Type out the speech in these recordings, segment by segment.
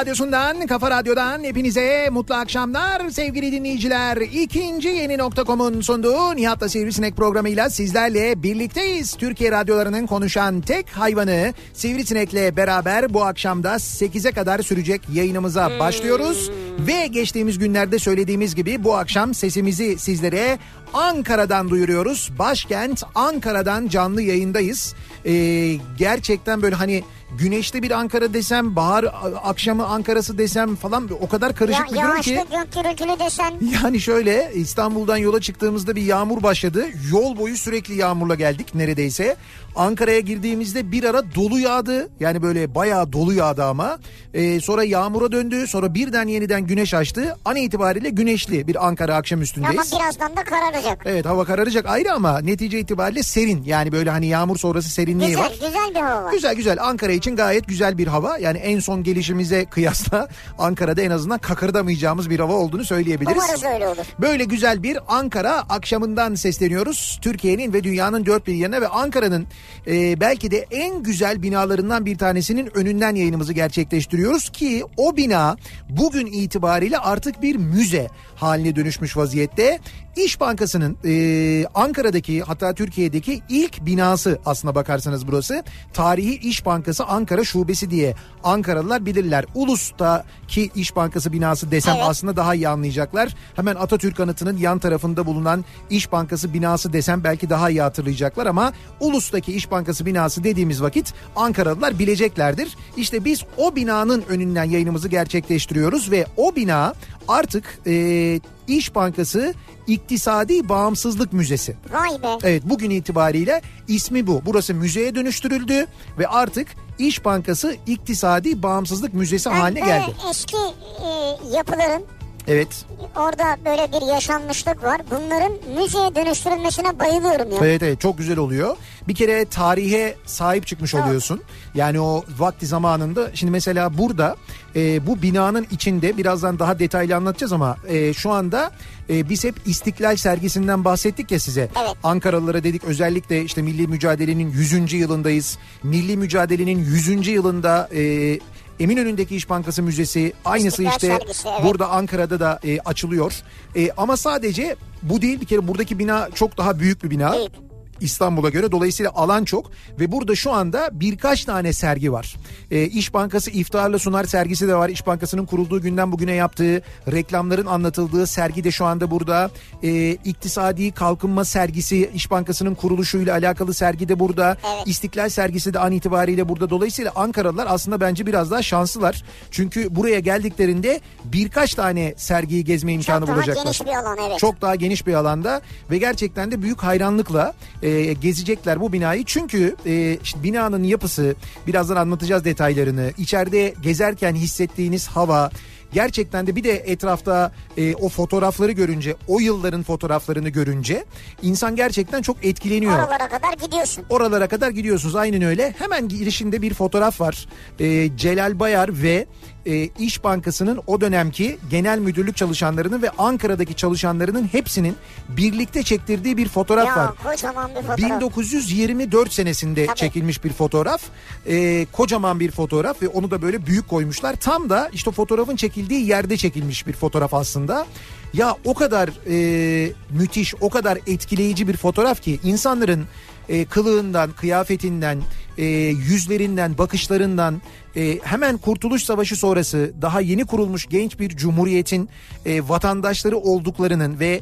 radyosundan, kafa radyodan hepinize mutlu akşamlar sevgili dinleyiciler. İkinci yeni nokta.com'un sunduğu Nihat'la Sivrisinek programıyla sizlerle birlikteyiz. Türkiye radyolarının konuşan tek hayvanı Sivrisinek'le beraber bu akşamda 8'e kadar sürecek yayınımıza başlıyoruz. Ve geçtiğimiz günlerde söylediğimiz gibi bu akşam sesimizi sizlere Ankara'dan duyuruyoruz. Başkent Ankara'dan canlı yayındayız. Ee, gerçekten böyle hani güneşli bir Ankara desem, bahar akşamı Ankara'sı desem falan o kadar Ya, karışık bir durum ki. gök gürültülü desen Yani şöyle İstanbul'dan yola çıktığımızda bir yağmur başladı. Yol boyu sürekli yağmurla geldik neredeyse. Ankara'ya girdiğimizde bir ara dolu yağdı. Yani böyle bayağı dolu yağdı ama. Ee, sonra yağmura döndü. Sonra birden yeniden güneş açtı. An itibariyle güneşli bir Ankara ama akşamüstündeyiz. birazdan da kararacak. Evet hava kararacak ayrı ama netice itibariyle serin. Yani böyle hani yağmur sonrası serinliği Güzel var. güzel bir hava var. Güzel güzel Ankara için gayet güzel bir hava. Yani en son gelişimize kıyasla Ankara'da en azından kakırdamayacağımız bir hava olduğunu söyleyebiliriz. Umarız öyle olur. Böyle güzel bir Ankara akşamından sesleniyoruz. Türkiye'nin ve dünyanın dört bir yanına ve Ankara'nın e, belki de en güzel binalarından bir tanesinin önünden yayınımızı gerçekleştiriyoruz ki o bina bugün itibariyle artık bir müze haline dönüşmüş vaziyette. İş Bankası'nın e, Ankara'daki hatta Türkiye'deki ilk binası aslına bakarsanız burası. Tarihi İş Bankası Ankara Şubesi diye Ankaralılar bilirler. Ulus'taki İş Bankası binası desem Evet. aslında daha iyi anlayacaklar. Hemen Atatürk Anıtı'nın yan tarafında bulunan İş Bankası binası desem belki daha iyi hatırlayacaklar ama Ulus'taki İş Bankası binası dediğimiz vakit Ankaralılar bileceklerdir. İşte biz o binanın önünden yayınımızı gerçekleştiriyoruz ve o bina artık e, İş Bankası İktisadi Bağımsızlık Müzesi. Vay be. Evet bugün itibariyle ismi bu. Burası müzeye dönüştürüldü ve artık İş Bankası İktisadi Bağımsızlık Müzesi Ben haline geldi. eski e, yapıların Evet. orada böyle bir yaşanmışlık var. Bunların müzeye dönüştürülmesine bayılıyorum ya. Evet evet çok güzel oluyor. Bir kere tarihe sahip çıkmış Evet. oluyorsun. Yani o vakti zamanında şimdi mesela burada e, bu binanın içinde birazdan daha detaylı anlatacağız ama e, şu anda e, biz hep İstiklal sergisinden bahsettik ya size. Evet. Ankaralılara dedik özellikle işte milli mücadelenin 100. yılındayız. Milli mücadelenin 100. yılında e, Eminönü'ndeki İş Bankası Müzesi aynısı İstiklal işte sergisi, evet. burada Ankara'da da e, açılıyor. E, ama sadece bu değil bir kere buradaki bina çok daha büyük bir bina. Büyük. İstanbul'a göre dolayısıyla alan çok ve burada şu anda birkaç tane sergi var. Ee, İş Bankası iftarla sunar sergisi de var. İş Bankası'nın kurulduğu günden bugüne yaptığı reklamların anlatıldığı sergi de şu anda burada. Ee, İktisadi kalkınma sergisi İş Bankası'nın kuruluşuyla alakalı sergi de burada. Evet. İstiklal sergisi de an itibariyle burada. Dolayısıyla Ankaralılar aslında bence biraz daha şanslılar. Çünkü buraya geldiklerinde birkaç tane sergiyi gezme imkanı Çok daha bulacaklar. geniş bir alan evet. Çok daha geniş bir alanda ve gerçekten de büyük hayranlıkla e, gezecekler bu binayı. Çünkü e, işte binanın yapısı birazdan anlatacağız detaylarını. İçeride gezerken hissettiğiniz hava, gerçekten de bir de etrafta e, o fotoğrafları görünce o yılların fotoğraflarını görünce insan gerçekten çok etkileniyor. Oralara kadar gidiyorsun. Oralara kadar gidiyorsunuz aynen öyle. Hemen girişinde bir fotoğraf var. Ee, Celal Bayar ve e, İş Bankası'nın o dönemki genel müdürlük çalışanlarının ve Ankara'daki çalışanlarının hepsinin birlikte çektirdiği bir fotoğraf Ya var. kocaman bir fotoğraf. 1924 senesinde Tabii. çekilmiş bir fotoğraf. Ee, kocaman bir fotoğraf ve onu da böyle büyük koymuşlar. Tam da işte fotoğrafın çekildiği yerde çekilmiş bir fotoğraf aslında. Ya o kadar e, müthiş, o kadar etkileyici bir fotoğraf ki insanların e, kılığından, kıyafetinden, e, yüzlerinden, bakışlarından e, hemen Kurtuluş Savaşı sonrası daha yeni kurulmuş genç bir cumhuriyetin e, vatandaşları olduklarının ve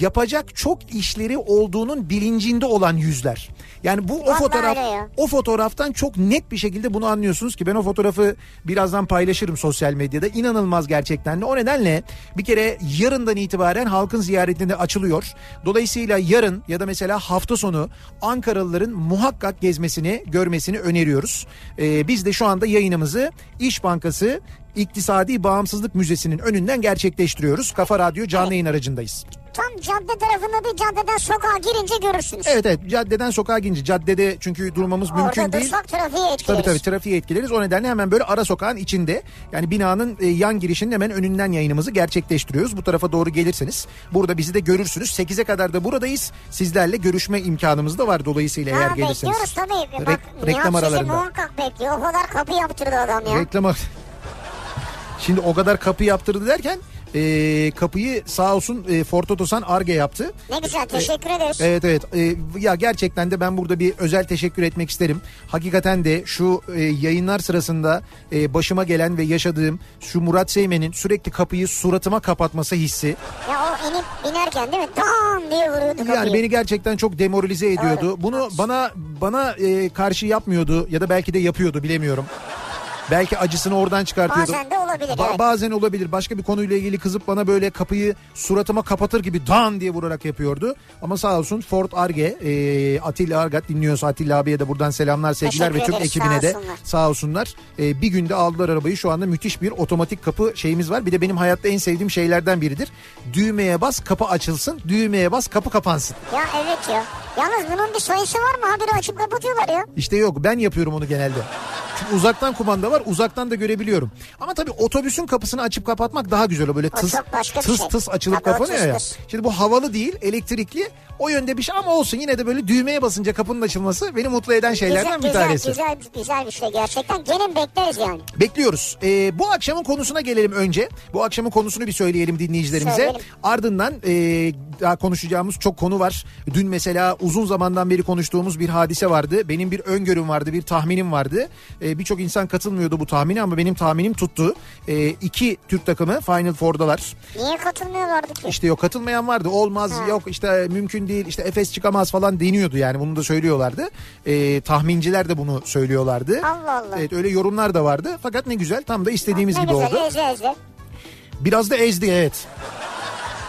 yapacak çok işleri olduğunun bilincinde olan yüzler. Yani bu o fotoğraf o fotoğraftan çok net bir şekilde bunu anlıyorsunuz ki ben o fotoğrafı birazdan paylaşırım sosyal medyada. İnanılmaz gerçekten de. O nedenle bir kere yarından itibaren halkın ziyaretinde açılıyor. Dolayısıyla yarın ya da mesela hafta sonu Ankaralıların muhakkak gezmesini, görmesini öneriyoruz. Ee, biz de şu anda yayınımızı İş Bankası İktisadi Bağımsızlık Müzesi'nin önünden gerçekleştiriyoruz. Kafa Radyo canlı yayın aracındayız. Tam cadde tarafında bir caddeden sokağa girince görürsünüz. Evet evet caddeden sokağa girince caddede çünkü durmamız mümkün Orada değil. dursak trafiği Tabii etkileriz. tabii trafiği etkileriz. O nedenle hemen böyle ara sokağın içinde yani binanın e, yan girişinin hemen önünden yayınımızı gerçekleştiriyoruz. Bu tarafa doğru gelirseniz burada bizi de görürsünüz. 8'e kadar da buradayız. Sizlerle görüşme imkanımız da var dolayısıyla eğer Ha, gelirseniz. bekliyoruz tabii. Re- Bak reklam Nihat aralarında. muhakkak bekliyor. O kadar kapı yaptırdı adam ya. Reklama... Şimdi o kadar kapı yaptırdı derken e, kapıyı sağ olsun e, Ford Otosan Arge yaptı. Ne güzel teşekkür ederiz. Evet evet Ee, ya gerçekten de ben burada bir özel teşekkür etmek isterim. Hakikaten de şu e, yayınlar sırasında e, başıma gelen ve yaşadığım şu Murat Seymen'in sürekli kapıyı suratıma kapatması hissi. Ya o inip binerken değil mi? Tam diye vuruyordu kapıyı. Yani beni gerçekten çok demoralize ediyordu. Doğru. Bunu bana bana e, karşı yapmıyordu ya da belki de yapıyordu bilemiyorum. Belki acısını oradan çıkartıyordu. Bazen de olabilir, Ba- evet. Bazen olabilir. Başka bir konuyla ilgili kızıp bana böyle kapıyı suratıma kapatır gibi dan diye vurarak yapıyordu. Ama sağ olsun Ford Arge, e, Atilla Argat dinliyorsa Atilla abiye de buradan selamlar, sevgiler Teşekkür ve tüm ekibine sağ de olsunlar. sağ olsunlar. E, bir günde aldılar arabayı. Şu anda müthiş bir otomatik kapı şeyimiz var. Bir de benim hayatta en sevdiğim şeylerden biridir. Düğmeye bas kapı açılsın, düğmeye bas kapı kapansın. Ya evet ya. Yalnız bunun bir sayısı var mı? Haberi açıp kapatıyorlar ya. İşte yok ben yapıyorum onu genelde. Çünkü uzaktan kumanda var uzaktan da görebiliyorum. Ama tabii otobüsün kapısını açıp kapatmak daha güzel o böyle O tıs bir tıs şey. tıs açılıp Tabii o kapanıyor ya. tıs. Şimdi bu havalı değil elektrikli o yönde bir şey ama olsun yine de böyle düğmeye basınca kapının açılması beni mutlu eden şeylerden güzel, bir tanesi. Güzel, güzel, güzel bir şey gerçekten. Gelin bekleriz yani. Bekliyoruz. Ee, bu akşamın konusuna gelelim önce. Bu akşamın konusunu bir söyleyelim dinleyicilerimize. Söyleyelim. Ardından e, daha konuşacağımız çok konu var. Dün mesela uzun zamandan beri konuştuğumuz bir hadise vardı. Benim bir öngörüm vardı, bir tahminim vardı. E, Birçok insan katılmıyordu bu tahmine ama benim tahminim tuttu. E, iki Türk takımı Final Four'dalar. Niye katılmıyorlardı ki? İşte yok katılmayan vardı. Olmaz Ha. yok işte mümkün değil işte Efes çıkamaz falan deniyordu yani bunu da söylüyorlardı. E, tahminciler de bunu söylüyorlardı. Allah Allah. Evet öyle yorumlar da vardı. Fakat ne güzel tam da istediğimiz ne gibi güzel oldu. eze eze. Biraz da ezdi evet.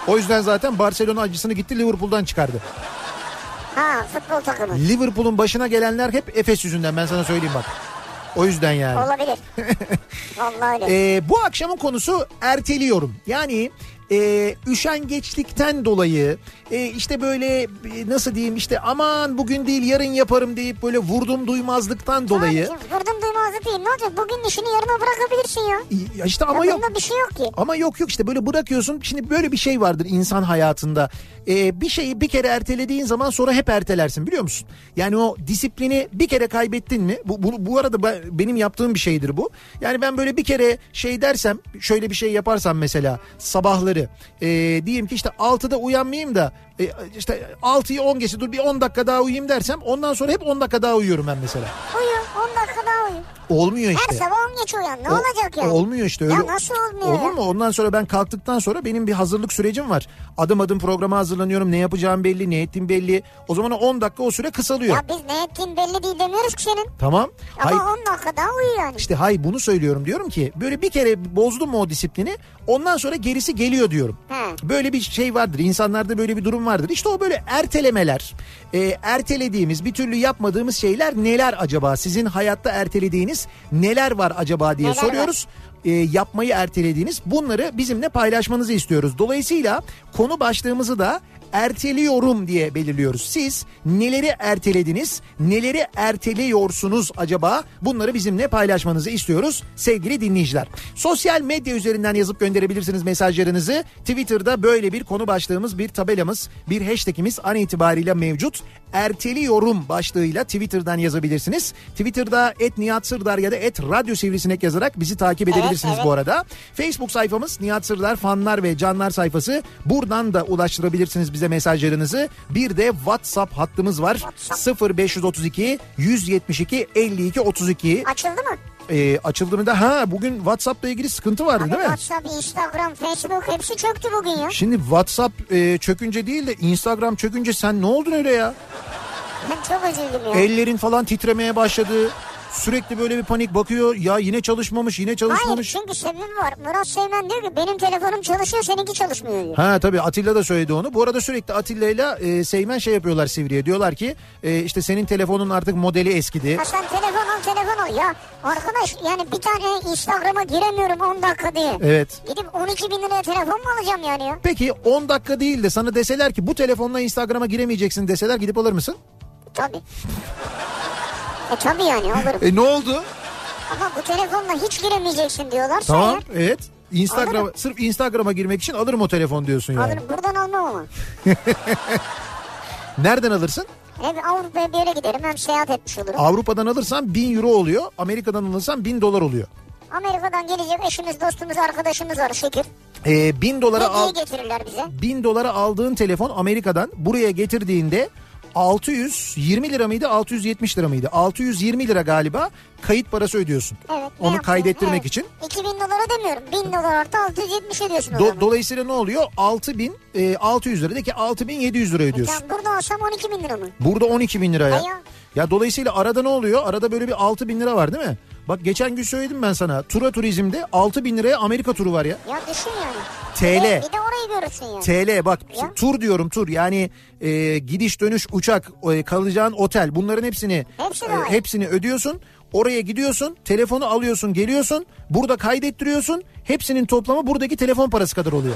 O yüzden zaten Barcelona acısını gitti Liverpool'dan çıkardı. Ha futbol takımı. Liverpool'un başına gelenler hep Efes yüzünden ben sana söyleyeyim bak. O yüzden yani. Olabilir. Vallahi öyle. Ee, bu akşamın konusu erteliyorum. Yani e, üşengeçlikten dolayı e, işte böyle e, nasıl diyeyim işte aman bugün değil yarın yaparım deyip böyle vurdum duymazlıktan dolayı. Abi, vurdum duymazlık değil. Ne olacak? Bugün işini yarına bırakabilirsin ya. Ya işte ama ya yok. bir şey yok ki. Ama yok yok işte böyle bırakıyorsun. Şimdi böyle bir şey vardır insan hayatında. Ee, bir şeyi bir kere ertelediğin zaman sonra hep ertelersin biliyor musun? Yani o disiplini bir kere kaybettin mi? Bu, bu, bu arada ben- benim yaptığım bir şeydir bu. Yani ben böyle bir kere şey dersem şöyle bir şey yaparsam mesela sabahları e, diyeyim ki işte 6'da uyanmayayım da e, işte 6'yı 10 geçe dur bir 10 dakika daha uyuyayım dersem ondan sonra hep 10 dakika daha uyuyorum ben mesela. Uyu 10 dakika daha uyu. Olmuyor işte. Her sabah 10 geç uyan. Ne O- olacak yani? Olmuyor işte öyle. Ya nasıl olmuyor Olur mu? Ondan sonra ben kalktıktan sonra benim bir hazırlık sürecim var. Adım adım programa hazırlanıyorum. Ne yapacağım belli, ne ettiğim belli. O zaman o 10 dakika o süre kısalıyor. Ya biz ne ettiğin belli değil demiyoruz ki senin. Tamam. Ama 10 dakika daha uyu yani. işte hay bunu söylüyorum diyorum ki böyle bir kere bozdum mu o disiplini ondan sonra gerisi geliyor diyorum. He. Böyle bir şey vardır insanlarda böyle bir durum vardır. İşte o böyle ertelemeler e, ertelediğimiz bir türlü yapmadığımız şeyler neler acaba? Sizin hayatta ertelediğiniz neler var acaba diye Neler soruyoruz. e, yapmayı ertelediğiniz bunları bizimle paylaşmanızı istiyoruz. Dolayısıyla konu başlığımızı da erteliyorum diye belirliyoruz. Siz neleri ertelediniz, neleri erteliyorsunuz acaba? Bunları bizimle paylaşmanızı istiyoruz sevgili dinleyiciler. Sosyal medya üzerinden yazıp gönderebilirsiniz mesajlarınızı. Twitter'da böyle bir konu başlığımız, bir tabelamız, bir hashtagimiz an itibariyle mevcut. Erteliyorum başlığıyla Twitter'dan yazabilirsiniz. Twitter'da et Nihat Sırdar ya da et Radyo Sivrisinek yazarak bizi takip edebilirsiniz evet. bu arada. Facebook sayfamız Nihat Sırdar fanlar ve canlar sayfası. Buradan da ulaştırabilirsiniz bize mesajlarınızı. Bir de WhatsApp hattımız var. 0532 172 52 32. Açıldı mı? Ee, açıldığını da ha bugün WhatsApp'la ilgili sıkıntı vardı Abi değil mi? WhatsApp, Instagram, Facebook hepsi çöktü bugün ya. Şimdi WhatsApp e, çökünce değil de Instagram çökünce sen ne oldun öyle ya? Ben çok üzüldüm ya. Ellerin falan titremeye başladı. Sürekli böyle bir panik bakıyor. Ya yine çalışmamış, yine Hayır çalışmamış. çünkü sebebi var. Murat Seymen diyor ki benim telefonum çalışıyor seninki çalışmıyor diyor. Ha tabii Atilla da söyledi onu. Bu arada sürekli Atilla ile e, Seymen şey yapıyorlar Sivri'ye. Diyorlar ki e, işte senin telefonun artık modeli eskidi. Ha sen telefon al telefon al. Ya arkadaş yani bir tane Instagram'a giremiyorum 10 dakika diye. Evet. Gidip 12 bin liraya telefon mu alacağım yani ya? Peki 10 dakika değil de sana deseler ki bu telefonla Instagram'a giremeyeceksin deseler gidip alır mısın? Tabii. E tabii yani alırım. E ne oldu? Ama bu telefonla hiç giremeyeceksin diyorlarsa Tamam eğer, evet. Instagram Alırım. sırf Instagram'a girmek için alırım o telefon diyorsun yani. alırım. Buradan almam ama. Nereden alırsın? Hem Avrupa'ya bir yere giderim hem seyahat etmiş olurum. Avrupa'dan alırsan 1000 euro oluyor. Amerika'dan alırsan 1000 dolar oluyor. Amerika'dan gelecek eşimiz, dostumuz, arkadaşımız var şükür. Ee, 1000 dolara al, getirirler bize. 1000 dolara aldığın telefon Amerika'dan buraya getirdiğinde 620 lira mıydı 670 lira mıydı? 620 lira galiba kayıt parası ödüyorsun. Evet. Onu yapıyorsun? kaydettirmek Evet. için. 2000 dolara demiyorum. 1000 dolar artı 670 ödüyorsun Do- dolayısıyla ne oluyor? 6000 e, 600 lira de ki 6700 lira ödüyorsun. Tamam burada alsam 12 bin lira mı? Burada 12 bin lira ya. Ay ya. Ya dolayısıyla arada ne oluyor? Arada böyle bir 6 bin lira var değil mi? Bak geçen gün söyledim ben sana. Tura turizmde 6 bin liraya Amerika turu var ya. Ya düşün yani. TL. Bir de, bir de orayı görürsün yani. TL bak Ya. tur diyorum tur yani e, gidiş dönüş uçak e, kalacağın otel bunların hepsini Hepsi e, hepsini ödüyorsun. Oraya gidiyorsun telefonu alıyorsun geliyorsun burada kaydettiriyorsun hepsinin toplamı buradaki telefon parası kadar oluyor.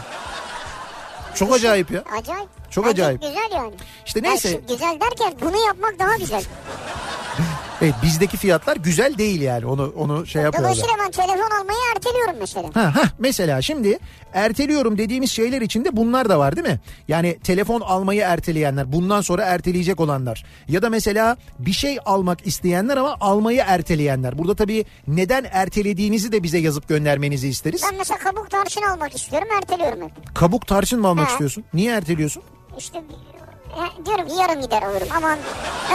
Çok acayip ya. Acayip. Çok Bence acayip. Güzel yani. İşte Yani neyse şu güzel derken bunu yapmak daha güzel. Evet, bizdeki fiyatlar güzel değil yani onu onu şey yapıyorlar. Dolayısıyla ben telefon almayı erteliyorum mesela. Ha, ha, mesela şimdi erteliyorum dediğimiz şeyler içinde bunlar da var değil mi? Yani telefon almayı erteleyenler, bundan sonra erteleyecek olanlar. Ya da mesela bir şey almak isteyenler ama almayı erteleyenler. Burada tabii neden ertelediğinizi de bize yazıp göndermenizi isteriz. Ben mesela kabuk tarçın almak istiyorum erteliyorum hep. Kabuk tarçın mı almak Ha. istiyorsun? Niye erteliyorsun? İşte e, diyorum ki yarın gider alırım aman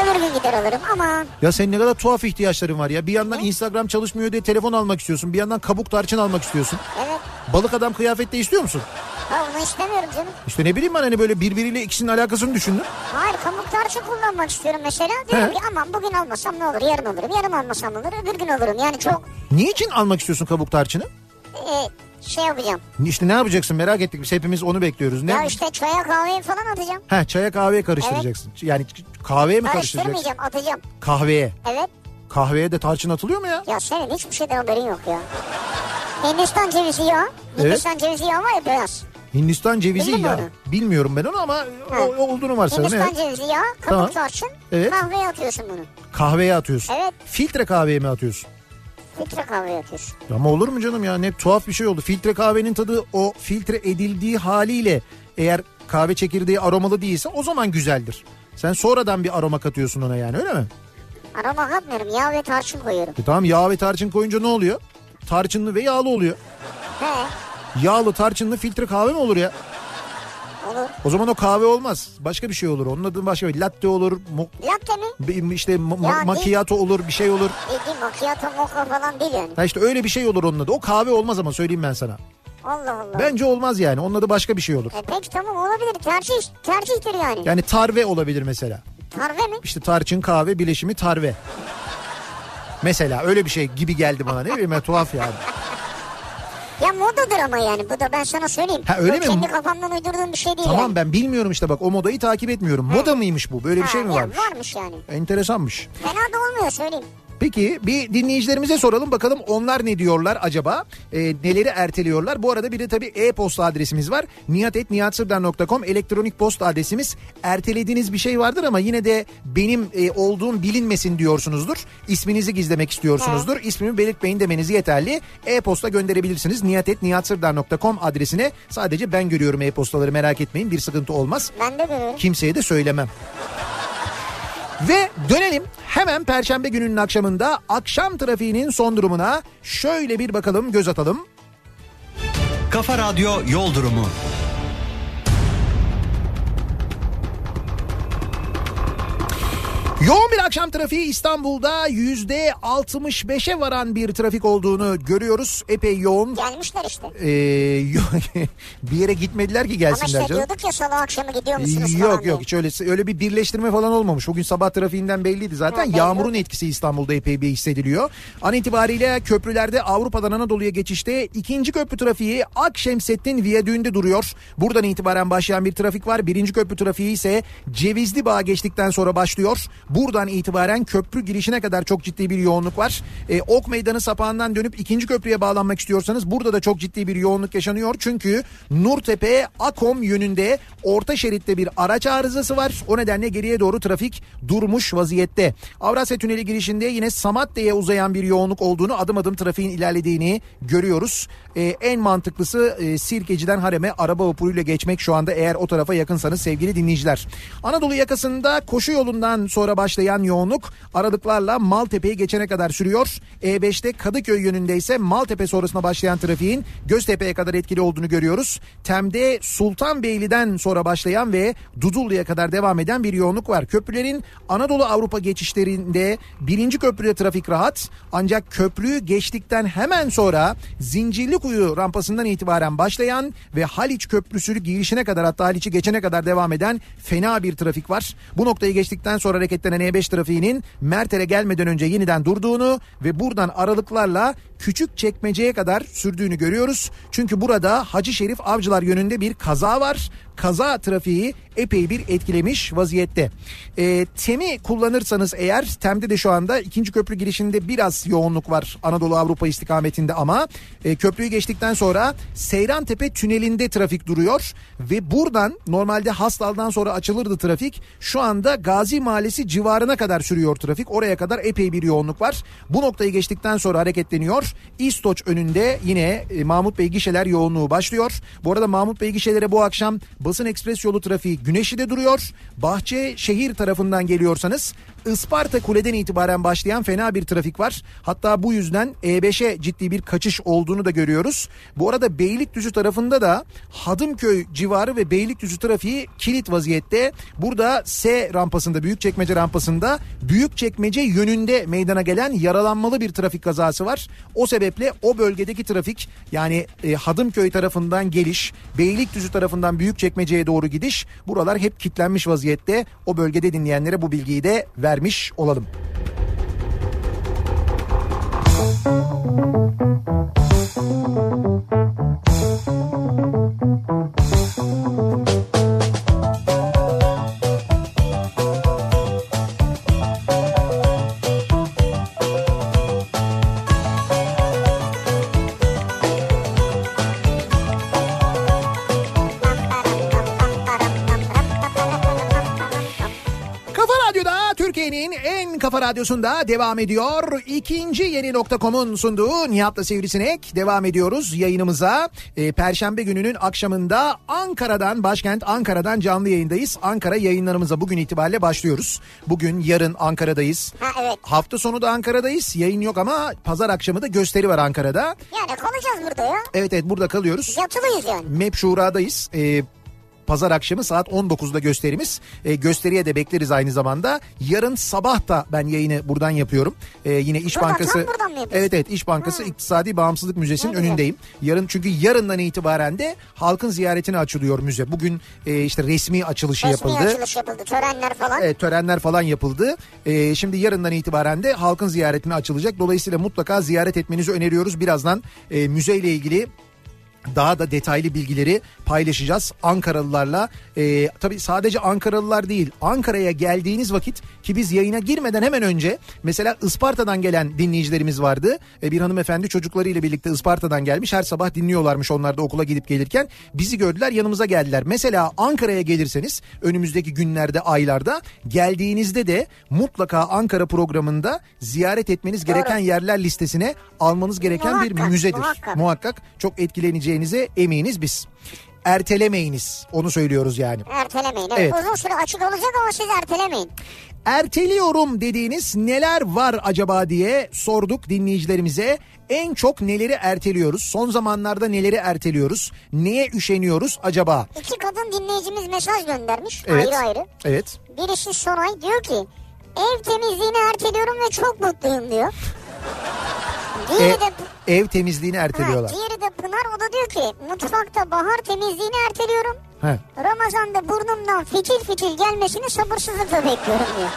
öbür gün gider alırım aman. Ya senin ne kadar tuhaf ihtiyaçların var ya. Bir yandan Instagram çalışmıyor diye telefon almak istiyorsun. Bir yandan kabuk tarçın almak istiyorsun. Evet. Balık adam kıyafette istiyor musun? Ha onu istemiyorum canım. İşte ne bileyim ben hani böyle birbiriyle ikisinin alakasını düşündüm. Hayır kabuk tarçın kullanmak istiyorum mesela. Diyorum He. ki aman bugün almasam ne olur yarın alırım. Yarın almasam ne olur öbür gün alırım. Yani çok Niçin almak istiyorsun kabuk tarçını? e, şey yapacağım. İşte ne yapacaksın merak ettik. Biz hepimiz onu bekliyoruz. Ne? Ya işte çaya kahveye falan atacağım. Ha çaya kahveye karıştıracaksın. Yani kahveye mi karıştıracaksın? Karıştırmayacağım atacağım. Kahveye. Evet. Kahveye de tarçın atılıyor mu ya? Ya senin hiçbir şeyden haberin yok ya. Hindistan cevizi yağı. Evet. Hindistan cevizi yağı var ya beyaz. Hindistan cevizi Bildin ya. onu? Bilmiyorum ben onu ama o, o olduğunu varsayalım. Hindistan Evet. cevizi yağı, kabuk Tamam. tarçın, Evet. kahveye atıyorsun bunu. Kahveye atıyorsun. Evet. Filtre kahveye mi atıyorsun? Filtre kahveye atıyorsun. Ama olur mu canım ya ne tuhaf bir şey oldu. Filtre kahvenin tadı o filtre edildiği haliyle eğer kahve çekirdeği aromalı değilse o zaman güzeldir. Sen sonradan bir aroma katıyorsun ona yani öyle mi? Aroma katmıyorum. Yağ ve tarçın koyuyorum. E tamam yağ ve tarçın koyunca ne oluyor? Tarçınlı ve yağlı oluyor. He. Yağlı tarçınlı filtre kahve mi olur ya? Olur. O zaman o kahve olmaz. Başka bir şey olur. Onun adı başka bir latte olur. mo- Latte mi? bir- işte ma- Ya değil. macchiato olur bir şey olur. Bildiğin macchiato mocha falan değil yani. Ha işte öyle bir şey olur onun adı. O kahve olmaz ama söyleyeyim ben sana. Allah Allah. Bence olmaz yani. Onun adı başka bir şey olur. E peki tamam olabilir. Tercih, tercihtir yani. Yani tarve olabilir mesela. Tarve mi? İşte tarçın kahve bileşimi tarve. Mesela öyle bir şey gibi geldi bana ne bileyim tuhaf yani. Ya modadır ama yani bu da ben sana söyleyeyim. Ha, öyle Bu mi? Kendi kafamdan uydurduğum bir şey değil Tamam yani. ben bilmiyorum işte bak o modayı takip etmiyorum. Moda mıymış bu? Böyle bir Ha, şey mi varmış? Varmış yani. Enteresanmış. Fena da olmuyor söyleyeyim. Peki bir dinleyicilerimize soralım bakalım onlar ne diyorlar acaba? Ee, neleri erteliyorlar? Bu arada bir de tabii e-posta adresimiz var. nihatetnihatsırdar.com elektronik posta adresimiz. Ertelediğiniz bir şey vardır ama yine de benim e, olduğum bilinmesin diyorsunuzdur. İsminizi gizlemek istiyorsunuzdur. İsmimi belirtmeyin demeniz yeterli. E-posta gönderebilirsiniz. nihatetnihatsırdar.com adresine. Sadece ben görüyorum e-postaları merak etmeyin bir sıkıntı olmaz. Ben de görüyorum. Kimseye de söylemem. Ve dönelim hemen perşembe gününün akşamında akşam trafiğinin son durumuna şöyle bir bakalım göz atalım. Kafa Radyo Yol Durumu. Yoğun bir akşam trafiği İstanbul'da yüzde 65'e varan bir trafik olduğunu görüyoruz. Epey yoğun. Gelmişler işte. Ee, bir yere gitmediler ki Ama gelsinler işte canım. diyorduk ya salı akşamı gidiyor musunuz falan Yok diye. yok hiç öyle, öyle bir birleştirme falan olmamış. Bugün sabah trafiğinden belliydi zaten. Ha. Yağmurun etkisi İstanbul'da epey bir hissediliyor. An itibariyle köprülerde Avrupa'dan Anadolu'ya geçişte ikinci köprü trafiği Akşemsettin Viyadüğü'nde duruyor. Buradan itibaren başlayan bir trafik var. Birinci köprü trafiği ise Cevizli Bağ geçtikten sonra başlıyor. Buradan itibaren köprü girişine kadar çok ciddi bir yoğunluk var. Ee, ok Meydanı sapağından dönüp ikinci köprüye bağlanmak istiyorsanız burada da çok ciddi bir yoğunluk yaşanıyor. Çünkü Nurtepe Akom yönünde orta şeritte bir araç arızası var. O nedenle geriye doğru trafik durmuş vaziyette. Avrasya Tüneli girişinde yine Samatya'ya uzayan bir yoğunluk olduğunu adım adım trafiğin ilerlediğini görüyoruz. Ee, en mantıklısı e, Sirkeci'den Harem'e araba vapuruyla geçmek şu anda eğer o tarafa yakınsanız sevgili dinleyiciler. Anadolu yakasında koşu yolundan sonra başlayan yoğunluk aralıklarla Maltepe'yi geçene kadar sürüyor. E5'te Kadıköy yönünde ise Maltepe sonrasında başlayan trafiğin Göztepe'ye kadar etkili olduğunu görüyoruz. Tem'de Sultanbeyli'den sonra başlayan ve Dudullu'ya kadar devam eden bir yoğunluk var. Köprülerin Anadolu Avrupa geçişlerinde birinci köprüde trafik rahat ancak köprüyü geçtikten hemen sonra Zincirlikuyu rampasından itibaren başlayan ve Haliç Köprüsü girişine kadar hatta Haliç'i geçene kadar devam eden fena bir trafik var. Bu noktayı geçtikten sonra hareketlenen E5 trafiğinin Merter'e gelmeden önce yeniden durduğunu ve buradan aralıklarla küçük çekmeceye kadar sürdüğünü görüyoruz. Çünkü burada Hacı Şerif Avcılar yönünde bir kaza var. Kaza trafiği epey bir etkilemiş vaziyette. E, TEM'i kullanırsanız eğer TEM'de de şu anda ikinci köprü girişinde biraz yoğunluk var Anadolu Avrupa istikametinde ama e, köprüyü geçtikten sonra Seyrantepe tünelinde trafik duruyor ve buradan normalde Hastal'dan sonra açılırdı trafik. Şu anda Gazi Mahallesi civarına kadar sürüyor trafik. Oraya kadar epey bir yoğunluk var. Bu noktayı geçtikten sonra hareketleniyor. İstoç önünde yine e, Mahmut Bey gişeler yoğunluğu başlıyor. Bu arada Mahmut Bey gişelere bu akşam basın ekspres yolu trafiği Güneşli'de duruyor. Bahçeşehir tarafından geliyorsanız Isparta Kule'den itibaren başlayan fena bir trafik var. Hatta bu yüzden E5'e ciddi bir kaçış olduğunu da görüyoruz. Bu arada Beylikdüzü tarafında da Hadımköy civarı ve Beylikdüzü trafiği kilit vaziyette. Burada S rampasında Büyükçekmece rampasında Büyükçekmece yönünde meydana gelen yaralanmalı bir trafik kazası var. O sebeple o bölgedeki trafik yani e, Hadımköy tarafından geliş, Beylikdüzü tarafından Büyükçekmece'ye doğru gidiş buralar hep kilitlenmiş vaziyette. O bölgede dinleyenlere bu bilgiyi de vermiş olalım. Kafa radyosunda devam ediyor. İkinci yeni nokta.com'un sunduğu Nihat'la Sivrisinek devam ediyoruz yayınımıza. Ee, Perşembe gününün akşamında Ankara'dan, başkent Ankara'dan canlı yayındayız. Ankara yayınlarımıza bugün itibariyle başlıyoruz. Bugün, yarın Ankara'dayız. Ha evet. Hafta sonu da Ankara'dayız. Yayın yok ama pazar akşamı da gösteri var Ankara'da. Yani kalacağız burada ya. Evet evet burada kalıyoruz. Yatılıyız yani. MEP Şura'dayız. Ee, Pazar akşamı saat 19'da gösterimiz. Ee, gösteriye de bekleriz aynı zamanda. Yarın sabah da ben yayını buradan yapıyorum. Ee, yine İş Buradan, Bankası. Evet evet İş Bankası İktisadi Bağımsızlık Müzesi'nin Ne önündeyim. Yarın çünkü yarından itibaren de halkın ziyaretine açılıyor müze. Bugün e, işte resmi açılışı Resmi yapıldı. açılış yapıldı. Törenler falan. Evet, törenler falan yapıldı. Ee, şimdi yarından itibaren de halkın ziyaretine açılacak. Dolayısıyla mutlaka ziyaret etmenizi öneriyoruz. Birazdan e, müzeyle ilgili daha da detaylı bilgileri paylaşacağız Ankaralılarla. Ee, tabii sadece Ankaralılar değil Ankara'ya geldiğiniz vakit ki biz yayına girmeden hemen önce mesela Isparta'dan gelen dinleyicilerimiz vardı. Ee, bir hanımefendi çocuklarıyla birlikte Isparta'dan gelmiş her sabah dinliyorlarmış onlar da okula gidip gelirken. Bizi gördüler yanımıza geldiler. Mesela Ankara'ya gelirseniz önümüzdeki günlerde aylarda geldiğinizde de mutlaka Ankara programında ziyaret etmeniz gereken yerler listesine almanız gereken bir Muhakkak, müzedir. muhakkak. Muhakkak çok etkileneceğinize eminiz biz. Ertelemeyiniz onu söylüyoruz yani. Ertelemeyin. Evet. Evet. Uzun süre açık olacak ama siz ertelemeyin. Erteliyorum dediğiniz neler var acaba diye sorduk dinleyicilerimize. En çok neleri erteliyoruz? Son zamanlarda neleri erteliyoruz? Neye üşeniyoruz acaba? İki kadın dinleyicimiz mesaj göndermiş Evet. ayrı ayrı. Evet. Birisi Sonay diyor ki ev temizliğini erteliyorum ve çok mutluyum diyor. Diğeri E- de ev temizliğini ha, erteliyorlar. diğeri de Pınar o da diyor ki mutfakta bahar temizliğini erteliyorum. He. Ramazan'da burnumdan fitil fitil gelmesini sabırsızlıkla bekliyorum diyor.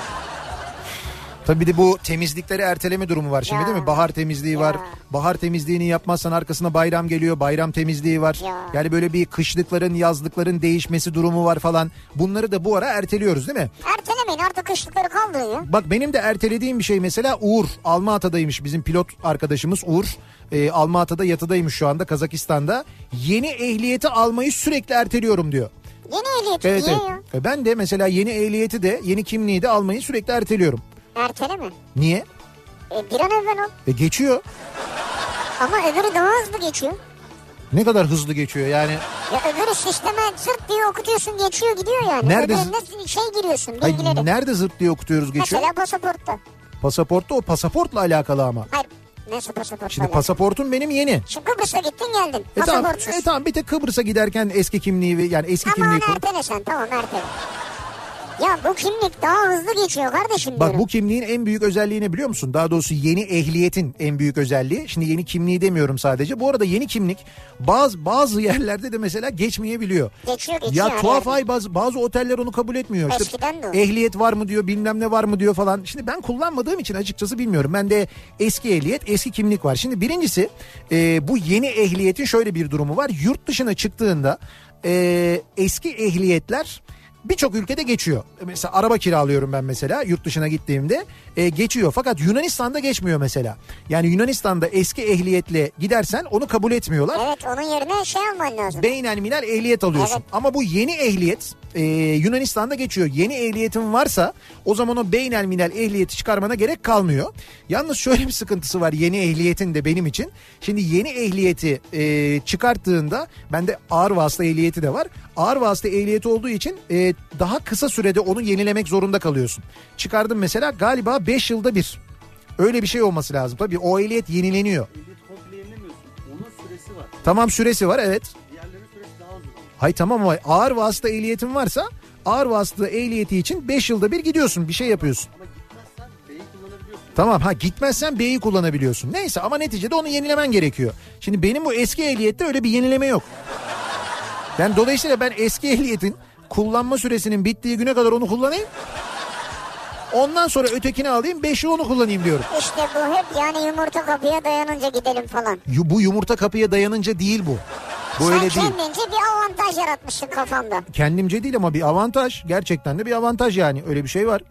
Tabii bir de bu temizlikleri erteleme durumu var şimdi Ya. değil mi? Bahar temizliği var. Ya. Bahar temizliğini yapmazsan arkasına bayram geliyor. Bayram temizliği var. Ya. Yani böyle bir kışlıkların yazlıkların değişmesi durumu var falan. Bunları da bu ara erteliyoruz değil mi? Ertelemeyin artık kışlıkları kaldırın. Bak benim de ertelediğim bir şey mesela Uğur. Almaata'daymış bizim pilot arkadaşımız Uğur. Ee, Almaata'da yatıdaymış şu anda Kazakistan'da. Yeni ehliyeti almayı sürekli erteliyorum diyor. Yeni ehliyeti Evet niye evet. ya? E Ben de mesela yeni ehliyeti de yeni kimliği de almayı sürekli erteliyorum. Erteleme. Niye? E, bir an evvel al. E geçiyor. Ama öbürü daha hızlı geçiyor. Ne kadar hızlı geçiyor yani. Ya öbürü sisteme zırt diye okutuyorsun geçiyor gidiyor yani. Nerede Öbüründe şey giriyorsun bilgileri. nerede zırt diye okutuyoruz geçiyor? Mesela pasaportta. Pasaportta o pasaportla alakalı ama. Hayır. Nasıl pasaportla? Şimdi alakalı? pasaportum benim yeni. Şimdi Kıbrıs'a gittin geldin. E tamam, e tamam bir tek Kıbrıs'a giderken eski kimliği yani eski Ama kimliği koy- ertele sen tamam ertele. Ya bu kimlik daha hızlı geçiyor kardeşim Bak diyorum. bu kimliğin en büyük özelliği ne biliyor musun? Daha doğrusu yeni ehliyetin en büyük özelliği. Şimdi yeni kimliği demiyorum sadece. Bu arada yeni kimlik bazı bazı yerlerde de mesela geçmeyebiliyor. Geçiyor geçiyor. Ya tuhaf ay bazı, bazı oteller onu kabul etmiyor. İşte Eskiden de o. ehliyet var mı diyor bilmem ne var mı diyor falan. Şimdi ben kullanmadığım için açıkçası bilmiyorum. Ben de eski ehliyet eski kimlik var. Şimdi birincisi e, bu yeni ehliyetin şöyle bir durumu var. Yurt dışına çıktığında e, eski ehliyetler birçok ülkede geçiyor. Mesela araba kiralıyorum ben mesela yurt dışına gittiğimde e, geçiyor. Fakat Yunanistan'da geçmiyor mesela. Yani Yunanistan'da eski ehliyetle gidersen onu kabul etmiyorlar. Evet onun yerine şey alman lazım. Beynel minel ehliyet alıyorsun. Evet. Ama bu yeni ehliyet e, Yunanistan'da geçiyor. Yeni ehliyetin varsa o zaman o beynel minel ehliyeti çıkarmana gerek kalmıyor. Yalnız şöyle bir sıkıntısı var yeni ehliyetin de benim için. Şimdi yeni ehliyeti e, çıkarttığında bende ağır vasıta ehliyeti de var. Ağır vasıta ehliyeti olduğu için e, daha kısa sürede onu yenilemek zorunda kalıyorsun. Çıkardım mesela galiba 5 yılda bir. Öyle bir şey olması lazım. Tabii o ehliyet yenileniyor. Tamam süresi var evet. Hay tamam ama ağır vasıta ehliyetin varsa ağır vasıta ehliyeti için 5 yılda bir gidiyorsun bir şey yapıyorsun. Tamam ha gitmezsen B'yi kullanabiliyorsun. Neyse ama neticede onu yenilemen gerekiyor. Şimdi benim bu eski ehliyette öyle bir yenileme yok. Yani dolayısıyla ben eski ehliyetin kullanma süresinin bittiği güne kadar onu kullanayım. Ondan sonra ötekini alayım 5 yıl onu kullanayım diyorum. İşte bu hep yani yumurta kapıya dayanınca gidelim falan. Bu yumurta kapıya dayanınca değil bu. Bu Sen öyle değil. kendince bir avantaj yaratmışsın kafanda. Kendimce değil ama bir avantaj. Gerçekten de bir avantaj yani. Öyle bir şey var.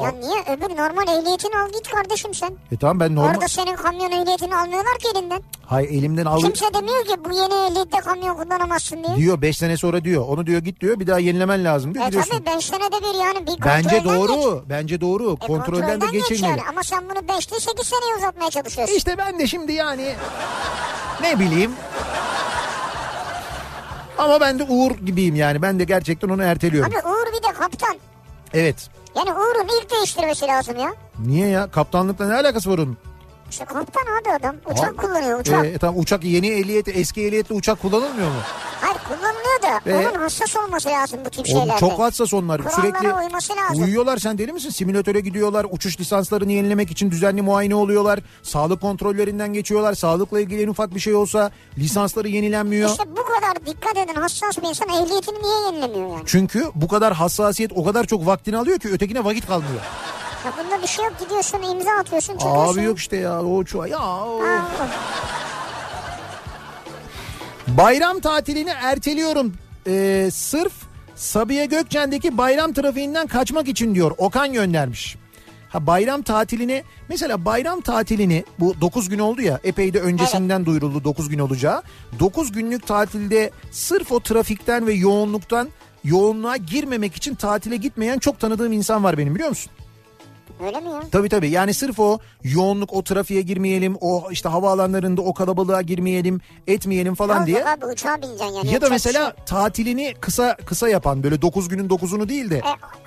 Ya niye öbür normal ehliyetini al git kardeşim sen. E tamam ben normal... Orada senin kamyon ehliyetini almıyorlar ki elinden. Hay elimden al... Kimse demiyor ki bu yeni ehliyette kamyon kullanamazsın diye. Diyor 5 sene sonra diyor. Onu diyor git diyor bir daha yenilemen lazım diyor. E gidiyorsun. tabii 5 senede bir yani bir Bence kontrolden doğru. geç. Bence doğru. E, kontrolden de geç geçilmeli. yani. Ama sen bunu 5'te 8 seneye uzatmaya çalışıyorsun. İşte ben de şimdi yani ne bileyim. Ama ben de Uğur gibiyim yani. Ben de gerçekten onu erteliyorum. Abi Uğur bir de kaptan. Evet. Yani Uğur'un ilk değiştirmesi lazım ya. Niye ya? Kaptanlıkla ne alakası var onun? İşte kaptan abi adam. Uçak Abi, kullanıyor uçak. E, tamam uçak yeni ehliyeti eski ehliyetle uçak kullanılmıyor mu? Hayır kullanılıyor da E? onun hassas olması lazım bu tip şeylerde. çok hassas onlar. Kurallara Sürekli uyması lazım. uyuyorlar sen deli misin? Simülatöre gidiyorlar. Uçuş lisanslarını yenilemek için düzenli muayene oluyorlar. Sağlık kontrollerinden geçiyorlar. Sağlıkla ilgili en ufak bir şey olsa lisansları yenilenmiyor. İşte bu kadar dikkat eden hassas bir insan ehliyetini niye yenilemiyor yani? Çünkü bu kadar hassasiyet o kadar çok vaktini alıyor ki ötekine vakit kalmıyor. Ya bunda bir şey yok gidiyorsun imza atıyorsun çıkıyorsun. Abi yok işte ya o çuğa ya. o. Aa, Bayram tatilini erteliyorum. Ee, sırf Sabiha Gökçen'deki bayram trafiğinden kaçmak için diyor. Okan göndermiş. Ha bayram tatilini mesela bayram tatilini bu 9 gün oldu ya epey de öncesinden duyuruldu 9 gün olacağı. 9 günlük tatilde sırf o trafikten ve yoğunluktan yoğunluğa girmemek için tatile gitmeyen çok tanıdığım insan var benim biliyor musun? Öyle mi ya? Tabii tabii yani sırf o yoğunluk o trafiğe girmeyelim o işte havaalanlarında o kalabalığa girmeyelim etmeyelim falan Ne diye. abi uçağa bineceksin yani. Ya da mesela şey. tatilini kısa kısa yapan böyle 9 günün 9'unu değil de. E,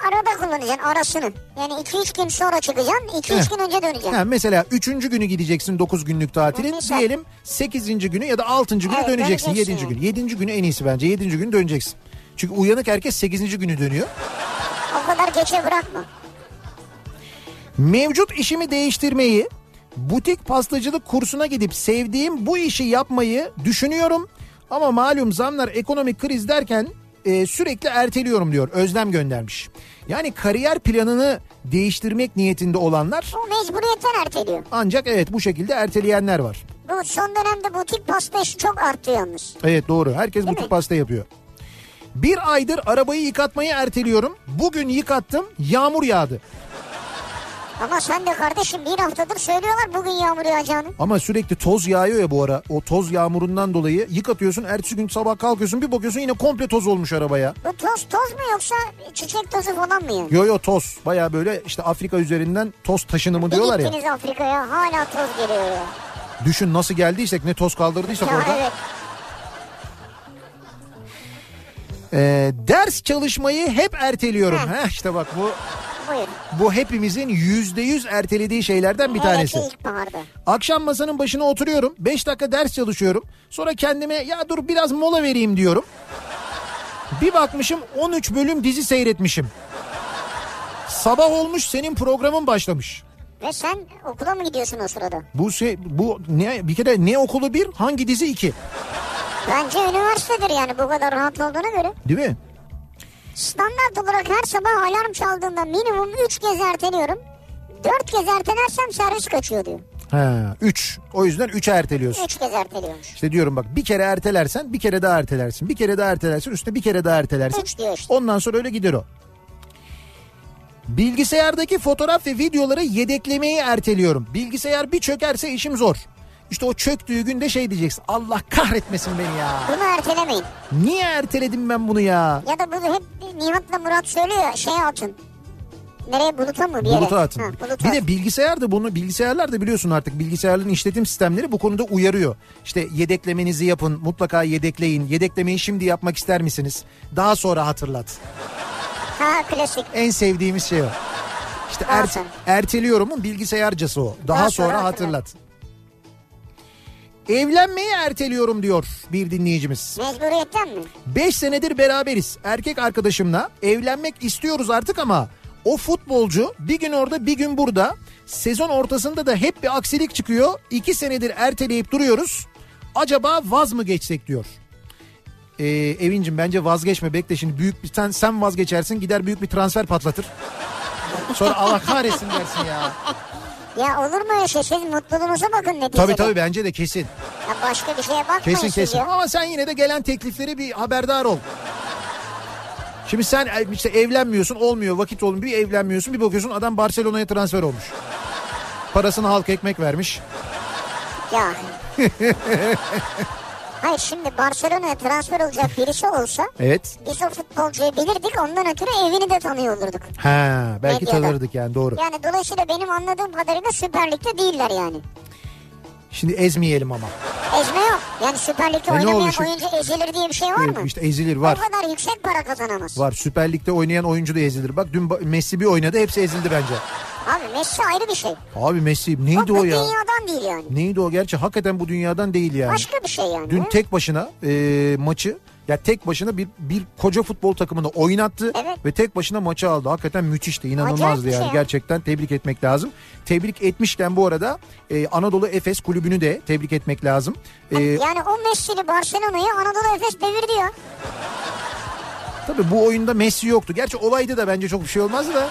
arada kullanacaksın arasını. Yani 2-3 gün sonra çıkacaksın 2-3 Heh. gün önce döneceksin. Ha, mesela 3. günü gideceksin 9 günlük tatilin. Misal. Diyelim 8. günü ya da 6. günü Evet, döneceksin. döneceksin 7. yani. gün. 7. günü en iyisi bence. 7. günü döneceksin. Çünkü uyanık herkes 8. günü dönüyor. O kadar geçe bırakma. Mevcut işimi değiştirmeyi, butik pastacılık kursuna gidip sevdiğim bu işi yapmayı düşünüyorum. Ama malum zamlar ekonomik kriz derken e, sürekli erteliyorum diyor. Özlem göndermiş. Yani kariyer planını değiştirmek niyetinde olanlar O mecburiyetten erteliyor. ancak evet bu şekilde erteleyenler var. Bu son dönemde butik pasta işi çok arttı yalnız. Evet doğru. Herkes butik mi? pasta yapıyor. Bir aydır arabayı yıkatmayı erteliyorum. Bugün yıkattım yağmur yağdı. Ama sen de kardeşim bir haftadır söylüyorlar bugün yağmur yağacağını. Ama sürekli toz yağıyor ya bu ara. O toz yağmurundan dolayı yıkatıyorsun. Ertesi gün sabah kalkıyorsun bir bakıyorsun yine komple toz olmuş arabaya. Bu toz toz mu yoksa çiçek tozu falan mı yani? Yo yo toz. Baya böyle işte Afrika üzerinden toz taşınımı diyorlar Bir ya. gittiniz Afrika'ya hala toz geliyor ya. Düşün nasıl geldiysek ne toz kaldırdıysak Ya orada. evet. Ee, ders çalışmayı hep erteliyorum. Heh. Heh, işte bak bu Bu hepimizin yüzde yüz ertelediği şeylerden bir Hele tanesi. ilkbaharda. Akşam masanın başına oturuyorum. 5 dakika ders çalışıyorum. Sonra kendime ya dur biraz mola vereyim diyorum. Bir bakmışım 13 bölüm dizi seyretmişim. Sabah olmuş senin programın başlamış. Ve sen okula mı gidiyorsun o sırada? Bu şey bu ne bir kere ne okulu bir hangi dizi iki Bence üniversitedir yani bu kadar rahat olduğuna göre. değil mi? Standart olarak her sabah alarm çaldığında minimum 3 kez erteliyorum. 4 kez ertelersem servis kaçıyor diyor. Ha 3 o yüzden 3'e erteliyorsun. 3 kez erteliyormuş. İşte diyorum bak bir kere ertelersen bir kere daha ertelersin. Bir kere daha ertelersin üstüne bir kere daha ertelersin. Üç diyor işte. Ondan sonra öyle gider o. Bilgisayardaki fotoğraf ve videoları yedeklemeyi erteliyorum. Bilgisayar bir çökerse işim zor. İşte o çöktüğü günde şey diyeceksin. Allah kahretmesin beni ya. Bunu ertelemeyin. Niye erteledim ben bunu ya? Ya da bunu hep Nihat'la Murat söylüyor şeye atın. Nereye buluta mı bir yere? Buluta atın. Ha, buluta bir de bilgisayar da bunu bilgisayarlar da biliyorsun artık bilgisayarların işletim sistemleri bu konuda uyarıyor. İşte yedeklemenizi yapın mutlaka yedekleyin. Yedeklemeyi şimdi yapmak ister misiniz? Daha sonra hatırlat. Ha klasik. En sevdiğimiz şey o. İşte Daha sonra. erteliyorumun bilgisayarcası o. Daha, Daha sonra, sonra hatırlat. Evlenmeyi erteliyorum diyor bir dinleyicimiz. Mecburiyetten mi? 5 senedir beraberiz. Erkek arkadaşımla evlenmek istiyoruz artık ama o futbolcu bir gün orada bir gün burada. Sezon ortasında da hep bir aksilik çıkıyor. 2 senedir erteleyip duruyoruz. Acaba vaz mı geçsek diyor. Ee, Evincim bence vazgeçme bekle şimdi büyük bir sen, sen vazgeçersin gider büyük bir transfer patlatır. Sonra Allah kahretsin dersin ya. Ya olur mu öyle şey? Siz mutluluğunuza bakın neticede. Tabii tabii bence de kesin. Ya başka bir şeye bakmayın Kesin siz kesin. ya. Ama sen yine de gelen teklifleri bir haberdar ol. Şimdi sen e, işte evlenmiyorsun olmuyor vakit olmuyor bir evlenmiyorsun bir bakıyorsun adam Barcelona'ya transfer olmuş. Parasını halk ekmek vermiş. Ya. Hayır şimdi Barcelona'ya transfer olacak birisi olsa Evet. biz o futbolcuyu bilirdik ondan ötürü evini de tanıyor olurduk. Ha belki Medyada. tanırdık yani doğru. Yani dolayısıyla benim anladığım kadarıyla Süper Lig'de değiller yani. Şimdi ezmeyelim ama. Ezme yok. Yani Süper Lig'de E oynamayan şimdi? oyuncu ezilir diye bir şey var mı? İşte ezilir var. O kadar yüksek para kazanamaz. Var Süper Lig'de oynayan oyuncu da ezilir. Bak dün Messi bir oynadı hepsi ezildi bence. Abi Messi ayrı bir şey. Abi Messi O, neydi bu o ya? dünyadan değil yani. Neydi o gerçi hakikaten bu dünyadan değil yani. Başka bir şey yani. Dün tek başına e, maçı ya tek başına bir bir koca futbol takımını oynattı Evet. ve tek başına maçı aldı. Hakikaten müthişti, inanılmazdı yani. şey. Gerçekten tebrik etmek lazım. Tebrik etmişken bu arada e, Anadolu Efes kulübünü de tebrik etmek lazım. E, Yani o Messi'li Barcelona'yı Anadolu Efes devirdi ya. tabii bu oyunda Messi yoktu. Gerçi olaydı da bence çok bir şey olmazdı da.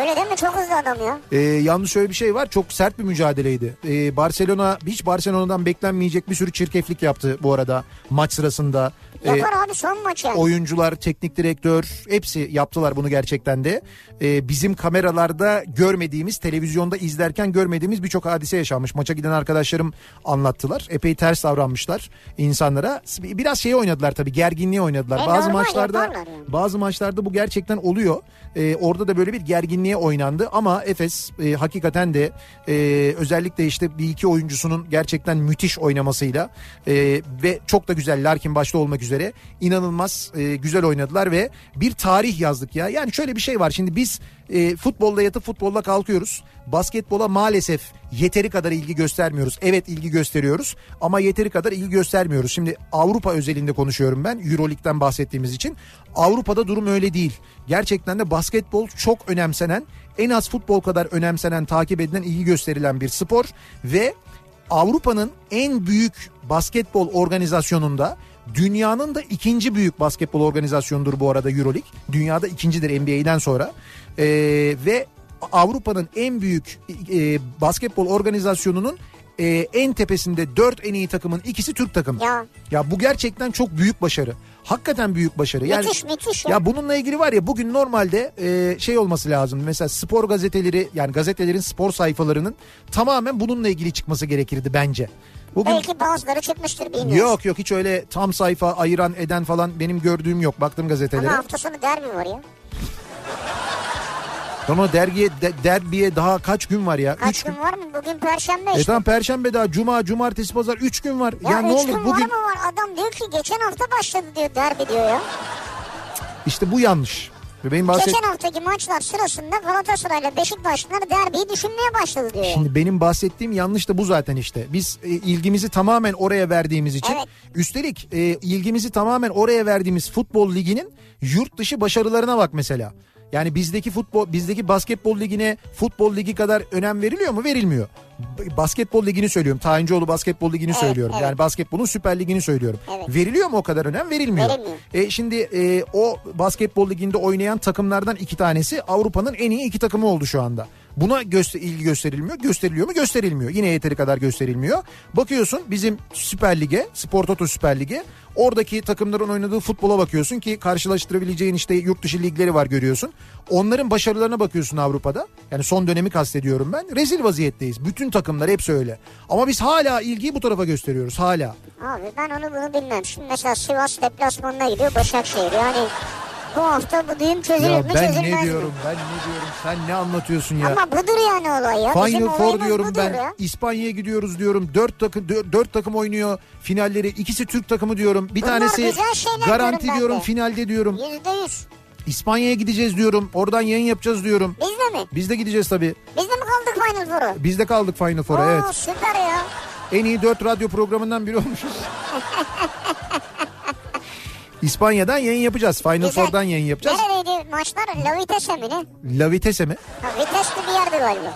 Öyle değil mi? Çok hızlı adam ya. Ee, yalnız şöyle bir şey var çok sert bir mücadeleydi. Ee, Barcelona hiç Barcelona'dan beklenmeyecek bir sürü çirkeflik yaptı bu arada maç sırasında. Ee, Yapar abi son maç yani. oyuncular, teknik direktör hepsi yaptılar bunu gerçekten de. Ee, bizim kameralarda görmediğimiz, televizyonda izlerken görmediğimiz birçok hadise yaşanmış. Maça giden arkadaşlarım anlattılar. Epey ters davranmışlar insanlara. Biraz şey oynadılar tabii, gerginliği oynadılar. E, bazı normal, maçlarda yani. bazı maçlarda bu gerçekten oluyor. Ee, orada da böyle bir gerginliğe oynandı ama Efes e, hakikaten de e, özellikle işte bir iki oyuncusunun gerçekten müthiş oynamasıyla e, ve çok da güzel Larkin başta olmak üzere inanılmaz e, güzel oynadılar ve bir tarih yazdık ya. Yani şöyle bir şey var şimdi biz e, futbolla yatıp futbolla kalkıyoruz. Basketbola maalesef yeteri kadar ilgi göstermiyoruz. Evet ilgi gösteriyoruz ama yeteri kadar ilgi göstermiyoruz. Şimdi Avrupa özelinde konuşuyorum ben Euroleague'den bahsettiğimiz için. Avrupa'da durum öyle değil. Gerçekten de basketbol çok önemsenen, en az futbol kadar önemsenen, takip edilen, ilgi gösterilen bir spor ve Avrupa'nın en büyük basketbol organizasyonunda dünyanın da ikinci büyük basketbol organizasyonudur bu arada Euroleague. Dünyada ikincidir NBA'den sonra. Ee, ve Avrupa'nın en büyük e, basketbol organizasyonunun e, en tepesinde dört en iyi takımın ikisi Türk takımı. Ya. Ya bu gerçekten çok büyük başarı. Hakikaten büyük başarı. Yani, Müthiş, müthiş ya. Ya bununla ilgili var ya bugün normalde e, şey olması lazım. Mesela spor gazeteleri yani gazetelerin spor sayfalarının tamamen bununla ilgili çıkması gerekirdi bence. Bugün Belki bazıları çıkmıştır bilmiyorum. yok yok hiç öyle tam sayfa ayıran eden falan benim gördüğüm yok. Baktım gazetelere. Ama hafta sonu derbi var ya. Ama dergiye de- derbiye daha kaç gün var ya? Kaç Üç gün var mı? Bugün perşembe E işte. tamam perşembe daha cuma cumartesi pazar 3 gün var. Ya, Ya, ne olur gün bugün var mı var? Adam diyor ki geçen hafta başladı diyor derbi diyor ya. işte bu yanlış. Benim bahset Geçen haftaki maçlar sırasında Galatasaray'la Beşiktaşlılar derbiyi düşünmeye başladı diyor. Şimdi benim bahsettiğim yanlış da bu zaten işte. Biz e, ilgimizi tamamen oraya verdiğimiz için Evet. üstelik e, ilgimizi tamamen oraya verdiğimiz futbol liginin yurt dışı başarılarına bak mesela. Yani bizdeki futbol bizdeki basketbol ligine futbol ligi kadar önem veriliyor mu? Verilmiyor. Basketbol ligini söylüyorum. Tayincioğlu basketbol ligini Evet, söylüyorum. evet. Yani basketbolun süper ligini söylüyorum. Evet. Veriliyor mu o kadar önem? Verilmiyor. Verilmiyor. E, şimdi e, o basketbol liginde oynayan takımlardan iki tanesi Avrupa'nın en iyi iki takımı oldu şu anda. Buna göster ilgi gösterilmiyor. Gösteriliyor mu? Gösterilmiyor. Yine yeteri kadar gösterilmiyor. Bakıyorsun bizim Süper Lig'e, Spor Toto Süper Lig'e oradaki takımların oynadığı futbola bakıyorsun ki karşılaştırabileceğin işte yurt dışı ligleri var görüyorsun. Onların başarılarına bakıyorsun Avrupa'da. Yani son dönemi kastediyorum ben. Rezil vaziyetteyiz. Bütün takımlar hepsi öyle. Ama biz hala ilgiyi bu tarafa gösteriyoruz. Hala. Abi ben onu bunu bilmem. Şimdi mesela Sivas deplasmanına gidiyor Başakşehir. Yani bu hafta bu düğüm çözülür Ya mü ben çözülmez ne mi? diyorum ben ne diyorum sen ne anlatıyorsun ya. Ama budur yani olay ya. Final Four diyorum ben. ya. İspanya'ya gidiyoruz diyorum. Dört takım dö- dört takım oynuyor finalleri. İkisi Türk takımı diyorum. Bir Bunlar tanesi garanti diyorum diyorum de. finalde diyorum. Yüzde yüz. İspanya'ya gideceğiz diyorum. Oradan yayın yapacağız diyorum. Biz de mi? Biz de gideceğiz tabii. Biz de mi kaldık Final Four'a? Biz de kaldık Final Four'a evet. süper ya. En iyi dört radyo programından biri olmuşuz. İspanya'dan yayın yapacağız. Final Güzel. Four'dan yayın yapacağız. Neredeydi maçlar? La Vitesse mi ne? La Vitesse mi? Ha, Vites'li bir yerde galiba.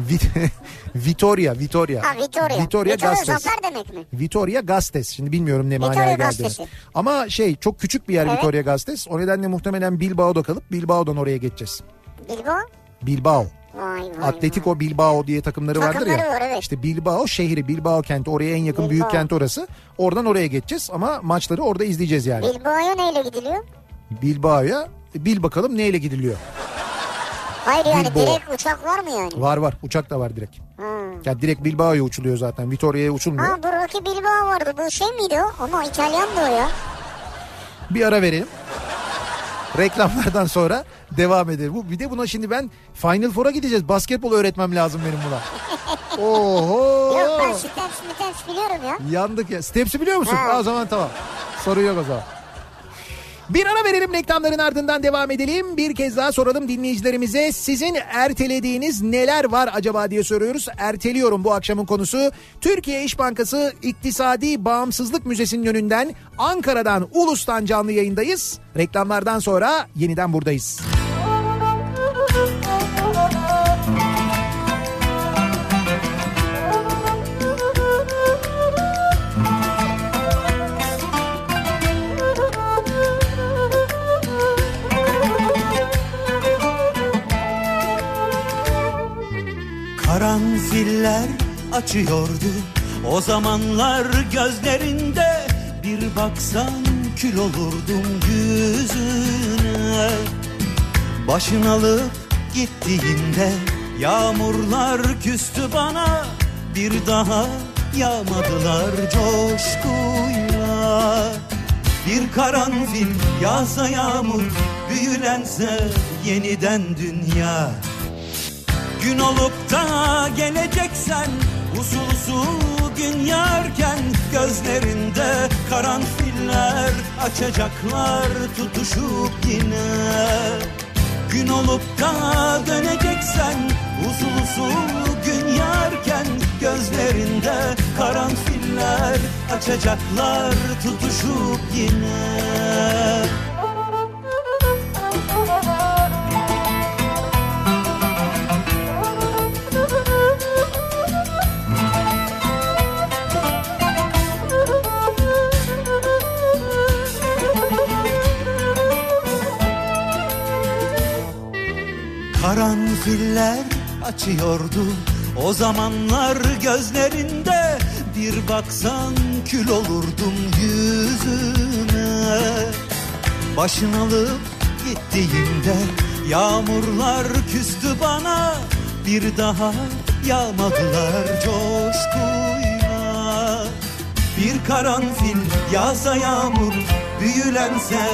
Vit- Vitoria, Vitoria. Ha Vitoria. Vitoria zafer demek mi? Vitoria Gasteiz. Şimdi bilmiyorum ne Vitoria manaya geldiğini. Ama şey çok küçük bir yer Evet. Vitoria Gasteiz. O nedenle muhtemelen Bilbao'da kalıp Bilbao'dan oraya geçeceğiz. Bilbao? Bilbao. Vay vay. Atletico Bilbao diye takımları vardır ya. Takımları var, evet. İşte Bilbao şehri, Bilbao kenti. Oraya en yakın Bilbao. büyük kent orası. Oradan oraya geçeceğiz ama maçları orada izleyeceğiz yani. Bilbao'ya neyle gidiliyor? Bilbao'ya bil bakalım neyle gidiliyor. Hayır yani Bilbao. direkt uçak var mı yani? Var var uçak da var direkt. Ha. Ya direkt Bilbao'ya uçuluyor zaten. Vitoria'ya uçulmuyor. Ha dur Rocky Bilbao vardı. Bu şey miydi o? Ama İtalyan da o ya. Bir ara verelim. Reklamlardan sonra devam edelim. Bu bir de buna şimdi ben Final Four'a gideceğiz. Basketbol öğretmem lazım benim buna. Oho. Yok ben Steps Steps biliyorum ya. Yandık ya. Steps'i biliyor musun? Ha. O zaman tamam. Sorun yok o zaman. Bir ara verelim reklamların ardından devam edelim. Bir kez daha soralım dinleyicilerimize. Sizin ertelediğiniz neler var acaba diye soruyoruz. Erteliyorum bu akşamın konusu. Türkiye İş Bankası İktisadi Bağımsızlık Müzesi'nin önünden Ankara'dan Ulus'tan canlı yayındayız. Reklamlardan sonra yeniden buradayız. Karanfiller açıyordu. O zamanlar gözlerinde bir baksan kül olurdum yüzüne. Başın alıp gittiğinde yağmurlar küstü bana. Bir daha yağmadılar coşkuyla. Bir karanfil yağsa yağmur büyülense yeniden dünya Gün olup da geleceksen usul usul gün yarken Gözlerinde karanfiller açacaklar tutuşup yine. Gün olup da döneceksen usul usul gün yarken Gözlerinde karanfiller açacaklar tutuşup yine Karanfiller açıyordu. O zamanlar gözlerinde Bir baksan kül olurdum yüzüne Başın alıp gittiğinde yağmurlar küstü bana. Bir daha yağmadılar coşkuyla. Bir karanfil yağsa yağmur büyülense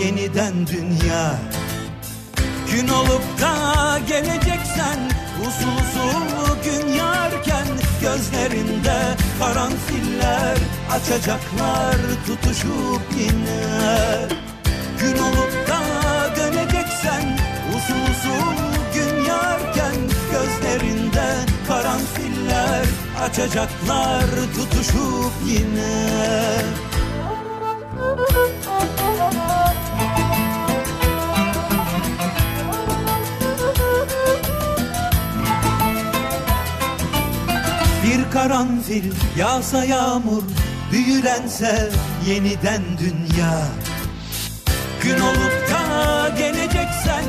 yeniden dünya Gün olup da geleceksen usul usul gün yarken Gözlerinde karanfiller açacaklar tutuşup yine. Gün olup da döneceksen usul usul gün yarken Gözlerinde karanfiller açacaklar tutuşup yine karanfil yağsa yağmur büyülense yeniden dünya. Gün olup da geleceksen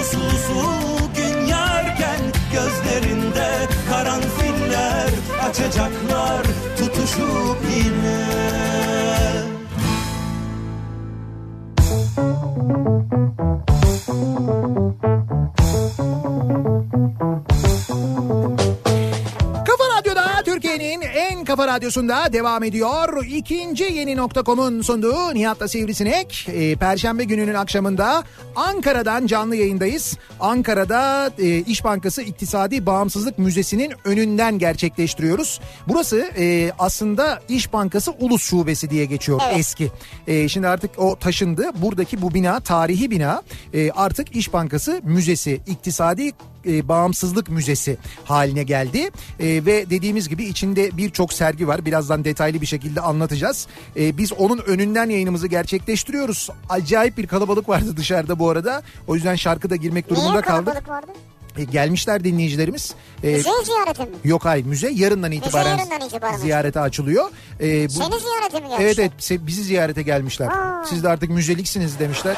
usul usul gün yarken Gözlerinde karanfiller açacaklar tutuşup yine. Kafa radyosunda devam ediyor. İkinci yeni nokta.com'un sunduğu Nihat'la Sivrisinek. Ee, Perşembe gününün akşamında Ankara'dan canlı yayındayız. Ankara'da e, İş Bankası İktisadi Bağımsızlık Müzesi'nin önünden gerçekleştiriyoruz. Burası e, aslında İş Bankası Ulus Şubesi diye geçiyor Evet. eski. E, şimdi artık o taşındı. Buradaki bu bina tarihi bina e, artık İş Bankası Müzesi, İktisadi e, Bağımsızlık Müzesi haline geldi. E, ve dediğimiz gibi içinde birçok sergi var. Birazdan detaylı bir şekilde anlatacağız. E, biz onun önünden yayınımızı gerçekleştiriyoruz. Acayip bir kalabalık vardı dışarıda bu arada. O yüzden şarkıda girmek durumunda Niye kaldık. kalabalık vardı? E, gelmişler dinleyicilerimiz. E, Müze ziyareti mi? Yok hayır müze yarından itibaren, yarından itibaren ziyarete açılıyor. E, bu- Seni ziyarete mi gelmişler? Evet evet bizi ziyarete gelmişler. Aa. Siz de artık müzeliksiniz demişler.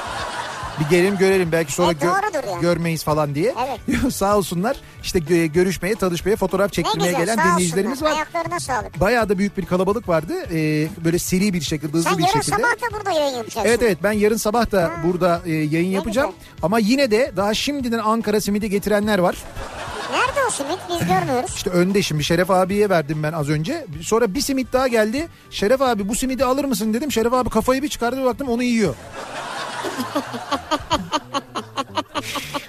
Bir gelelim görelim belki sonra E, doğrudur yani. görmeyiz falan diye. Evet. Sağ olsunlar işte gö- görüşmeye, tanışmaya, fotoğraf Ne çektirmeye güzel gelen dinleyicilerimiz olsunlar. var. Ayaklarına sağlık. Bayağı da büyük bir kalabalık vardı. Ee, böyle seri bir şekilde, hızlı Sen bir yarın şekilde. sabah da burada yayın yapacaksın. Evet evet ben yarın sabah da burada e, yayın yapacağım. güzel. Ama yine de daha şimdiden Ankara simidi getirenler var. Nerede o simit biz görmüyoruz. İşte önde şimdi Şeref abiye verdim ben az önce. Sonra bir simit daha geldi. Şeref abi bu simidi alır mısın dedim. Şeref abi kafayı bir çıkardı baktım onu yiyor.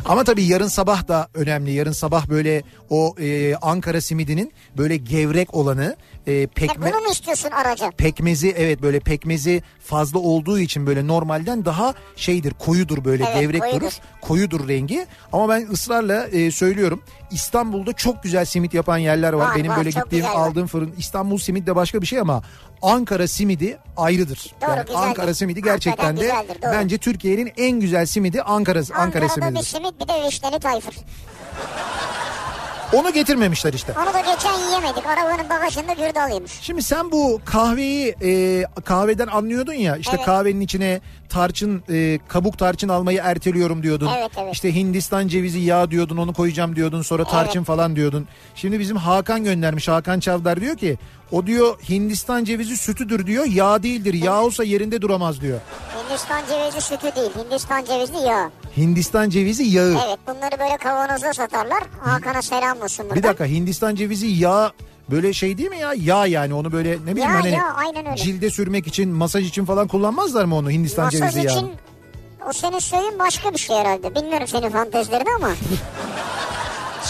Ama tabii yarın sabah da önemli. Yarın sabah böyle o e, Ankara simidinin böyle gevrek olanı e, pekme bunu mu istiyorsun araca? pekmezi evet böyle pekmezi fazla olduğu için böyle normalden daha şeydir koyudur böyle Evet, gevrek koyudur. durur koyudur rengi ama ben ısrarla e, söylüyorum İstanbul'da çok güzel simit yapan yerler var, Var, benim var, böyle gittiğim aldığım fırın İstanbul simit de başka bir şey ama Ankara simidi ayrıdır Doğru, yani güzeldir. Ankara simidi gerçekten de güzeldir, doğru. bence Türkiye'nin en güzel simidi Ankara Ankara Ankara'da bir simididir. simit bir de vişneli tayfır. Onu getirmemişler işte. Onu da geçen yiyemedik. Arabanın bagajında gürdal yemiş. Şimdi sen bu kahveyi e, kahveden anlıyordun ya işte Evet. kahvenin içine tarçın e, kabuk tarçın almayı erteliyorum diyordun. Evet, evet. İşte Hindistan cevizi yağı diyordun onu koyacağım diyordun sonra tarçın falan diyordun. Şimdi bizim Hakan göndermiş Hakan Çavdar diyor ki o diyor Hindistan cevizi sütüdür diyor yağ değildir yağ olsa yerinde duramaz diyor. Hindistan cevizi sütü değil. Hindistan cevizi yağı. Hindistan cevizi yağı. Evet bunları böyle kavanozda satarlar. Hakan'a selam olsun buradan. Bir dakika Hindistan cevizi yağ böyle şey değil mi ya? Yağ yani onu böyle ne bileyim Ya, hani ya, aynen öyle. cilde sürmek için masaj için falan kullanmazlar mı onu Hindistan Masaj cevizi yağı? için o senin söylediğin başka bir şey herhalde. Bilmiyorum senin fantezilerini ama.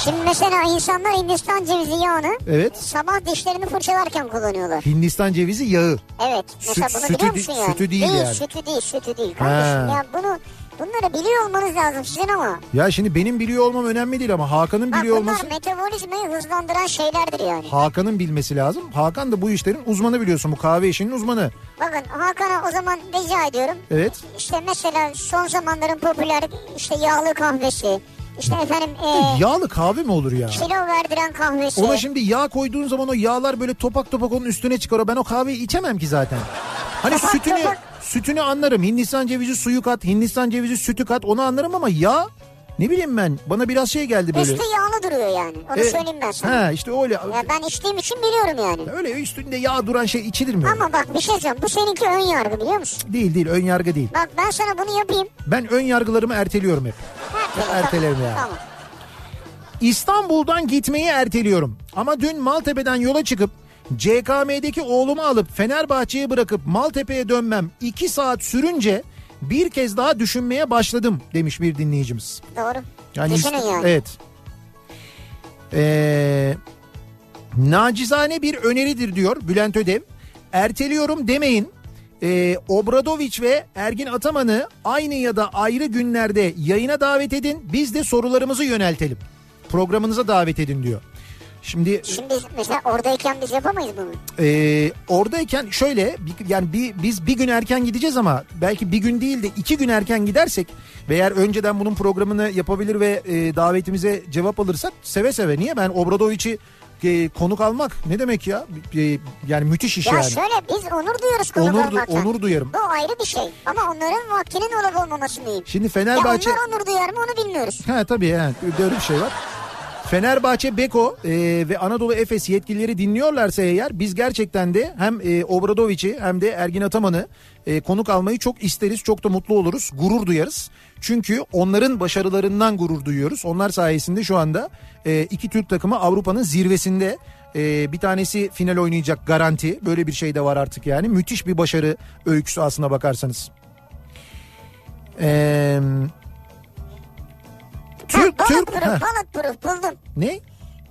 Şimdi mesela insanlar Hindistan cevizi yağını Evet. sabah dişlerini fırçalarken kullanıyorlar. Hindistan cevizi yağı. Evet. Mesela Süt- bunu sütü biliyor musun yani? sütü değil yani. Sütü değil, sütü değil kardeşim. Ha. Ya bunu bunları biliyor olmanız lazım sizin ama. Ya şimdi benim biliyor olmam önemli değil ama Hakan'ın Bak biliyor bunlar olması metabolizmayı hızlandıran şeylerdir yani. Hakan'ın bilmesi lazım. Hakan da bu işlerin uzmanı biliyorsun. Bu kahve işinin uzmanı. Bakın Hakan'a o zaman rica ediyorum. Evet. İşte mesela son zamanların popüler işte yağlı kahvesi. İşte efendim e, Yağlı kahve mi olur ya? kilo verdiren kahvesi. Ona şimdi yağ koyduğun zaman o yağlar böyle topak topak onun üstüne çıkar. O Ben o kahveyi içemem ki zaten. Hani Topak sütünü topak. sütünü anlarım. Hindistan cevizi suyu kat, Hindistan cevizi sütü kat onu anlarım ama yağ ne bileyim ben bana biraz şey geldi böyle. Üstü yağlı duruyor yani. Onu E, söyleyeyim ben sana. He işte öyle. Ya ben içtiğim için biliyorum yani. Öyle üstünde yağ duran şey içilir mi? Ama bak bir şey söyleyeceğim. Bu seninki ön yargı biliyor musun? Değil değil ön yargı değil. Bak ben sana bunu yapayım. Ben ön yargılarımı erteliyorum hep. Ertele, Ertelerim tamam, yani. Tamam. İstanbul'dan gitmeyi erteliyorum. Ama dün Maltepe'den yola çıkıp CKM'deki oğlumu alıp Fenerbahçe'ye bırakıp Maltepe'ye dönmem 2 saat sürünce bir kez daha düşünmeye başladım demiş bir dinleyicimiz. Doğru. Yani Düşünün yani. Evet. Ee, nacizane bir öneridir diyor Bülent Ödev. Erteliyorum demeyin. Ee, Obradoviç ve Ergin Ataman'ı aynı ya da ayrı günlerde yayına davet edin. Biz de sorularımızı yöneltelim. Programınıza davet edin diyor. Şimdi Şimdi mesela oradayken biz yapamayız bunu. ee, oradayken şöyle yani bir, biz bir gün erken gideceğiz ama belki bir gün değil de iki gün erken gidersek ve eğer önceden bunun programını yapabilir ve e, davetimize cevap alırsak seve seve. Niye ben Obradoviç'i e, konuk almak ne demek ya? E, yani müthiş iş Ya yani. şöyle biz onur duyuyoruz konuk Onur, olmaktan. onur duyarım. Bu ayrı bir şey. Ama onların vaktinin olup olmaması mühim. Şimdi Ya Fenerbahçe... onlar onur duyar mı onu bilmiyoruz. Ha tabii yani böyle bir şey var. Fenerbahçe, Beko e, ve Anadolu Efes yetkilileri dinliyorlarsa eğer biz gerçekten de hem e, Obradoviç'i hem de Ergin Ataman'ı e, konuk almayı çok isteriz. Çok da mutlu oluruz. Gurur duyarız. Çünkü onların başarılarından gurur duyuyoruz. Onlar sayesinde şu anda e, iki Türk takımı Avrupa'nın zirvesinde. E, bir tanesi final oynayacak garanti. Böyle bir şey de var artık yani. Müthiş bir başarı öyküsü aslına bakarsanız. Eee... Türk, ha, Türk, bulletproof, Heh, bulletproof buldum. ne?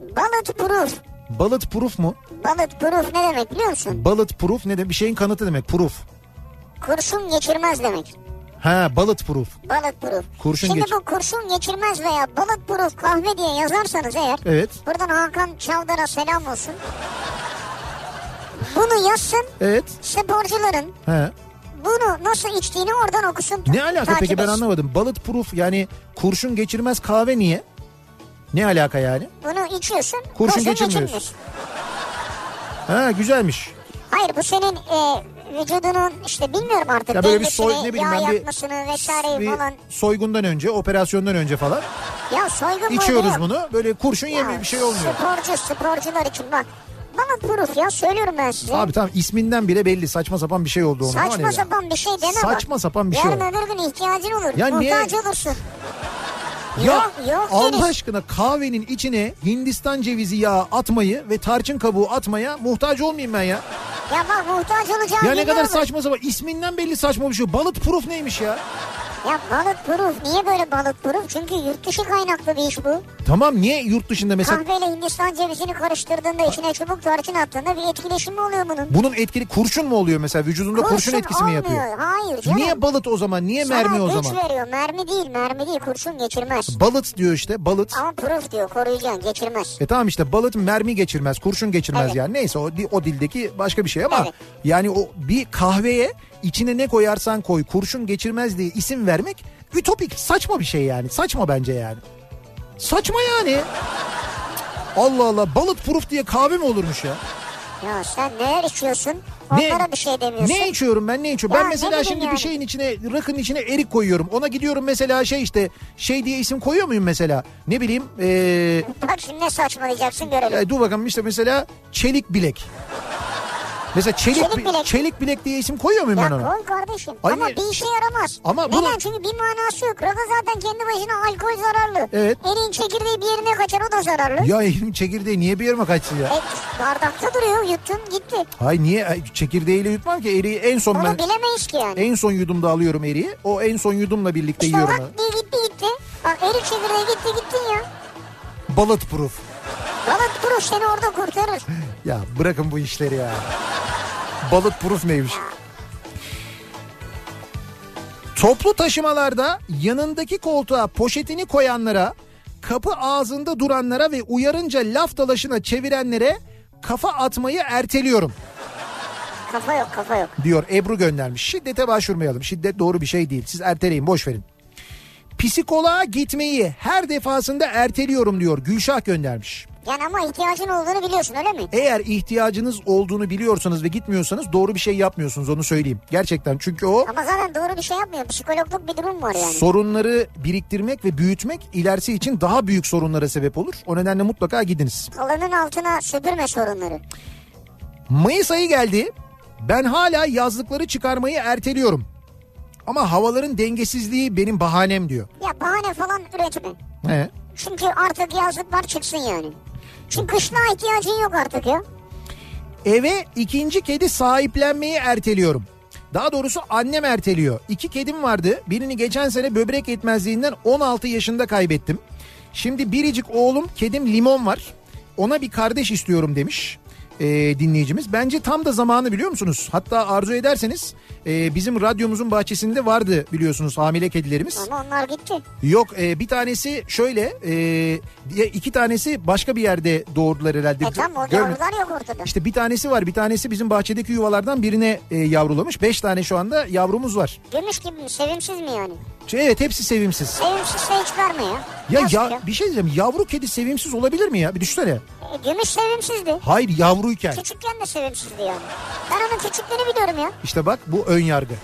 Bulletproof. Bulletproof mu? Bulletproof ne demek biliyor musun? Bulletproof ne demek? Bir şeyin kanıtı demek. Proof. Kurşun geçirmez demek. Ha bulletproof. Bulletproof. Kurşun Şimdi geç- bu kurşun geçirmez veya bulletproof kahve diye yazarsanız eğer. Evet. Buradan Hakan Çavdar'a selam olsun. Bunu yazsın Evet. sporcuların Ha. Bunu nasıl içtiğini oradan okusun. Ne alaka peki ben anlamadım. Bulletproof yani kurşun geçirmez kahve niye? Ne alaka yani? Bunu içiyorsun. Kurşun geçirmiyorsun. Ha güzelmiş. Hayır bu senin e, vücudunun işte bilmiyorum artık Ya böyle bir soy ne bileyim yağ ben bir, vesaireyi bir falan. soygundan önce, operasyondan önce falan Ya soygun içiyoruz bunu. Böyle kurşun yemiyor bir şey olmuyor. Sporcu sporcular için bak. Bulletproof ya söylüyorum ben size. Abi tamam isminden bile belli saçma sapan bir şey oldu ama Saçma ya? sapan bir şey deme bak. Saçma sapan bir şey Yarın öbür gün ihtiyacın olur. Ya niye- Muhtaç olursun. Ya Yok, yok Allah deriz. aşkına kahvenin içine Hindistan cevizi yağı atmayı ve tarçın kabuğu atmaya muhtaç olmayayım ben ya. Ya bak muhtaç olacağın Ya ne kadar saçma sapan isminden belli saçma bir şey. Bulletproof neymiş ya? Ya bulletproof niye böyle bulletproof? Çünkü yurt dışı kaynaklı bir iş bu. Tamam niye yurt dışında mesela Kahveyle Hindistan cevizini karıştırdığında içine çubuk tarçın attığında bir etkileşim mi oluyor bunun? bunun etkili kurşun mu oluyor mesela vücudunda kurşun, etkisi mi yapıyor? Hayır canım. Niye balıt o zaman? Niye Sana mermi o güç zaman? veriyor. Mermi değil mermi değil kurşun geçirmez. Balıt diyor işte balıt. Ama proof diyor koruyacaksın geçirmez. E tamam işte balıt mermi geçirmez, kurşun geçirmez Evet. yani. Neyse o, o dildeki başka bir şey ama Evet. yani o bir kahveye içine ne koyarsan koy kurşun geçirmez diye isim vermek ütopik, saçma bir şey yani. Saçma bence yani. Saçma yani. Allah Allah bulletproof diye kahve mi olurmuş ya? Ya sen neler içiyorsun? Ne- Onlara bir şey demiyorsun. Ne içiyorum ben ne içiyorum? Ya ben ne mesela şimdi yani. bir şeyin içine rakının içine erik koyuyorum. Ona gidiyorum mesela şey işte şey diye isim koyuyor muyum mesela? Ne bileyim ee, Bak şimdi ne saçmalayacaksın görelim. e, dur bakalım işte mesela çelik bilek. Mesela çelik, Çelik bi- bilek. çelik bilek diye isim koyuyor muyum ben Ya ona? koy kardeşim. Ay Ama ne- bir işe yaramaz. Ama Neden? bunu- Çünkü bir manası yok. Rakı zaten kendi başına alkol zararlı. Evet. Eriğin çekirdeği bir yerine kaçar o da zararlı. Ya elim çekirdeği niye bir yerime kaçsın ya? E, bardakta duruyor yuttun gitti. Hay niye Ay, çekirdeğiyle yutmam ki eriği en son Onu ben bilemeyiz ki yani. en son yudumda alıyorum eriği. O en son yudumla birlikte işte yiyorum. bak diye gitti gitti. Bak erik çekirdeği gitti gittin ya. Bulletproof. Balık duruş seni orada kurtarır. Ya bırakın bu işleri ya. Bulletproof neymiş? Toplu taşımalarda yanındaki koltuğa poşetini koyanlara, kapı ağzında duranlara ve uyarınca laf dalaşına çevirenlere kafa atmayı erteliyorum Kafa yok kafa yok. diyor Ebru göndermiş. Şiddete başvurmayalım. Şiddet doğru bir şey değil. Siz erteleyin boş verin. Psikoloğa gitmeyi her defasında erteliyorum diyor Gülşah göndermiş. Yani ama ihtiyacın olduğunu biliyorsun öyle mi? Eğer ihtiyacınız olduğunu biliyorsanız ve gitmiyorsanız doğru bir şey yapmıyorsunuz onu söyleyeyim. Gerçekten çünkü o Ama zaten doğru bir şey yapmıyor. Psikologluk bir durum var yani. sorunları biriktirmek ve büyütmek ilerisi için daha büyük sorunlara sebep olur. O nedenle mutlaka gidiniz. Halının altına süpürme sorunları. Mayıs ayı geldi. Ben hala yazlıkları çıkarmayı erteliyorum. Ama havaların dengesizliği benim bahanem diyor. Ya bahane falan üretme. He. Çünkü artık yazlıklar çıksın yani. Çünkü kışlığa ihtiyacın yok artık ya. Eve ikinci kedi sahiplenmeyi erteliyorum. Daha doğrusu annem erteliyor. İki kedim vardı. Birini geçen sene böbrek yetmezliğinden 16 yaşında kaybettim. Şimdi biricik oğlum kedim Limon var. Ona bir kardeş istiyorum demiş e, dinleyicimiz. Bence tam da zamanı biliyor musunuz? Hatta arzu ederseniz e, bizim radyomuzun bahçesinde vardı biliyorsunuz hamile kedilerimiz. Ama onlar gitti. Yok e, bir tanesi şöyle e, iki tanesi başka bir yerde doğurdular herhalde. E tamam o yavrular yok ortada. işte bir tanesi var. Bir tanesi bizim bahçedeki yuvalardan birine e, yavrulamış. Beş tane şu anda yavrumuz var. Gümüş gibi mi? Sevimsiz mi yani? Evet hepsi sevimsiz. Sevimsizse hiç verme ya. Ya, Yazık ya bir şey diyeceğim. Yavru kedi sevimsiz olabilir mi ya? Bir düşünsene. Gümüş sevimsizdi. Hayır yavruyken. Küçükken de sevimsizdi yani. Ben onun küçüklüğünü biliyorum ya. İşte bak bu ön yargı.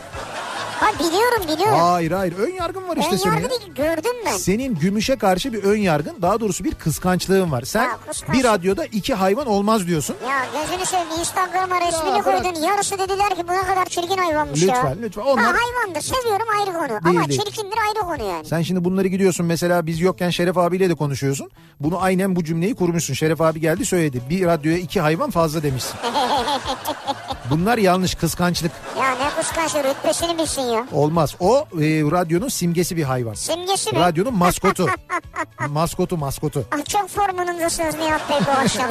Ha biliyorum biliyorum. Hayır hayır ön yargın var işte Ön senin. yargı ya. değil gördüm ben. Senin gümüşe karşı bir ön yargın daha doğrusu bir kıskançlığın var. Sen Ha, kıskanç. bir radyoda iki hayvan olmaz diyorsun. Ya gözünü seveyim Instagram'a resmini Ya koydun. Yarısı dediler ki bu ne kadar çirkin hayvanmış ya. Lütfen lütfen. Onlar... Ha hayvandır seviyorum ayrı konu. Ama değil. çirkindir ayrı konu yani. Sen şimdi bunları gidiyorsun mesela biz yokken Şeref abiyle de konuşuyorsun. Bunu aynen bu cümleyi kurmuşsun. Şeref abi geldi söyledi. Bir radyoya iki hayvan fazla demişsin. Bunlar yanlış kıskançlık. Ya ne kıskanç rütbesini bilsin ya. Olmaz. O e, radyonun simgesi bir hayvan. Simgesi mi? Radyonun maskotu. maskotu maskotu. Ah, çok formunundasınız Nihat Bey bu akşam.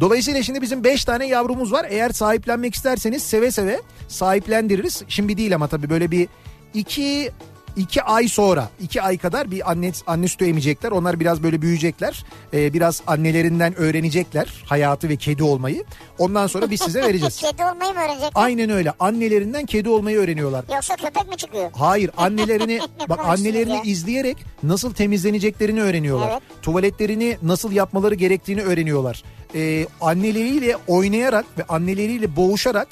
Dolayısıyla şimdi bizim 5 tane yavrumuz var. Eğer sahiplenmek isterseniz seve seve sahiplendiririz. Şimdi değil ama tabii böyle bir 2 2 ay sonra 2 ay kadar bir anne anne sütü emecekler. Onlar biraz böyle büyüyecekler. Ee, biraz annelerinden öğrenecekler hayatı ve kedi olmayı. Ondan sonra biz size vereceğiz. Kedi olmayı mı öğrenecek? Aynen öyle. Annelerinden kedi olmayı öğreniyorlar. Yoksa köpek mi çıkıyor? Hayır annelerini bak annelerini ya? izleyerek nasıl temizleneceklerini öğreniyorlar. Evet. Tuvaletlerini nasıl yapmaları gerektiğini öğreniyorlar. Ee, anneleriyle oynayarak ve anneleriyle boğuşarak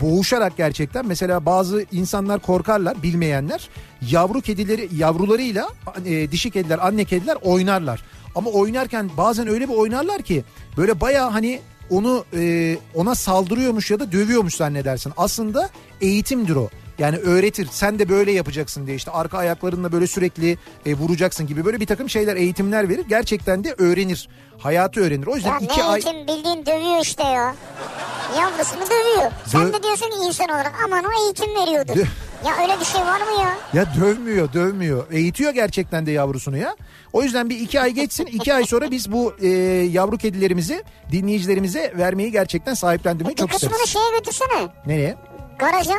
boğuşarak gerçekten mesela bazı insanlar korkarlar bilmeyenler yavru kedileri yavrularıyla e, dişi kediler anne kediler oynarlar. Ama oynarken bazen öyle bir oynarlar ki böyle baya hani onu e, ona saldırıyormuş ya da dövüyormuş zannedersin. Aslında eğitimdir o. Yani öğretir sen de böyle yapacaksın diye işte arka ayaklarınla böyle sürekli e, vuracaksın gibi böyle bir takım şeyler eğitimler verir. Gerçekten de öğrenir. Hayatı öğrenir. O yüzden Ya iki ne ay eğitim? Bildiğin dövüyor işte ya. Yavrusunu dövüyor. Sen Dö- de diyorsun insan olarak aman o eğitim veriyordur. Dö- ya öyle bir şey var mı ya? Ya dövmüyor dövmüyor. Eğitiyor gerçekten de yavrusunu ya. O yüzden bir iki ay geçsin. iki ay sonra biz bu e, yavru kedilerimizi dinleyicilerimize vermeyi gerçekten sahiplendirmeyi Bir çok kısmını isteriz. şeye götürsene. Nereye? Garaja.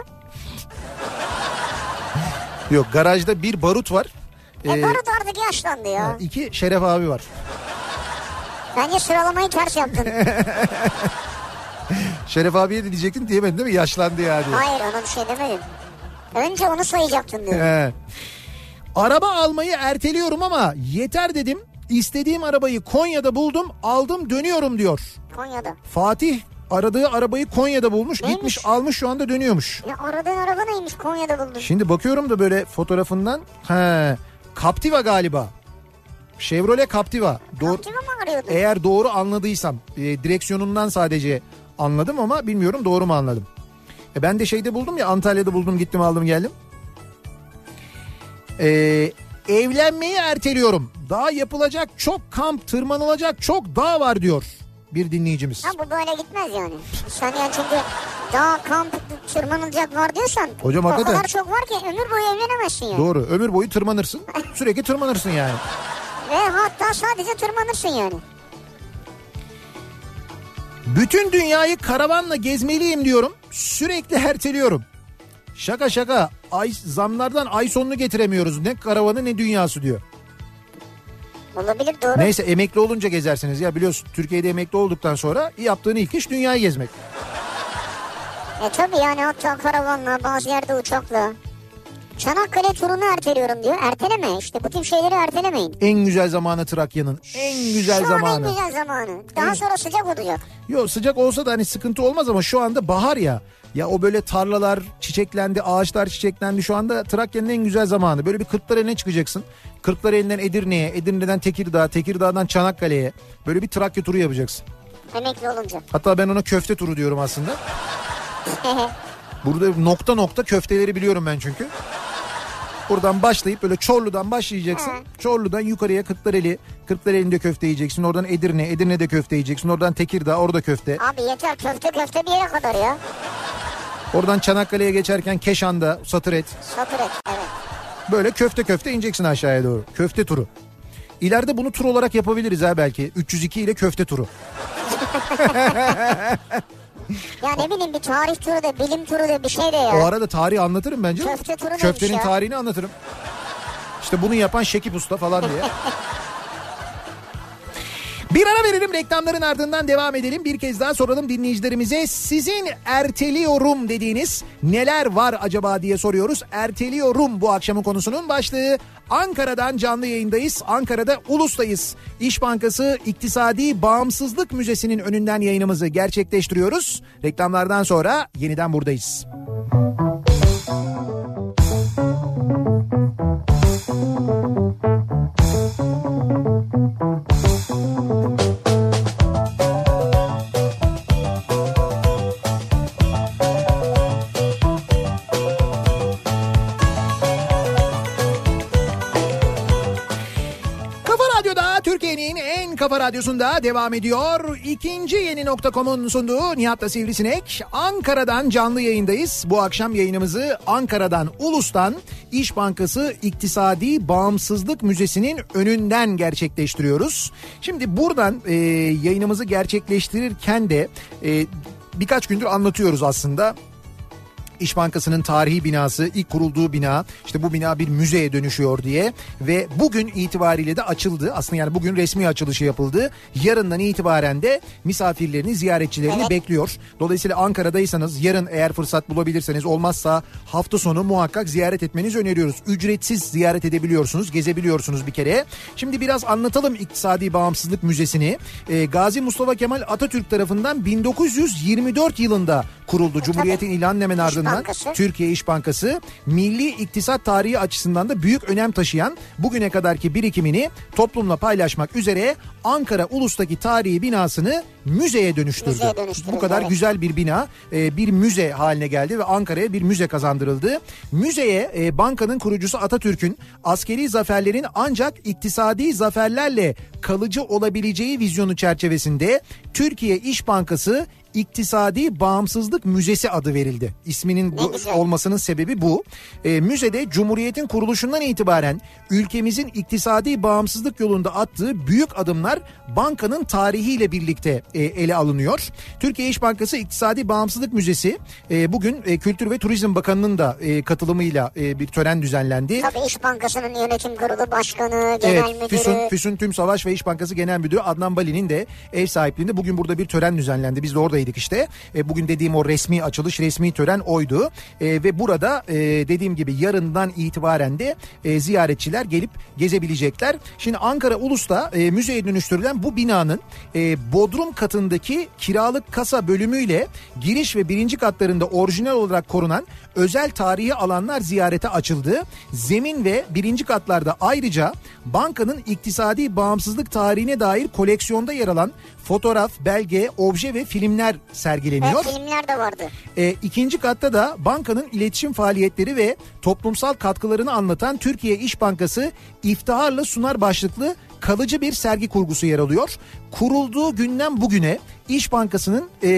Yok garajda bir barut var. E, Ee, Barut artık yaşlandı ya. iki Şeref abi var. Bence sıralamayı ters yaptın. Şeref abiye de diyecektin diyemedin değil mi? Yaşlandı ya diye. Hayır bir şey demedim. Önce onu sayacaktın diyor. He. Araba almayı erteliyorum ama yeter dedim. İstediğim arabayı Konya'da buldum aldım dönüyorum diyor. Konya'da. Fatih aradığı arabayı Konya'da bulmuş Neymiş? gitmiş almış şu anda dönüyormuş. Ya aradığın araba neymiş Konya'da buldun? Şimdi bakıyorum da böyle fotoğrafından he, Captiva galiba. Chevrolet Captiva. Doğru, Captiva mı arıyordun? eğer doğru anladıysam e, direksiyonundan sadece anladım ama bilmiyorum doğru mu anladım. E, ben de şeyde buldum ya Antalya'da buldum gittim aldım geldim. E, evlenmeyi erteliyorum. Daha yapılacak çok kamp tırmanılacak çok dağ var diyor bir dinleyicimiz. Ha bu böyle gitmez yani. Sen yani çünkü daha kamp tırmanılacak var diyorsan Hocam o hakikaten. kadar çok var ki ömür boyu evlenemezsin yani. Doğru ömür boyu tırmanırsın sürekli tırmanırsın yani. Ve hatta sadece tırmanırsın yani. Bütün dünyayı karavanla gezmeliyim diyorum. Sürekli erteliyorum. Şaka şaka. Ay, zamlardan ay sonunu getiremiyoruz. Ne karavanı ne dünyası diyor. Olabilir doğru. Neyse emekli olunca gezersiniz. Ya biliyorsun Türkiye'de emekli olduktan sonra yaptığın ilk iş dünyayı gezmek. E tabi yani hatta karavanla bazı yerde uçakla. Çanakkale turunu erteliyorum diyor. Erteleme işte bu tip şeyleri ertelemeyin. En güzel zamanı Trakya'nın. En güzel Şu zamanı. an en güzel zamanı. Daha En- sonra sıcak olacak. Yok sıcak olsa da hani sıkıntı olmaz ama şu anda bahar ya. Ya o böyle tarlalar çiçeklendi, ağaçlar çiçeklendi. Şu anda Trakya'nın en güzel zamanı. Böyle bir Kırklareli'ne çıkacaksın. Kırklareli'nden Edirne'ye, Edirne'den Tekirdağ, Tekirdağ'dan Çanakkale'ye. Böyle bir Trakya turu yapacaksın. Emekli olunca. Hatta ben ona köfte turu diyorum aslında. Burada nokta nokta köfteleri biliyorum ben çünkü. Buradan başlayıp böyle Çorlu'dan başlayacaksın. Çorlu'dan yukarıya Kırklareli. Kırklareli'nde köfte yiyeceksin. Oradan Edirne, Edirne'de köfte yiyeceksin. Oradan Tekirdağ, orada köfte. Abi yeter köfte köfte bir yere kadar ya. Oradan Çanakkale'ye geçerken Keşan'da satır et. Satır et evet. Böyle köfte köfte ineceksin aşağıya doğru. Köfte turu. İleride bunu tur olarak yapabiliriz ha belki. 302 ile köfte turu. Ya ne bileyim bir tarih turu da bilim turu da bir şey de ya. O arada tarihi anlatırım bence. Köfte turu Köftenin ya? tarihini anlatırım. İşte bunu yapan Şekip Usta falan diye. Bir ara verelim reklamların ardından devam edelim. Bir kez daha soralım dinleyicilerimize. Sizin erteliyorum dediğiniz neler var acaba diye soruyoruz. Erteliyorum bu akşamın konusunun başlığı. Ankara'dan canlı yayındayız. Ankara'da Ulus'tayız. İş Bankası İktisadi Bağımsızlık Müzesi'nin önünden yayınımızı gerçekleştiriyoruz. Reklamlardan sonra yeniden buradayız. Kafa radyosunda devam ediyor. İkinci yeni nokta.com'un sunduğu Nihat'la Sivrisinek. Ankara'dan canlı yayındayız. Bu akşam yayınımızı Ankara'dan, Ulus'tan İş Bankası İktisadi Bağımsızlık Müzesi'nin önünden gerçekleştiriyoruz. Şimdi buradan e, yayınımızı gerçekleştirirken de e, birkaç gündür anlatıyoruz aslında. İş Bankası'nın tarihi binası ilk kurulduğu bina işte bu bina bir müzeye dönüşüyor diye ve bugün itibariyle de açıldı. Aslında yani bugün resmi açılışı yapıldı. Yarından itibaren de misafirlerini ziyaretçilerini Evet. bekliyor. Dolayısıyla Ankara'daysanız yarın eğer fırsat bulabilirseniz olmazsa hafta sonu muhakkak ziyaret etmenizi öneriyoruz. Ücretsiz ziyaret edebiliyorsunuz, gezebiliyorsunuz bir kere. Şimdi biraz anlatalım İktisadi Bağımsızlık Müzesi'ni. Ee, Gazi Mustafa Kemal Atatürk tarafından 1924 yılında kuruldu. Cumhuriyet'in ilan hemen ardından Bankası. Türkiye İş Bankası milli iktisat tarihi açısından da büyük önem taşıyan bugüne kadarki birikimini toplumla paylaşmak üzere Ankara Ulus'taki tarihi binasını müzeye dönüştürdü. Müzeye dönüştürdü, Bu kadar evet. güzel bir bina e, bir müze haline geldi ve Ankara'ya bir müze kazandırıldı. Müzeye e, bankanın kurucusu Atatürk'ün askeri zaferlerin ancak iktisadi zaferlerle kalıcı olabileceği vizyonu çerçevesinde Türkiye İş Bankası İktisadi Bağımsızlık Müzesi adı verildi. İsminin bu olmasının sebebi bu. E, müzede Cumhuriyet'in kuruluşundan itibaren ülkemizin iktisadi bağımsızlık yolunda attığı büyük adımlar bankanın tarihiyle birlikte e, ele alınıyor. Türkiye İş Bankası İktisadi Bağımsızlık Müzesi e, bugün e, Kültür ve Turizm Bakanı'nın da e, katılımıyla e, bir tören düzenlendi. Tabii İş Bankası'nın yönetim kurulu başkanı, genel Evet, müdürü. Füsun, Füsun Tüm Savaş ve İş Bankası Genel Müdürü Adnan Bali'nin de ev sahipliğinde bugün burada bir tören düzenlendi. Biz de oradaydık oradaydık işte. E, bugün dediğim o resmi açılış, resmi tören oydu. E, ve burada e, dediğim gibi yarından itibaren de e, ziyaretçiler gelip gezebilecekler. Şimdi Ankara Ulus'ta e, müzeye dönüştürülen bu binanın e, bodrum katındaki kiralık kasa bölümüyle giriş ve birinci katlarında orijinal olarak korunan özel tarihi alanlar ziyarete açıldı. Zemin ve birinci katlarda ayrıca bankanın iktisadi bağımsızlık tarihine dair koleksiyonda yer alan fotoğraf, belge, obje ve filmler sergileniyor. Evet filmler de vardı. E, ikinci katta da bankanın iletişim faaliyetleri ve toplumsal katkılarını anlatan Türkiye İş Bankası iftiharla sunar başlıklı kalıcı bir sergi kurgusu yer alıyor. Kurulduğu günden bugüne İş Bankası'nın e,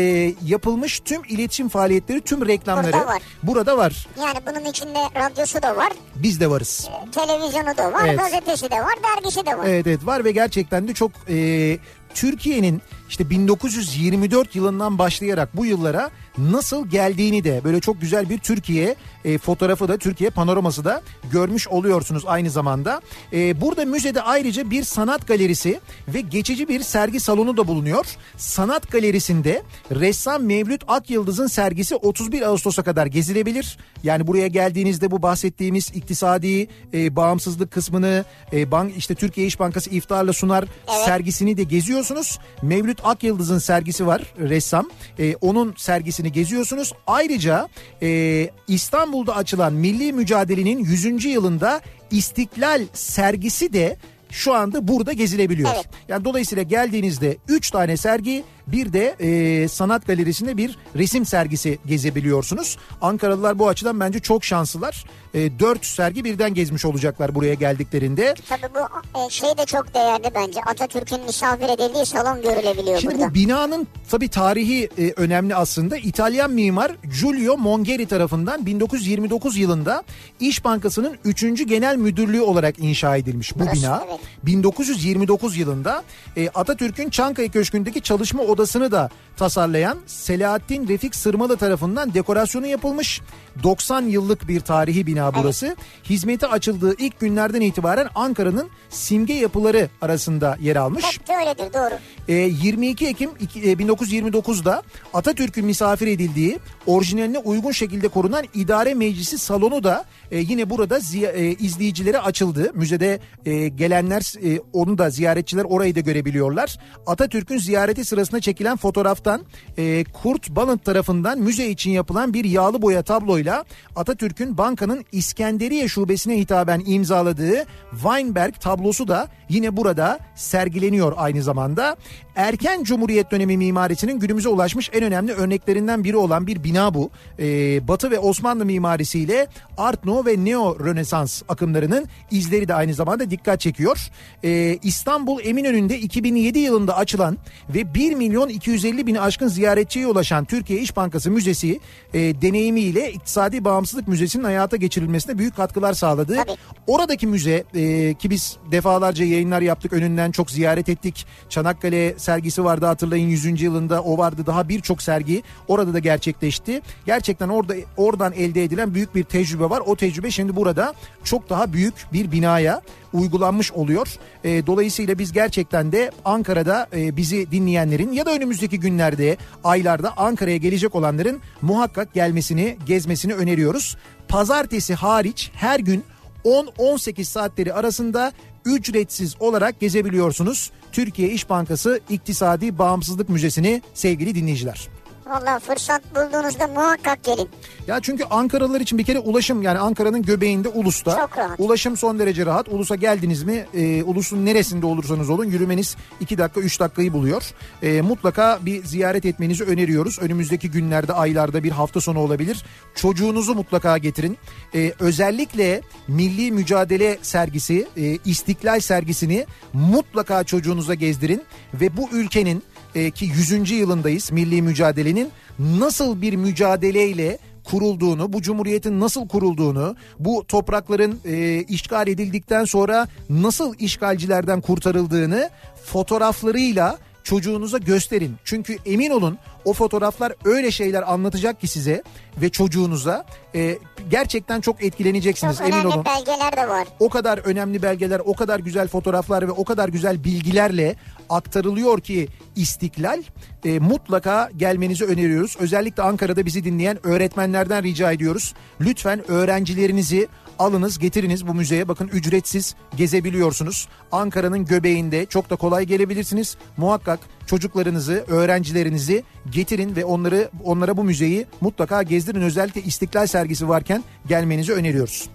yapılmış tüm iletişim faaliyetleri, tüm reklamları Burada var. burada var. Yani bunun içinde radyosu da var, Biz de varız. televizyonu da var, Evet. gazetesi de var, dergisi de var. Evet evet var ve gerçekten de çok e, Türkiye'nin işte 1924 yılından başlayarak bu yıllara nasıl geldiğini de böyle çok güzel bir Türkiye e, fotoğrafı da Türkiye panoraması da görmüş oluyorsunuz aynı zamanda. E, burada müzede ayrıca bir sanat galerisi ve geçici bir sergi salonu da bulunuyor. Sanat galerisinde ressam Mevlüt Akyıldız'ın sergisi 31 Ağustos'a kadar gezilebilir. Yani buraya geldiğinizde bu bahsettiğimiz iktisadi e, bağımsızlık kısmını e, bank işte Türkiye İş Bankası iftarla sunar sergisini de geziyorsunuz. Mevlüt Akyıldız'ın sergisi var ressam. E, onun sergisini geziyorsunuz. Ayrıca e, İstanbul'da açılan Milli Mücadele'nin 100. yılında İstiklal sergisi de şu anda burada gezilebiliyor. Evet. Yani dolayısıyla geldiğinizde 3 tane sergi bir de e, sanat galerisinde bir resim sergisi gezebiliyorsunuz. Ankaralılar bu açıdan bence çok şanslılar. E, 4 sergi birden gezmiş olacaklar buraya geldiklerinde. Tabii bu e, şey de çok değerli bence. Atatürk'ün misafir edildiği salon görülebiliyor Şimdi burada. bu binanın tabii tarihi e, önemli aslında. İtalyan mimar Giulio Mongeri tarafından 1929 yılında İş Bankası'nın 3. Genel Müdürlüğü olarak inşa edilmiş bu Burası, bina. evet. 1929 yılında e, Atatürk'ün Çankaya Köşkü'ndeki çalışma odasını da tasarlayan Selahattin Refik Sırmalı tarafından dekorasyonu yapılmış. 90 yıllık bir tarihi bina burası. Hizmete açıldığı ilk günlerden itibaren Ankara'nın simge yapıları arasında yer almış. Hep öyledir doğru. E, 22 Ekim iki- e, 1929'da Atatürk'ün misafir edildiği orijinaline uygun şekilde korunan idare meclisi salonu da e, yine burada ziya- e, izleyicilere açıldı. Müzede e, gelenler e, onu da ziyaretçiler orayı da görebiliyorlar. Atatürk'ün ziyareti sırasında çekilen fotoğraftan e, Kurt Balint tarafından müze için yapılan bir yağlı boya tabloyla Atatürk'ün bankanın İskenderiye şubesine hitaben imzaladığı Weinberg tablosu da yine burada sergileniyor aynı zamanda. Erken Cumhuriyet dönemi mimarisinin günümüze ulaşmış en önemli örneklerinden biri olan bir bina bu. Ee, Batı ve Osmanlı mimarisiyle Art Nouveau ve Neo Rönesans akımlarının izleri de aynı zamanda dikkat çekiyor. Ee, İstanbul Eminönü'nde 2007 yılında açılan ve 1 milyon 250 bin aşkın ziyaretçiye ulaşan Türkiye İş Bankası Müzesi e, deneyimiyle İktisadi Bağımsızlık Müzesi'nin hayata geçirilmesine büyük katkılar sağladı. Tabii. Oradaki müze e, ki biz defalarca yayınlar yaptık önünden çok ziyaret ettik. Çanakkale sergisi vardı hatırlayın 100. yılında o vardı daha birçok sergi orada da gerçekleşti. Gerçekten orada oradan elde edilen büyük bir tecrübe var. O tecrübe şimdi burada çok daha büyük bir binaya uygulanmış oluyor. E, dolayısıyla biz gerçekten de Ankara'da e, bizi dinleyenlerin ya da önümüzdeki günlerde, aylarda Ankara'ya gelecek olanların muhakkak gelmesini, gezmesini öneriyoruz. Pazartesi hariç her gün 10-18 saatleri arasında ücretsiz olarak gezebiliyorsunuz. Türkiye İş Bankası İktisadi Bağımsızlık Müzesi'ni sevgili dinleyiciler. Valla fırsat bulduğunuzda muhakkak gelin. Ya çünkü Ankaralılar için bir kere ulaşım yani Ankara'nın göbeğinde Ulus'ta. Çok rahat. Ulaşım son derece rahat. Ulus'a geldiniz mi e, Ulus'un neresinde olursanız olun yürümeniz 2 dakika 3 dakikayı buluyor. E, mutlaka bir ziyaret etmenizi öneriyoruz. Önümüzdeki günlerde aylarda bir hafta sonu olabilir. Çocuğunuzu mutlaka getirin. E, özellikle Milli Mücadele sergisi e, İstiklal sergisini mutlaka çocuğunuza gezdirin. Ve bu ülkenin e, ki 100. yılındayız milli mücadelenin nasıl bir mücadeleyle kurulduğunu, bu cumhuriyetin nasıl kurulduğunu, bu toprakların e, işgal edildikten sonra nasıl işgalcilerden kurtarıldığını fotoğraflarıyla çocuğunuza gösterin. Çünkü emin olun o fotoğraflar öyle şeyler anlatacak ki size ve çocuğunuza e, gerçekten çok etkileneceksiniz Çok emin olun. belgeler de var. O kadar önemli belgeler, o kadar güzel fotoğraflar ve o kadar güzel bilgilerle aktarılıyor ki istiklal e, mutlaka gelmenizi öneriyoruz. Özellikle Ankara'da bizi dinleyen öğretmenlerden rica ediyoruz. Lütfen öğrencilerinizi alınız getiriniz bu müzeye bakın ücretsiz gezebiliyorsunuz. Ankara'nın göbeğinde çok da kolay gelebilirsiniz. Muhakkak çocuklarınızı, öğrencilerinizi getirin ve onları onlara bu müzeyi mutlaka gezdirin. Özellikle İstiklal sergisi varken gelmenizi öneriyoruz.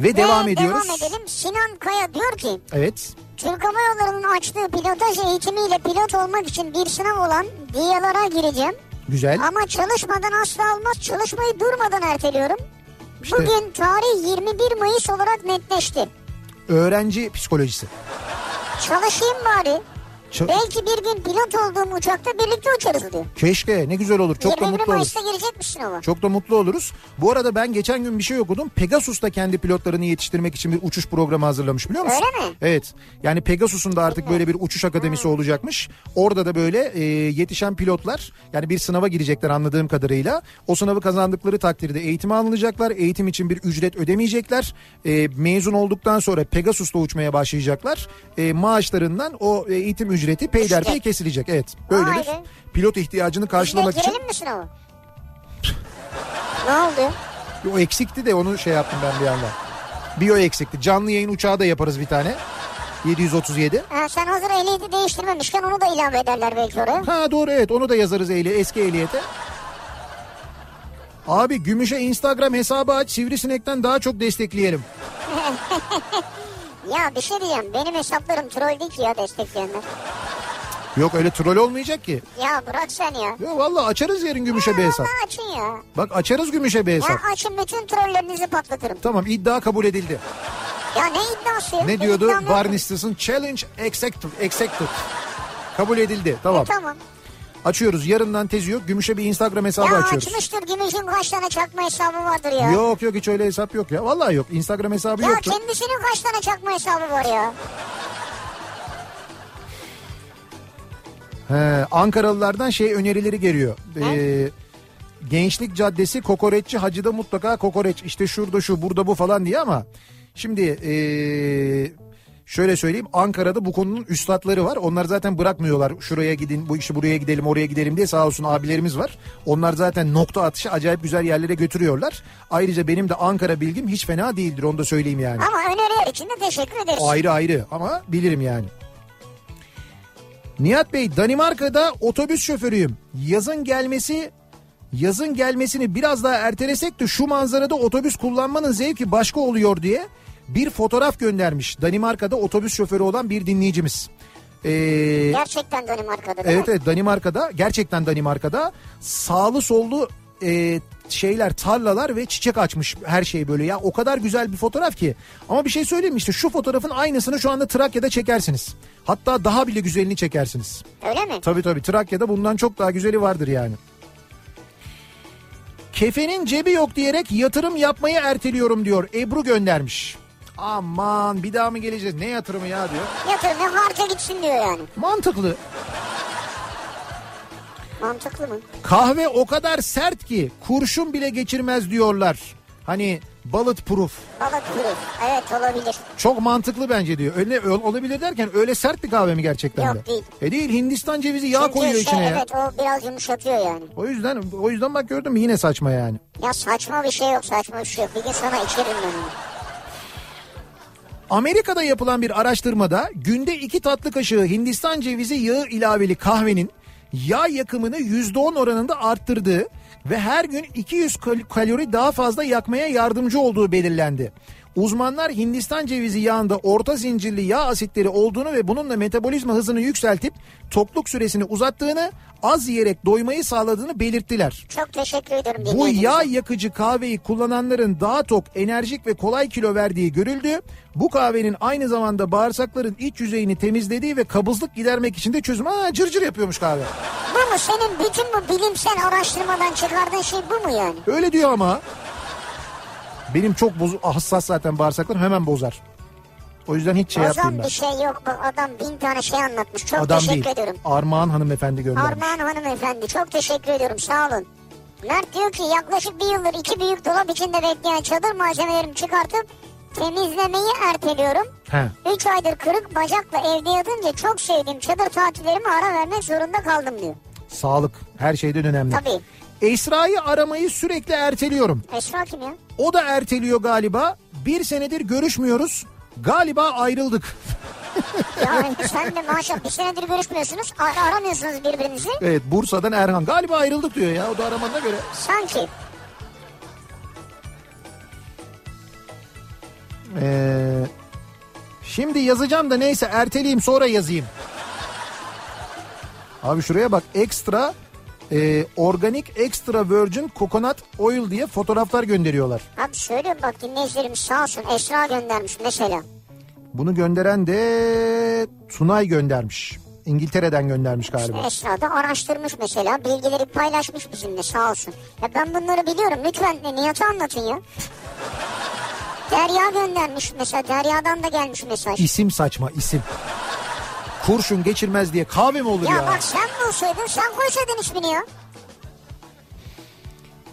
Ve devam Ve ediyoruz. Devam edelim. Sinan Kaya diyor ki Evet. Türk Hava Yolları'nın açtığı pilotaj eğitimiyle pilot olmak için bir sınav olan DIA'lara gireceğim. Güzel. Ama çalışmadan asla olmaz. Çalışmayı durmadan erteliyorum. İşte- Bugün tarih 21 Mayıs olarak netleşti. Öğrenci psikolojisi. Çalışayım bari. Ç- Belki bir gün pilot olduğum uçakta birlikte uçarız diyor. Keşke ne güzel olur. Çok da 21 mutlu oluruz. Misin ama? Çok da mutlu oluruz. Bu arada ben geçen gün bir şey okudum. Pegasus da kendi pilotlarını yetiştirmek için bir uçuş programı hazırlamış biliyor musun? Öyle mi? Evet. Yani Pegasus'un da artık böyle bir uçuş akademisi olacakmış. Orada da böyle e, yetişen pilotlar yani bir sınava girecekler anladığım kadarıyla. O sınavı kazandıkları takdirde eğitime alınacaklar. Eğitim için bir ücret ödemeyecekler. E, mezun olduktan sonra Pegasus'ta uçmaya başlayacaklar. E, maaşlarından o eğitim ücreti peyderpey İşte. kesilecek. Evet. Böyle Vay bir be. pilot ihtiyacını karşılamak için. girelim mi sınava? ne oldu? O eksikti de onu şey yaptım ben bir anda. Bir o eksikti. Canlı yayın uçağı da yaparız bir tane. 737. Ha, sen hazır ehliyeti değiştirmemişken onu da ilave ederler belki oraya. Ha doğru evet onu da yazarız ehli, eski ehliyete. Abi Gümüş'e Instagram hesabı aç sivrisinekten daha çok destekleyelim. Ya bir şey diyeceğim. Benim hesaplarım troll değil ki ya destekleyenler. Yok öyle troll olmayacak ki. Ya bırak sen ya. Yok valla açarız yarın Gümüş'e bir hesap. Vallahi açın ya. Bak açarız Gümüş'e bir Ya hesap. açın bütün trollerinizi patlatırım. Tamam iddia kabul edildi. Ya ne iddiası? ya? Ne Bir diyordu Stinson? Challenge accepted. accepted. Kabul edildi. Tamam. Tamam. Açıyoruz. Yarından tezi yok. Gümüş'e bir Instagram hesabı Ya açıyoruz. açmıştır Gümüş'ün kaç tane çakma hesabı vardır ya. Yok yok hiç öyle hesap yok ya. Vallahi yok. Instagram hesabı Ya yoktu. kendisinin kaç tane çakma hesabı var ya. He, Ankaralılardan şey önerileri geliyor. Ee, Gençlik Caddesi kokoreççi hacıda mutlaka kokoreç işte şurada şu burada bu falan diye ama şimdi ee, şöyle söyleyeyim Ankara'da bu konunun üstadları var. Onlar zaten bırakmıyorlar şuraya gidin bu işi buraya gidelim oraya gidelim diye sağ olsun abilerimiz var. Onlar zaten nokta atışı acayip güzel yerlere götürüyorlar. Ayrıca benim de Ankara bilgim hiç fena değildir onu da söyleyeyim yani. Ama öneriler için de teşekkür ederiz. Ayrı ayrı ama bilirim yani. Nihat Bey Danimarka'da otobüs şoförüyüm. Yazın gelmesi yazın gelmesini biraz daha ertelesek de şu manzarada otobüs kullanmanın zevki başka oluyor diye bir fotoğraf göndermiş. Danimarka'da otobüs şoförü olan bir dinleyicimiz. Ee, Gerçekten Danimarka'da değil Evet mi? evet Danimarka'da gerçekten Danimarka'da. Sağlı sollu e, şeyler tarlalar ve çiçek açmış her şey böyle. Ya o kadar güzel bir fotoğraf ki. Ama bir şey söyleyeyim mi? İşte şu fotoğrafın aynısını şu anda Trakya'da çekersiniz. Hatta daha bile güzelini çekersiniz. Öyle mi? tabii tabii. Trakya'da bundan çok daha güzeli vardır yani. Kefenin cebi yok diyerek yatırım yapmayı erteliyorum diyor Ebru göndermiş aman bir daha mı geleceğiz ne yatırımı ya diyor Yatırım harca gitsin diyor yani. mantıklı Mantıklı mı? Kahve o kadar sert ki kurşun bile geçirmez diyorlar. Hani bulletproof. Balık kuru. Evet olabilir. Çok mantıklı bence diyor. Öyle olabilir derken öyle sert bir kahve mi gerçekten Yok, de? değil. E değil Hindistan cevizi yağ Çünkü koyuyor şey, içine ya. Evet o biraz yumuşatıyor yani. O yüzden o yüzden bak gördün mü yine saçma yani. Ya saçma bir şey yok saçma bir şey yok. Bir gün sana içerim ben onu. Amerika'da yapılan bir araştırmada günde iki tatlı kaşığı Hindistan cevizi yağı ilaveli kahvenin yağ yakımını %10 oranında arttırdığı ve her gün 200 kal- kalori daha fazla yakmaya yardımcı olduğu belirlendi. Uzmanlar Hindistan cevizi yağında orta zincirli yağ asitleri olduğunu ve bununla metabolizma hızını yükseltip tokluk süresini uzattığını, az yiyerek doymayı sağladığını belirttiler. Çok teşekkür ederim. Bu yağ yakıcı kahveyi kullananların daha tok, enerjik ve kolay kilo verdiği görüldü. Bu kahvenin aynı zamanda bağırsakların iç yüzeyini temizlediği ve kabızlık gidermek için de çözüm. Aa cırcır yapıyormuş kahve. Bu mu senin bütün bu bilimsel araştırmadan çıkardığın şey bu mu yani? Öyle diyor ama. Benim çok bozu hassas zaten bağırsaklarım hemen bozar. O yüzden hiç şey o yapmayayım ben. bir şey yok. Bak adam bin tane şey anlatmış. Çok Adam teşekkür değil. ediyorum. Armağan hanımefendi göndermiş. Armağan hanımefendi çok teşekkür ediyorum sağ olun. Mert diyor ki yaklaşık bir yıldır iki büyük dolap içinde bekleyen çadır malzemelerimi çıkartıp temizlemeyi erteliyorum. He. 3 aydır kırık bacakla evde yatınca çok sevdiğim çadır tatillerime ara vermek zorunda kaldım diyor. Sağlık her şeyden önemli. Tabii. Esra'yı aramayı sürekli erteliyorum. Esra kim ya? O da erteliyor galiba. Bir senedir görüşmüyoruz. Galiba ayrıldık. Ya sen de maşallah bir senedir görüşmüyorsunuz. Ara aramıyorsunuz birbirinizi. Evet Bursa'dan Erhan. Galiba ayrıldık diyor ya o da aramanına göre. Sanki. Ee, şimdi yazacağım da neyse erteleyeyim sonra yazayım. Abi şuraya bak ekstra e, organik extra virgin coconut oil diye fotoğraflar gönderiyorlar. Abi söylüyorum bak dinleyicilerimiz sağ olsun Esra göndermiş mesela. Bunu gönderen de Tunay göndermiş. İngiltere'den göndermiş galiba. Esra da araştırmış mesela bilgileri paylaşmış bizimle sağ olsun. Ya ben bunları biliyorum lütfen de Nihat'ı anlatın ya. Derya göndermiş mesela Derya'dan da gelmiş mesaj. İsim saçma isim. Kurşun geçirmez diye kahve mi olur ya? Ya bak sen bulsaydın sen koysaydın ismini ya.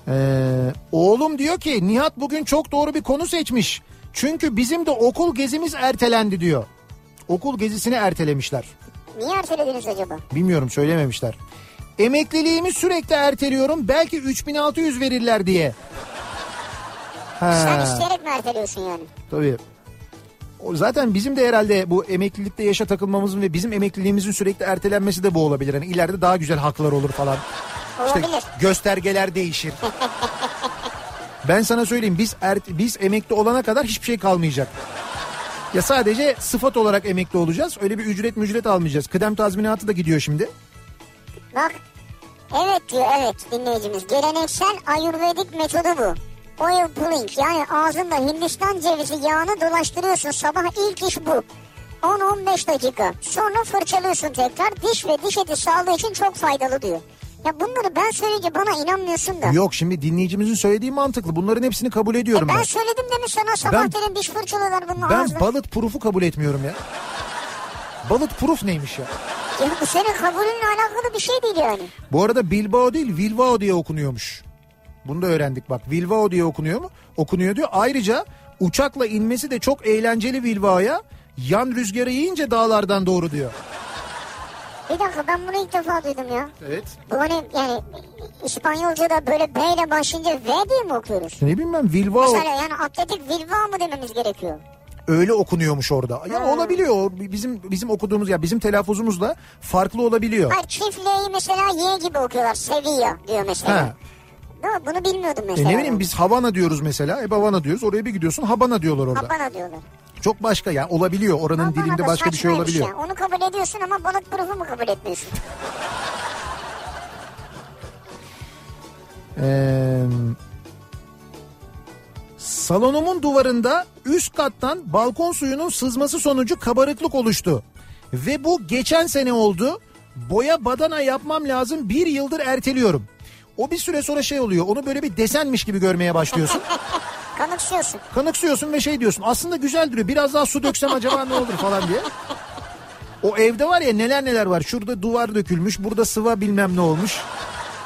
Ee, oğlum diyor ki Nihat bugün çok doğru bir konu seçmiş. Çünkü bizim de okul gezimiz ertelendi diyor. Okul gezisini ertelemişler. Niye ertelediniz acaba? Bilmiyorum söylememişler. Emekliliğimi sürekli erteliyorum. Belki 3600 verirler diye. Sen Ha, isteyerek mi erteliyorsun yani? tabii. Zaten bizim de herhalde bu emeklilikte yaşa takılmamızın ve bizim emekliliğimizin sürekli ertelenmesi de bu olabilir. Hani ileride daha güzel haklar olur falan. İşte Olabilir. göstergeler değişir. ben sana söyleyeyim biz er, biz emekli olana kadar hiçbir şey kalmayacak. Ya sadece sıfat olarak emekli olacağız. Öyle bir ücret mücret almayacağız. Kıdem tazminatı da gidiyor şimdi. Bak evet diyor evet dinleyicimiz. Geleneksel ayurvedik metodu bu. Oil pulling yani ağzında Hindistan cevizi yağını dolaştırıyorsun. Sabah ilk iş bu. 10-15 dakika. Sonra fırçalıyorsun tekrar. Diş ve diş eti sağlığı için çok faydalı diyor. Ya bunları ben söyleyince bana inanmıyorsun da. Yok şimdi dinleyicimizin söylediği mantıklı. Bunların hepsini kabul ediyorum E ben ben. söyledim demiş sana sabah dedim diş fırçalıyorlar bunun Ben ağzına. balıt proof'u kabul etmiyorum ya. Balıt proof neymiş ya? Ya bu senin kabulünle alakalı bir şey değil yani. Bu arada Bilbao değil Bilbao diye okunuyormuş. Bunu da öğrendik bak. Bilbao diye okunuyor mu? Okunuyor diyor. Ayrıca uçakla inmesi de çok eğlenceli Bilbao'ya. Yan rüzgarı yiyince dağlardan doğru diyor. Bir dakika ben bunu ilk defa duydum ya. Evet. Bu hani yani İspanyolca'da böyle B ile başlayınca V diye mi okuyoruz? Ne bileyim ben Bilbao Mesela yani atletik Vilva mı dememiz gerekiyor? öyle okunuyormuş orada. Ya Ha. olabiliyor. Bizim bizim okuduğumuz ya bizim telaffuzumuzla farklı olabiliyor. Hayır çift L'yi mesela Y gibi okuyorlar. Sevilla diyor mesela. Ha. Mi? Bunu bilmiyordum E mesela. ne bileyim biz Havana diyoruz mesela. Hep Havana diyoruz. Oraya bir gidiyorsun Habana diyorlar orada. Habana diyorlar. Çok başka ya olabiliyor. Oranın Habana dilinde da başka bir şey olabiliyor. ya. Onu kabul ediyorsun ama balık profu mu kabul etmiyorsun? Salonumun duvarında üst kattan balkon suyunun sızması sonucu kabarıklık oluştu. Ve bu geçen sene oldu. Boya badana yapmam lazım bir yıldır erteliyorum. O bir süre sonra şey oluyor onu böyle bir desenmiş gibi görmeye başlıyorsun. Kanıksıyorsun. Kanıksıyorsun ve şey diyorsun aslında güzel duruyor biraz daha su döksem acaba ne olur falan diye. O evde var ya neler neler var şurada duvar dökülmüş burada sıva bilmem ne olmuş.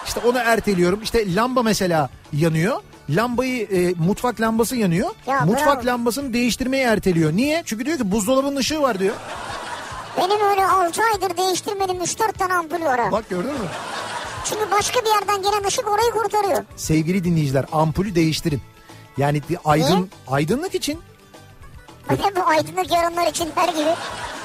İşte onu erteliyorum işte lamba mesela yanıyor. Lambayı e, mutfak lambası yanıyor. Ya mutfak bravo. lambasını değiştirmeyi erteliyor. Niye? Çünkü diyor ki buzdolabının ışığı var diyor. Benim öyle 6 aydır değiştirmedim 3-4 tane ampul var. Bak gördün mü? Çünkü başka bir yerden gelen ışık orayı kurtarıyor. Sevgili dinleyiciler ampulü değiştirin. Yani di- aydın aydınlık için bu aydınlık yarınlar için her gibi.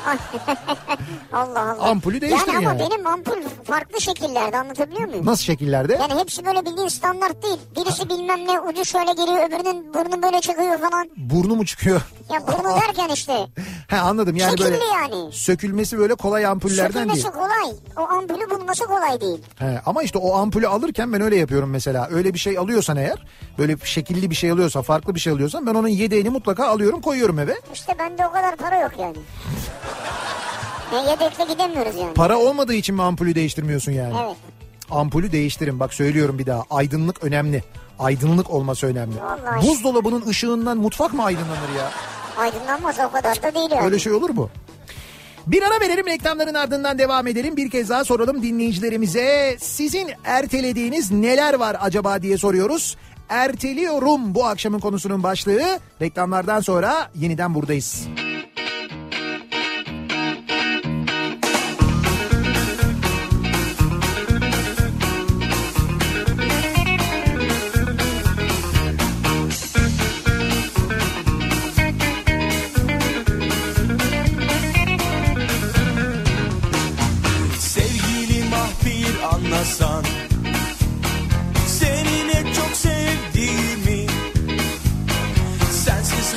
Allah Allah. Ampulü değiştirin yani. yani. ama benim ampul farklı şekillerde anlatabiliyor muyum? nasıl şekillerde? Yani hepsi böyle bildiğin standart değil. Birisi bilmem ne ucu şöyle geliyor öbürünün burnu böyle çıkıyor falan. Burnu mu çıkıyor? Ya burnu derken işte. He anladım yani Şekilli böyle yani. sökülmesi böyle kolay ampullerden değil. Sökülmesi kolay. O ampulü bulması kolay değil. He, ama işte o ampulü alırken ben öyle yapıyorum mesela. Öyle bir şey alıyorsan eğer böyle şekilli bir şey alıyorsan farklı bir şey alıyorsan ben onun yedeğini mutlaka alıyorum koyuyorum eve. İşte bende o kadar para yok yani. Ne yedekle gidemiyoruz yani. Para olmadığı için mi ampulü değiştirmiyorsun yani? Evet. Ampulü değiştirin bak söylüyorum bir daha. Aydınlık önemli. Aydınlık olması önemli. Vallahi. Buzdolabının ışığından mutfak mı aydınlanır ya? Aydınlanmaz o kadar da değil yani. Öyle şey olur mu? Bir ara verelim reklamların ardından devam edelim. Bir kez daha soralım dinleyicilerimize. Sizin ertelediğiniz neler var acaba diye soruyoruz. Erteliyorum bu akşamın konusunun başlığı. Reklamlardan sonra yeniden buradayız. Sevgilim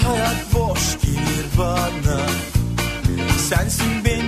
hayat boş gelir bana. Sensin benim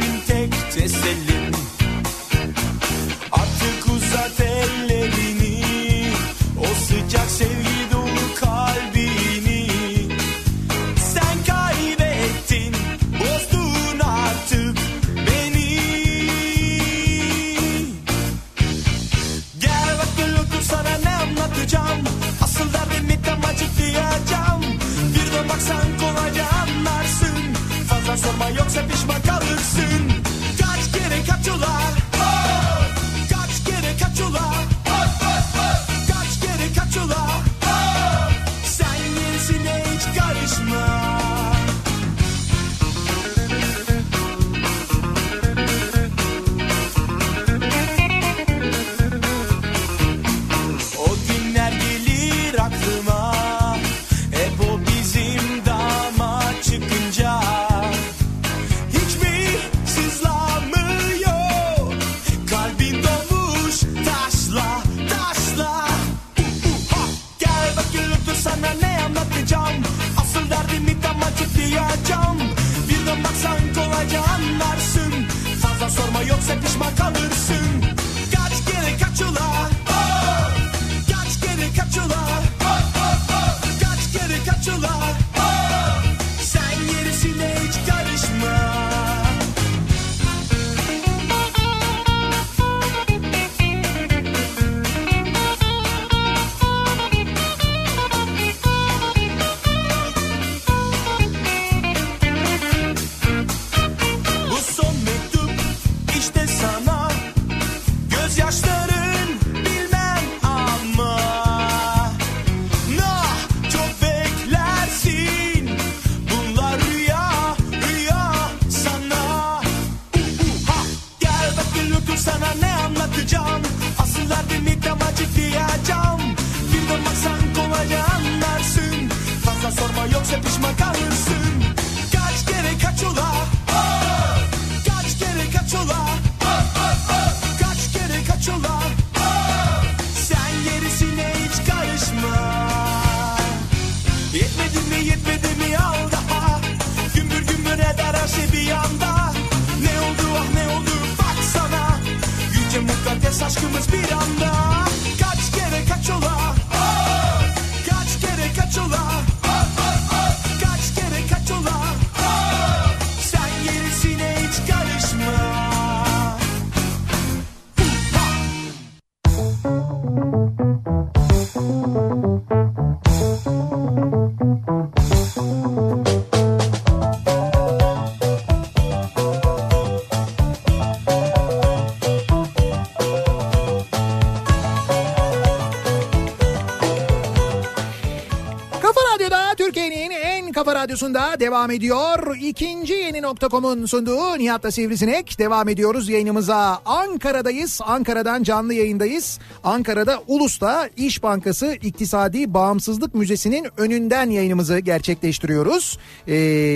radyosunda devam ediyor. İkinci yeni nokta.com'un sunduğu Nihat'la Sivrisinek. Devam ediyoruz yayınımıza. Ankara'dayız. Ankara'dan canlı yayındayız. Ankara'da Ulus'ta İş Bankası İktisadi Bağımsızlık Müzesi'nin önünden yayınımızı gerçekleştiriyoruz. Ee,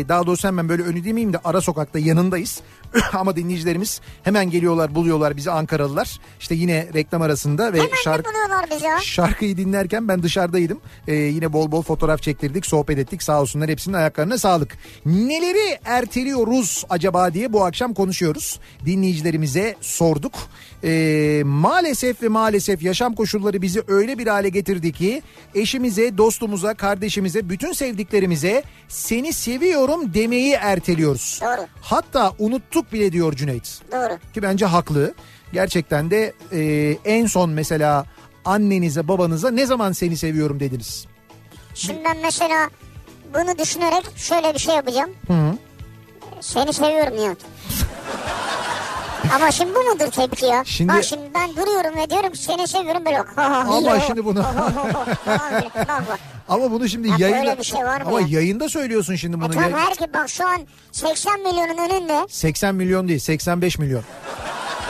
daha doğrusu hemen böyle önü demeyeyim de ara sokakta yanındayız. Ama dinleyicilerimiz hemen geliyorlar buluyorlar bizi Ankaralılar. İşte yine reklam arasında ve Hemen şarkı... Şarkıyı dinlerken ben dışarıdaydım. Ee, yine bol bol fotoğraf çektirdik, sohbet ettik. Sağ olsunlar hepsinin ayaklarına sağlık. Neleri erteliyoruz acaba diye bu akşam konuşuyoruz. Dinleyicilerimize sorduk. Ee, maalesef ve maalesef yaşam koşulları bizi öyle bir hale getirdi ki eşimize, dostumuza, kardeşimize, bütün sevdiklerimize seni seviyorum demeyi erteliyoruz. Doğru. Hatta unuttuk bile diyor Cüneyt Doğru. ki bence haklı. Gerçekten de e, en son mesela annenize babanıza ne zaman seni seviyorum dediniz? Şimdi ben mesela bunu düşünerek şöyle bir şey yapacağım. Seni seviyorum Nihat. Ama şimdi bu mudur tepki ya? Şimdi- Bak şimdi ben duruyorum ve diyorum seni seviyorum böyle. Ama şimdi bunu-. Ama bunu şimdi Ya yayında şey ama ya? yayında söylüyorsun şimdi E bunu. tamam Yay- herkes bak şu an 80 milyonun önünde 80 milyon değil 85 milyon.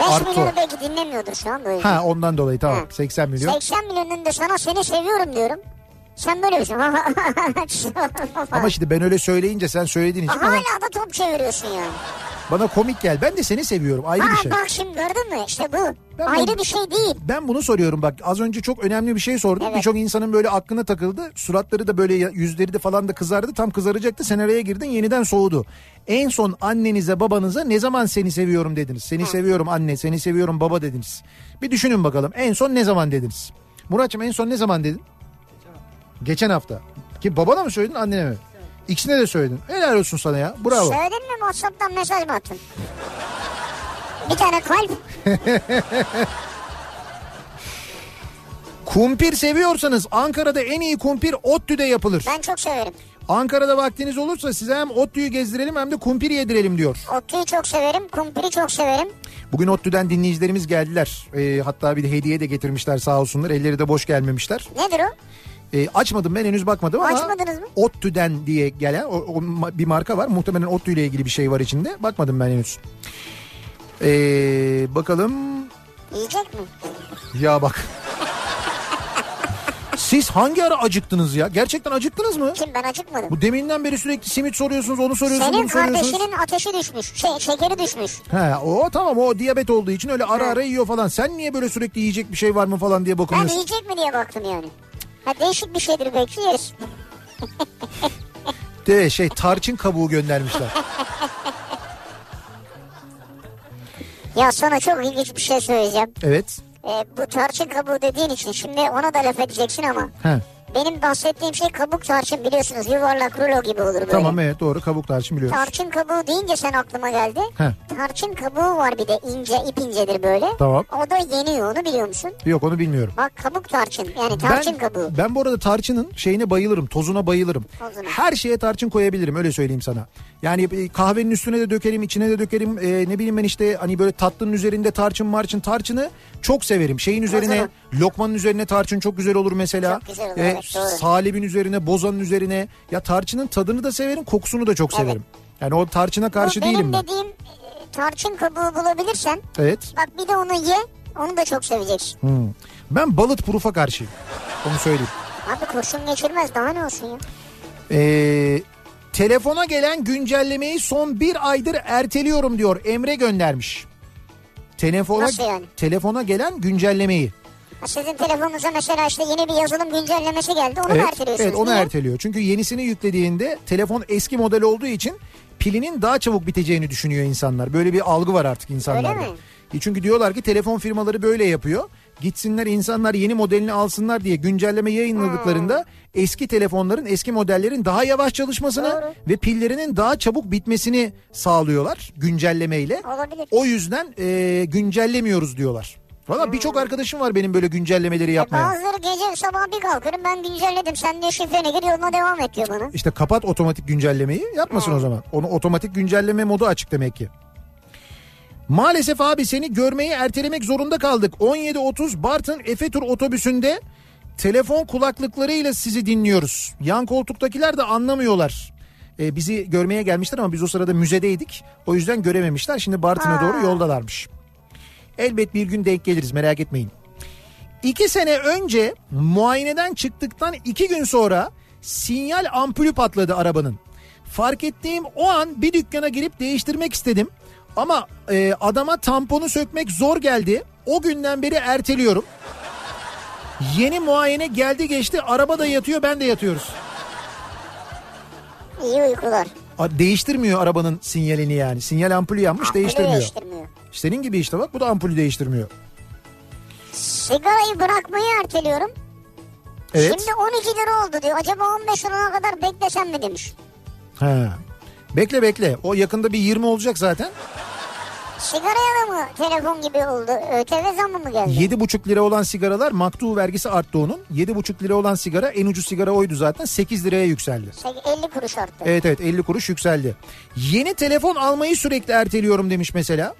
5 Arttı milyonu belki dinlemiyordur şu an böyle. Ha ondan dolayı tamam Ha. 80 milyon. 80 milyonun önünde sana seni seviyorum diyorum. Sen böyle bir şey. Ama şimdi ben öyle söyleyince sen söylediğin için bana, Hala da top çeviriyorsun yani. bana komik gel. Ben de seni seviyorum ayrı bir Ha şey. bak şimdi gördün mü işte bu. Ben Ayrı bunu- bir şey değil. Ben bunu soruyorum bak az önce çok önemli bir şey sordum. Evet. Birçok insanın böyle aklına takıldı. Suratları da böyle yüzleri de falan da kızardı. Tam kızaracaktı. Sen araya girdin yeniden soğudu. En son annenize babanıza ne zaman seni seviyorum dediniz? Seni seviyorum anne, seni seviyorum baba dediniz. Bir düşünün bakalım en son ne zaman dediniz? Muratçım en son ne zaman dedin? Geçen hafta. Ki babana mı söyledin annene mi? İkisine de söyledin. Helal olsun sana ya. Bravo. Söyledin mi WhatsApp'tan mesaj mı attın? Bir tane kalp. Kumpir seviyorsanız Ankara'da en iyi kumpir ODTÜ'de yapılır. Ben çok severim. Ankara'da vaktiniz olursa size hem ODTÜ'yü gezdirelim hem de kumpir yedirelim diyor. Otluyu çok severim. Kumpiri çok severim. Bugün ODTÜ'den dinleyicilerimiz geldiler. Ee, hatta bir de hediye de getirmişler sağ olsunlar. Elleri de boş gelmemişler. Nedir o? Ee, açmadım ben henüz bakmadım ama Açmadınız mı? ODTÜ'den diye gelen o, o bir marka var. Muhtemelen ODTÜ ile ilgili bir şey var içinde. Bakmadım ben henüz. Ee, bakalım. Yiyecek mi? Ya bak. Siz hangi ara acıktınız ya? Gerçekten acıktınız mı? Kim ben acıkmadım. Bu deminden beri sürekli simit soruyorsunuz, onu soruyorsunuz, Senin bunu soruyorsunuz. kardeşinin ateşi düşmüş. Şey, şekeri düşmüş. He o tamam o diyabet olduğu için öyle ara Ha. ara yiyor falan. Sen niye böyle sürekli yiyecek bir şey var mı falan diye Ben bakıyorsun. yiyecek mi diye baktım yani. Ha değişik bir şeydir belki yeriz. De şey tarçın kabuğu göndermişler. Ya sana çok ilginç bir şey söyleyeceğim. evet. Ee, bu tarçın kabuğu dediğin için şimdi ona da laf edeceksin ama. He. Benim bahsettiğim şey kabuk tarçın biliyorsunuz yuvarlak rulo gibi olur böyle. Tamam evet doğru kabuk tarçın biliyoruz. Tarçın kabuğu deyince sen aklıma geldi. He. Tarçın kabuğu var bir de ince ip incedir böyle. Tamam. O da yeniyor onu biliyor musun? Yok onu bilmiyorum. Bak kabuk tarçın yani tarçın ben, kabuğu. ben bu arada tarçının şeyine bayılırım. Tozuna bayılırım. Tozuna. Her şeye tarçın koyabilirim öyle söyleyeyim sana. Yani e, kahvenin üstüne de dökerim içine de dökerim. E, ne bileyim ben işte hani böyle tatlının üzerinde tarçın marçın tarçını çok severim. Şeyin üzerine lokmanın üzerine tarçın çok güzel olur mesela. Çok güzel olur, E, evet, doğru. salebin üzerine bozanın üzerine. Ya tarçının tadını da severim kokusunu da çok Evet. severim. Yani o tarçına karşı benim değilim ben. dediğim e, tarçın kabuğu bulabilirsen Evet. bak bir de onu ye onu da çok seveceksin. Hmm. Ben balıt purufa karşıyım. Onu söyleyeyim. Abi kurşun geçirmez daha ne olsun ya. Ee, telefona gelen güncellemeyi son bir aydır erteliyorum diyor. Emre göndermiş. Telefona, Nasıl yani? telefona gelen güncellemeyi. Sizin telefonunuza mesela işte yeni bir yazılım güncellemesi geldi onu Evet, erteliyorsunuz? evet onu Niye? erteliyor. Çünkü yenisini yüklediğinde telefon eski model olduğu için pilinin daha çabuk biteceğini düşünüyor insanlar. Böyle bir algı var artık insanlarda. Öyle mi? E Çünkü diyorlar ki telefon firmaları böyle yapıyor. Gitsinler insanlar yeni modelini alsınlar diye güncelleme yayınladıklarında Hmm. eski telefonların eski modellerin daha yavaş çalışmasını Doğru. ve pillerinin daha çabuk bitmesini sağlıyorlar güncellemeyle. Olabilir. O yüzden e, güncellemiyoruz diyorlar. Valla birçok arkadaşım var benim böyle güncellemeleri. E, yapmayan. bazıları gece sabah bir kalkarım ben güncelledim sen de şifreni gir yoluna devam et diyor bana. İşte kapat otomatik güncellemeyi yapmasın o zaman. Onu otomatik güncelleme modu açık demek ki. Maalesef abi seni görmeyi ertelemek zorunda kaldık. 17.30 Bartın Efe Tur otobüsünde telefon kulaklıklarıyla sizi dinliyoruz. Yan koltuktakiler de anlamıyorlar. Ee, bizi görmeye gelmişler ama biz o sırada müzedeydik. O yüzden görememişler. Şimdi Bartın'a doğru yoldalarmış. Elbet bir gün denk geliriz merak etmeyin. İki sene önce muayeneden çıktıktan iki gün sonra sinyal ampulü patladı arabanın. Fark ettiğim o an bir dükkana girip değiştirmek istedim. Ama e, adama tamponu sökmek zor geldi. O günden beri erteliyorum. Yeni muayene geldi geçti araba da yatıyor ben de yatıyoruz. İyi uykular. A- Değiştirmiyor arabanın sinyalini yani. Sinyal ampulü yanmış Ampulü değiştirmiyor. değiştirmiyor. Senin gibi işte bak bu da ampulü değiştirmiyor. Sigarayı bırakmayı erteliyorum. Evet. Şimdi 12 lira oldu diyor. Acaba 15 lirana kadar beklesem mi demiş. Ha. Bekle bekle. O yakında bir 20 olacak zaten. Sigaraya da mı telefon gibi oldu? ÖTV zammı mı geldi? 7,5 lira olan sigaralar maktu vergisi arttı onun. 7,5 lira olan sigara en ucuz sigara oydu zaten 8 liraya yükseldi. 50 kuruş arttı. Evet evet 50 kuruş yükseldi. Yeni telefon almayı sürekli erteliyorum demiş mesela.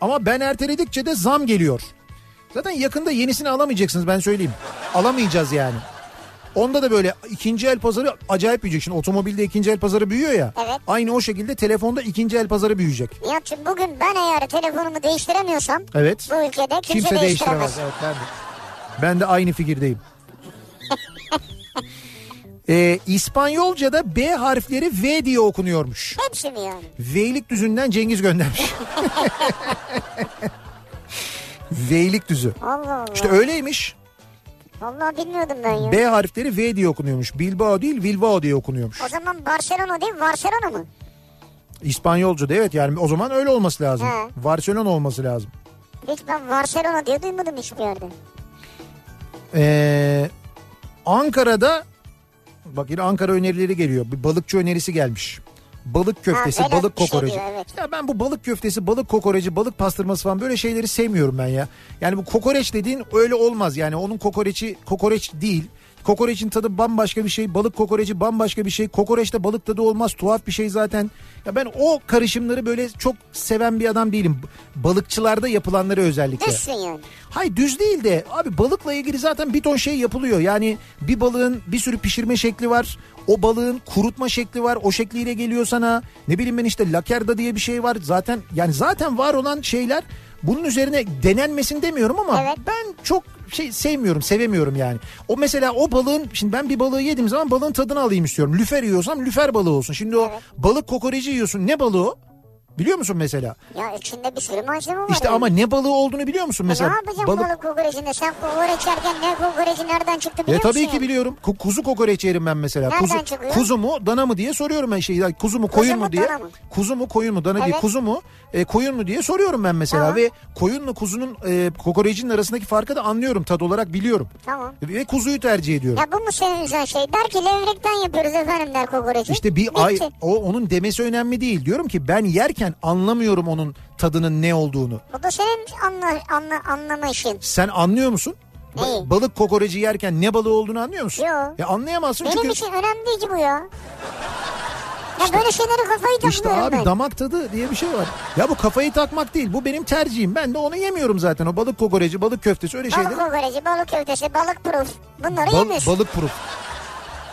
Ama ben erteledikçe de zam geliyor. Zaten yakında yenisini alamayacaksınız ben söyleyeyim. Alamayacağız yani. Onda da böyle ikinci el pazarı acayip büyüyecek. Şimdi otomobilde ikinci el pazarı büyüyor ya. Evet. Aynı o şekilde telefonda ikinci el pazarı büyüyecek. Nihat'cığım bugün ben eğer telefonumu değiştiremiyorsam Evet. bu ülkede kimse, Kimse değiştiremez. değiştiremez. Evet, ben de. Ben de aynı fikirdeyim. Ee, İspanyolca'da B harfleri V diye okunuyormuş. Hepsi mi yani? Veylik düzünden Cengiz göndermiş. Veylik düzü. Allah Allah. İşte öyleymiş. Vallahi bilmiyordum ben ya. B harfleri V diye okunuyormuş. Bilbao değil Bilbao diye okunuyormuş. O zaman Barcelona değil Barcelona mı? İspanyolca'da evet yani o zaman öyle olması lazım. He. Barcelona olması lazım. Hiç ben Barcelona diye duymadım hiçbir yerde. Ee, Ankara'da bak yine Ankara önerileri geliyor. Bir balıkçı önerisi gelmiş. Balık köftesi, Ha, balık şey kokoreci. diyor, evet. Ya ben bu balık köftesi, balık kokoreci, balık pastırması falan böyle şeyleri sevmiyorum ben ya. Yani bu kokoreç dediğin öyle olmaz. Yani onun kokoreçi kokoreç değil. Kokoreçin tadı bambaşka bir şey. Balık kokoreci bambaşka bir şey. Kokoreçte balık tadı olmaz. Tuhaf bir şey zaten. Ya ben o karışımları böyle çok seven bir adam değilim. Balıkçılarda yapılanları özellikle. Düşsün yani. Hayır düz değil de abi balıkla ilgili zaten bir ton şey yapılıyor. Yani bir balığın bir sürü pişirme şekli var. O balığın kurutma şekli var. O şekliyle geliyor sana. Ne bileyim ben işte lakerda diye bir şey var. Zaten yani zaten var olan şeyler bunun üzerine denenmesin demiyorum ama Evet. ben çok şey sevmiyorum, sevemiyorum yani. O mesela o balığın şimdi ben bir balığı yediğim zaman balığın tadını alayım istiyorum. Lüfer yiyorsam lüfer balığı olsun. Şimdi o balık kokoreci yiyorsun. Ne balığı o? Biliyor musun mesela? Ya içinde bir sürü malzeme var. İşte yani. ama ne balığı olduğunu biliyor musun E mesela? ne yapacağım balık, kokoreçinde? Sen kokoreç yerken ne kokoreci nereden çıktı Ya biliyor musun? tabii ki biliyorum. Ku- Kuzu kokoreç yerim ben mesela. Nereden kuzu, çıkıyor? kuzu mu dana mı diye soruyorum ben şey. Kuzu mu koyun mu, mu diye. mı? Kuzu mu koyun mu dana. Evet. Kuzu mu e, koyun mu diye soruyorum ben mesela. Tamam. Ve koyunla kuzunun e, kokorecinin arasındaki farkı da anlıyorum. Tad olarak biliyorum. Tamam. Ve kuzuyu tercih ediyorum. Ya bu mu senin güzel şey? Der ki levrekten yapıyoruz efendim der kokoreci. İşte bir Bitti. ay o onun demesi önemli değil. Diyorum ki ben yerken anlamıyorum onun tadının ne olduğunu. Bu da senin anla, anla, anlama işin. Sen anlıyor musun? Neyi? balık kokoreci yerken ne balığı olduğunu anlıyor musun? Yo. Ya anlayamazsın Benim çünkü için önemli değil ki bu ya. Ya böyle şeylere kafayı İşte takmıyorum abi ben. damak tadı diye bir şey var. Ya bu kafayı takmak değil. Bu benim tercihim. Ben de onu yemiyorum zaten. O balık kokoreci, balık köftesi öyle şeyleri. Balık kokoreci, balık köftesi, balık proof. Bunları Bal- yemiyorsun. balık proof.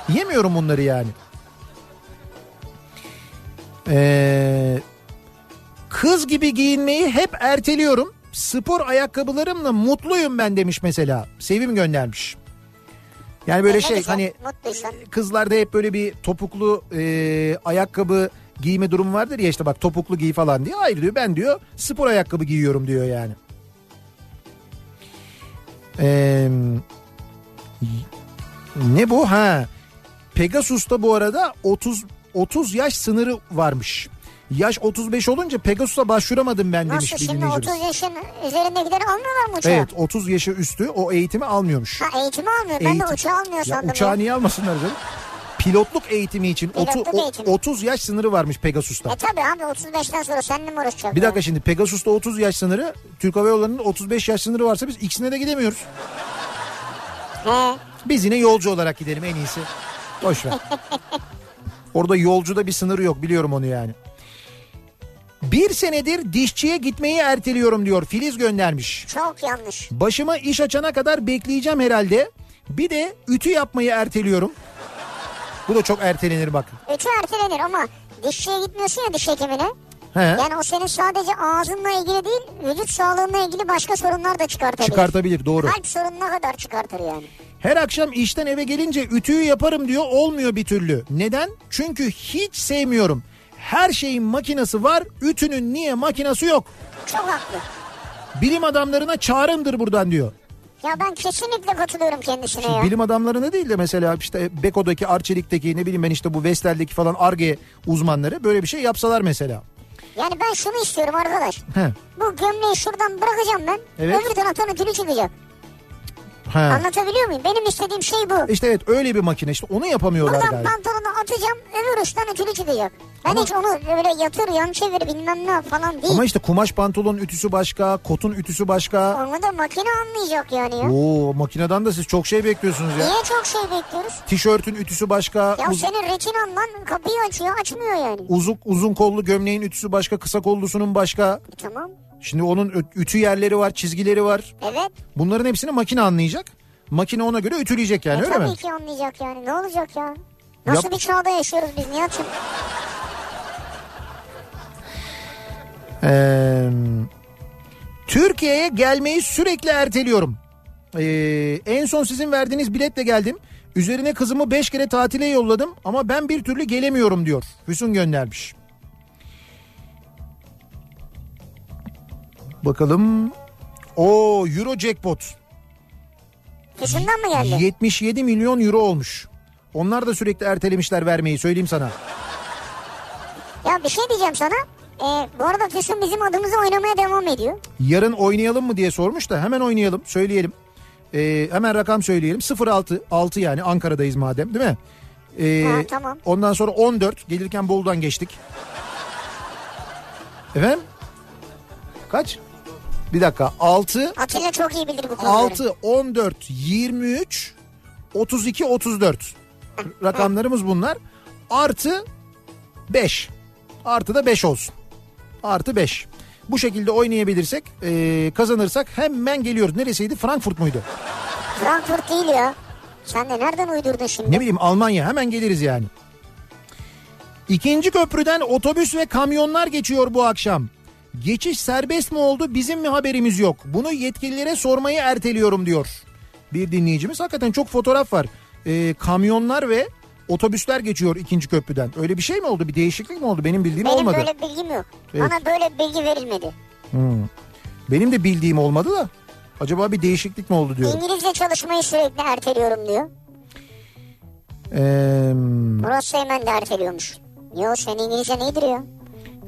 Yemiyorum bunları yani. Ee, kız gibi giyinmeyi hep erteliyorum. Spor ayakkabılarımla mutluyum ben demiş mesela. Sevim göndermiş. Yani böyle Ne şey güzel, hani Mutluysan. kızlarda hep böyle bir topuklu e, ayakkabı giyme durumu vardır ya işte bak topuklu giy falan diye. Hayır diyor ben diyor spor ayakkabı giyiyorum diyor yani. Eee, ne bu ha? Pegasus'ta bu arada 30 30 yaş sınırı varmış. Yaş 35 olunca Pegasus'a başvuramadım ben demiş Nasıl şimdi dinleyicimiz. 30 yaşın üzerindekileri almıyorlar mı uçağa? Evet 30 yaşı üstü o eğitimi almıyormuş. Ha eğitimi almıyor. Ben de Eğitim- uçağı almıyor Ya sandım. uçağı ya. niye almasınlar canım? Pilotluk eğitimi için Pilotluk otu- o- eğitimi. 30 yaş sınırı varmış Pegasus'ta. E tabi abi 35'ten sonra seninle mi uğraşacak? Bir ya? dakika şimdi Pegasus'ta 30 yaş sınırı, Türk Hava Yolları'nın 35 yaş sınırı varsa biz ikisine de gidemiyoruz. He. Biz yine yolcu olarak gidelim en iyisi. Boş ver. Orada yolcuda bir sınırı yok biliyorum onu yani. Bir senedir dişçiye gitmeyi erteliyorum diyor Filiz göndermiş. Çok yanlış. Başıma iş açana kadar bekleyeceğim herhalde. Bir de ütü yapmayı erteliyorum. Bu da çok ertelenir bak. Ütü ertelenir ama dişçiye gitmiyorsun ya diş hekimine. He. Yani o senin sadece ağzınla ilgili değil vücut sağlığınla ilgili başka sorunlar da çıkartabilir. Çıkartabilir doğru. Kalp sorununa kadar çıkartır yani. Her akşam işten eve gelince ütüyü yaparım diyor olmuyor bir türlü. Neden? Çünkü hiç sevmiyorum. Her şeyin makinesi var ütünün niye makinesi yok? Çok haklı. Bilim adamlarına çağrımdır buradan diyor. Ya ben kesinlikle katılıyorum kendisine ya. Bilim adamlarına değil de mesela işte Beko'daki Arçelik'teki ne bileyim ben işte bu Vestel'deki falan ARGE uzmanları böyle bir şey yapsalar mesela. Yani ben şunu istiyorum arkadaş. He. Bu gömleği şuradan bırakacağım ben. Evet. Öbür taraftan ütülü çıkacak. He. Anlatabiliyor muyum? Benim istediğim şey bu. İşte evet öyle bir makine işte onu yapamıyorlar Buradan galiba. pantolonu atacağım öbür uçtan ütülü çıkacak. Ben Ama- hiç onu böyle yatır yan çevir bilmem ne falan değil. Ama işte kumaş pantolon ütüsü başka, kotun ütüsü başka. Onu da makine anlayacak yani ya. Oo makineden de siz çok şey bekliyorsunuz ya. Niye çok şey bekliyoruz? Tişörtün ütüsü başka, Ya uz- senin retinandan kapıyı açıyor açmıyor yani. uzun, uzun kollu gömleğin ütüsü başka, kısa kollusunun başka. E, tamam. Şimdi onun ütü yerleri var, çizgileri var. Evet. Bunların hepsini makine anlayacak. Makine ona göre ütüleyecek yani e, öyle tabii mi? ki anlayacak yani. Ne olacak ya? Nasıl Yap- bir çağda yaşıyoruz biz Nihat'cığım? Ee, Türkiye'ye gelmeyi sürekli erteliyorum. Ee, en son sizin verdiğiniz biletle geldim. Üzerine kızımı 5 kere tatile yolladım ama ben bir türlü gelemiyorum diyor. Füsun göndermiş. Bakalım. O Euro jackpot. Füsun'dan mı geldi? 77 milyon euro olmuş. Onlar da sürekli ertelemişler vermeyi söyleyeyim sana. Ya bir şey diyeceğim sana. Ee, bu arada Füsun bizim adımıza oynamaya devam ediyor. Yarın oynayalım mı diye sormuş da hemen oynayalım söyleyelim. Ee, hemen rakam söyleyelim 06 6 yani Ankara'dayız madem değil mi? Ee, Ha, tamam. Ondan sonra 14 gelirken Bolu'dan geçtik. Efendim? Kaç? Bir dakika 6 Atilla çok iyi bilir bu konuları. 6 14 23 32 34 rakamlarımız bunlar. Artı 5. Artı da 5 olsun. Artı 5. Bu şekilde oynayabilirsek e, kazanırsak hemen geliyoruz. Neresiydi? Frankfurt muydu? Frankfurt değil ya. Sen de nereden uydurdun şimdi? Ne bileyim Almanya hemen geliriz yani. İkinci köprüden otobüs ve kamyonlar geçiyor bu akşam. Geçiş serbest mi oldu bizim mi haberimiz yok. Bunu yetkililere sormayı erteliyorum diyor. Bir dinleyicimiz hakikaten çok fotoğraf var. Ee, kamyonlar ve otobüsler geçiyor ikinci köprüden. Öyle bir şey mi oldu? Bir değişiklik mi oldu? Benim bildiğim Benim olmadı. böyle bilgim yok. Evet. Bana böyle bilgi verilmedi. Benim de bildiğim olmadı da. Acaba bir değişiklik mi oldu diyorum. İngilizce çalışmayı sürekli erteliyorum diyor. Ee, Murat Seymen de erteliyormuş. Yo senin İngilizce nedir ya?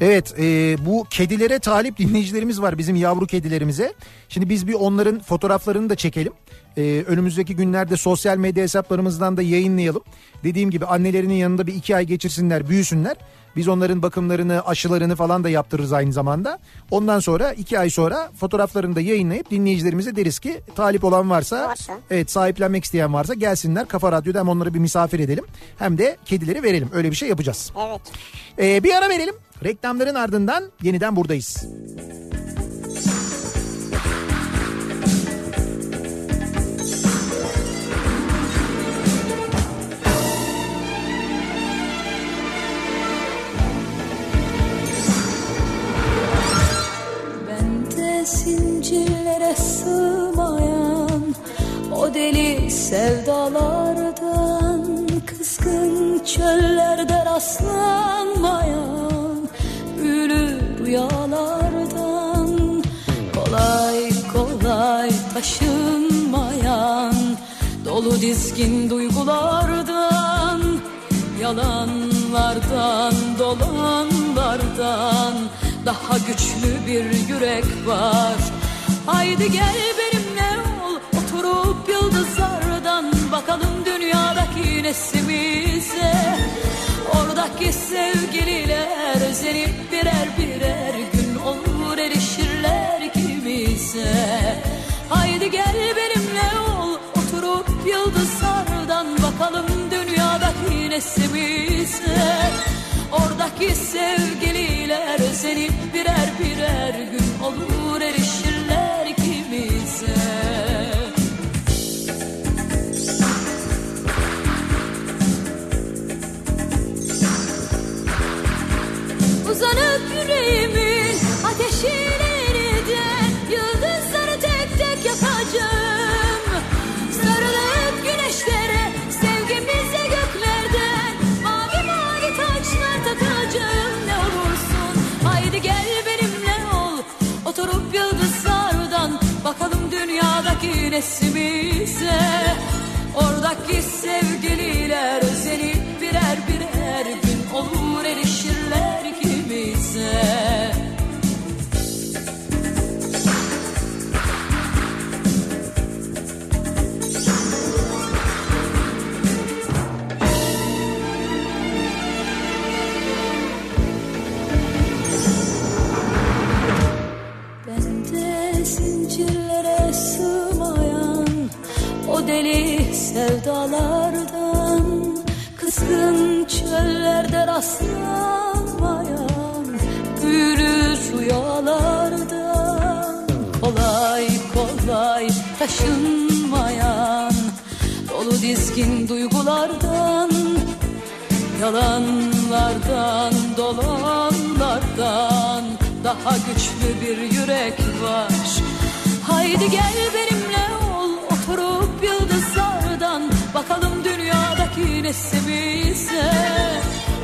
Evet e, bu kedilere talip dinleyicilerimiz var bizim yavru kedilerimize. Şimdi biz bir onların fotoğraflarını da çekelim. E, önümüzdeki günlerde sosyal medya hesaplarımızdan da yayınlayalım. Dediğim gibi annelerinin yanında bir iki ay geçirsinler büyüsünler. Biz onların bakımlarını aşılarını falan da yaptırırız aynı zamanda. Ondan sonra iki ay sonra fotoğraflarını da yayınlayıp dinleyicilerimize deriz ki talip olan varsa, Varsa. evet sahiplenmek isteyen varsa gelsinler Kafa Radyo'da hem onları bir misafir edelim hem de kedileri verelim. Öyle bir şey yapacağız. Evet. Ee, bir ara verelim. Reklamların ardından yeniden buradayız. Zincirlere sığmayan o deli sevdalardan Kızgın çöllerde rastlanmayan rüyalardan. Kolay kolay taşınmayan Dolu dizgin duygulardan Yalanlardan, dolanlardan Daha güçlü bir yürek var. Haydi gel benimle ol Oturup yıldızlardan Bakalım dünyadaki nesimize Oradaki sevgililer özenip birer birer gün olur erişirler kimize Haydi gel benimle ol oturup yıldızlardan bakalım dünyadaki nesimize. Oradaki sevgililer özenip birer birer gün olur erişirler nesimize Oradaki sevgililer deli sevdalardan kızgın çöllerde rastlanmayan büyülü rüyalardan kolay kolay taşınmayan dolu dizgin duygulardan Yalanlardan, dolanlardan daha güçlü bir yürek var. Haydi gel benimle yıldızlardan bakalım dünyadaki nesimize.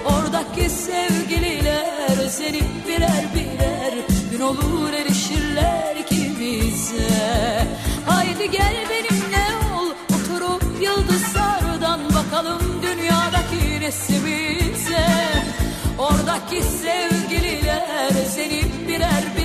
Oradaki sevgililer özenip birer birer gün olur erişirler ikimize. Haydi gel benimle ol, oturup yıldızlardan bakalım dünyadaki resmimize Oradaki sevgililer özenip birer birer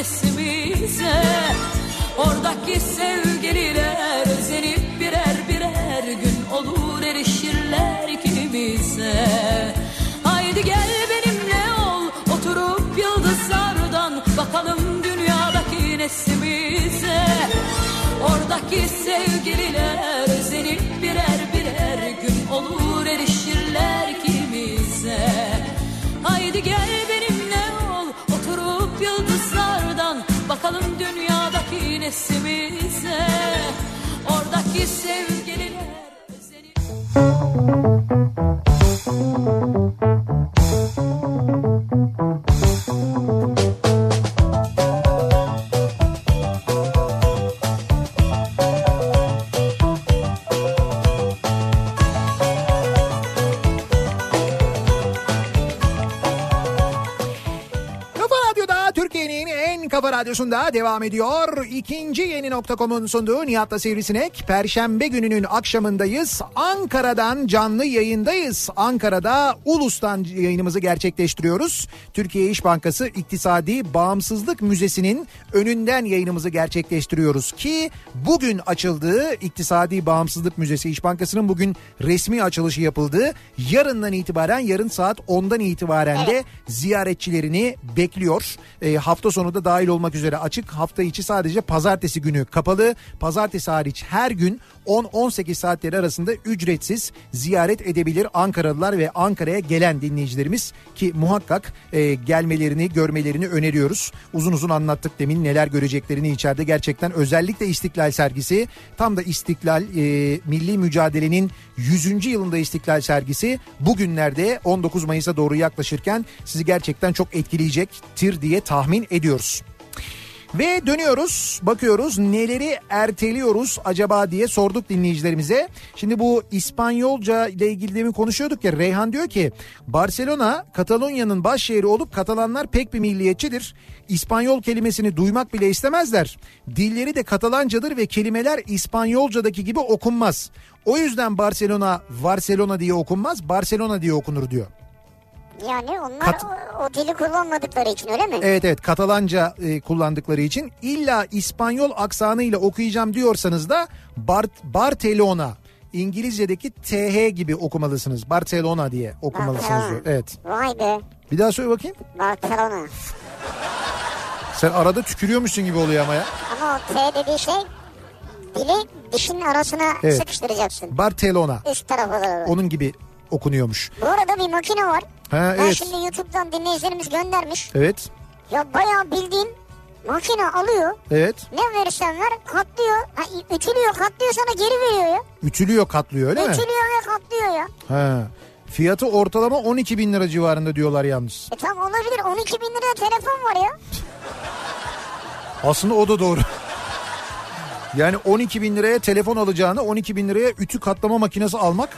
dünyadaki nesimize Oradaki sevgililer özenip birer birer gün olur erişirler ikimize Haydi gel benimle ol oturup yıldızlardan Bakalım dünyadaki nesimize. Oradaki sevgililer özenip birer birer gün olur erişirler ikimize Haydi gel nesimize Oradaki sevgililer kafa radyosunda devam ediyor. İkinci yeni nokta.com'un sunduğu Nihat'la Sivrisinek. Perşembe gününün akşamındayız. Ankara'dan canlı yayındayız. Ankara'da Ulus'tan yayınımızı gerçekleştiriyoruz. Türkiye İş Bankası İktisadi Bağımsızlık Müzesi'nin önünden yayınımızı gerçekleştiriyoruz ki bugün açıldığı İktisadi Bağımsızlık Müzesi İş Bankası'nın bugün resmi açılışı yapıldı. Yarından itibaren yarın saat 10'dan itibaren de ziyaretçilerini bekliyor. E, hafta sonu da dahil olmak üzere açık. Hafta içi sadece pazartesi günü kapalı. Pazartesi hariç her gün 10-18 saatleri arasında ücretsiz ziyaret edebilir Ankaralılar ve Ankara'ya gelen dinleyicilerimiz ki muhakkak e, gelmelerini görmelerini öneriyoruz. Uzun uzun anlattık demin neler göreceklerini içeride gerçekten özellikle İstiklal sergisi tam da İstiklal e, milli mücadelenin 100. yılında İstiklal sergisi bugünlerde 19 Mayıs'a doğru yaklaşırken sizi gerçekten çok etkileyecektir diye tahmin ediyoruz. Ve dönüyoruz bakıyoruz neleri erteliyoruz acaba diye sorduk dinleyicilerimize. Şimdi bu İspanyolca ile ilgili demin konuşuyorduk ya Reyhan diyor ki Barcelona Katalonya'nın baş şehri olup Katalanlar pek bir milliyetçidir. İspanyol kelimesini duymak bile istemezler. Dilleri de Katalancadır ve kelimeler İspanyolcadaki gibi okunmaz. O yüzden Barcelona Barcelona diye okunmaz Barcelona diye okunur diyor. Yani onlar Kat- o, o dili kullanmadıkları için öyle mi? Evet evet Katalanca e, kullandıkları için illa İspanyol aksanıyla okuyacağım diyorsanız da Bart Barcelona İngilizce'deki TH gibi okumalısınız. Barcelona diye okumalısınız Barcelona. diyor. Evet. Vay be. Bir daha söyle bakayım. Barcelona. Sen arada tükürüyormuşsun gibi oluyor ama ya. Ama o T dediği şey dili dişinin arasına Evet. sıkıştıracaksın. Barcelona. Üst tarafa doğru. Onun gibi okunuyormuş. Bu arada bir makine var. Ha, Ben evet. şimdi YouTube'dan dinleyicilerimiz göndermiş. Evet. Ya bayağı bildiğin makine alıyor. Evet. Ne verirsen ver katlıyor. Ha, ütülüyor katlıyor sana geri veriyor ya. Ütülüyor katlıyor öyle mi? Ütülüyor ve katlıyor ya. Ha. Fiyatı ortalama 12 bin lira civarında diyorlar yalnız. E tam olabilir 12 bin liraya telefon var ya. Aslında o da doğru. Yani 12 bin liraya telefon alacağını 12 bin liraya ütü katlama makinesi almak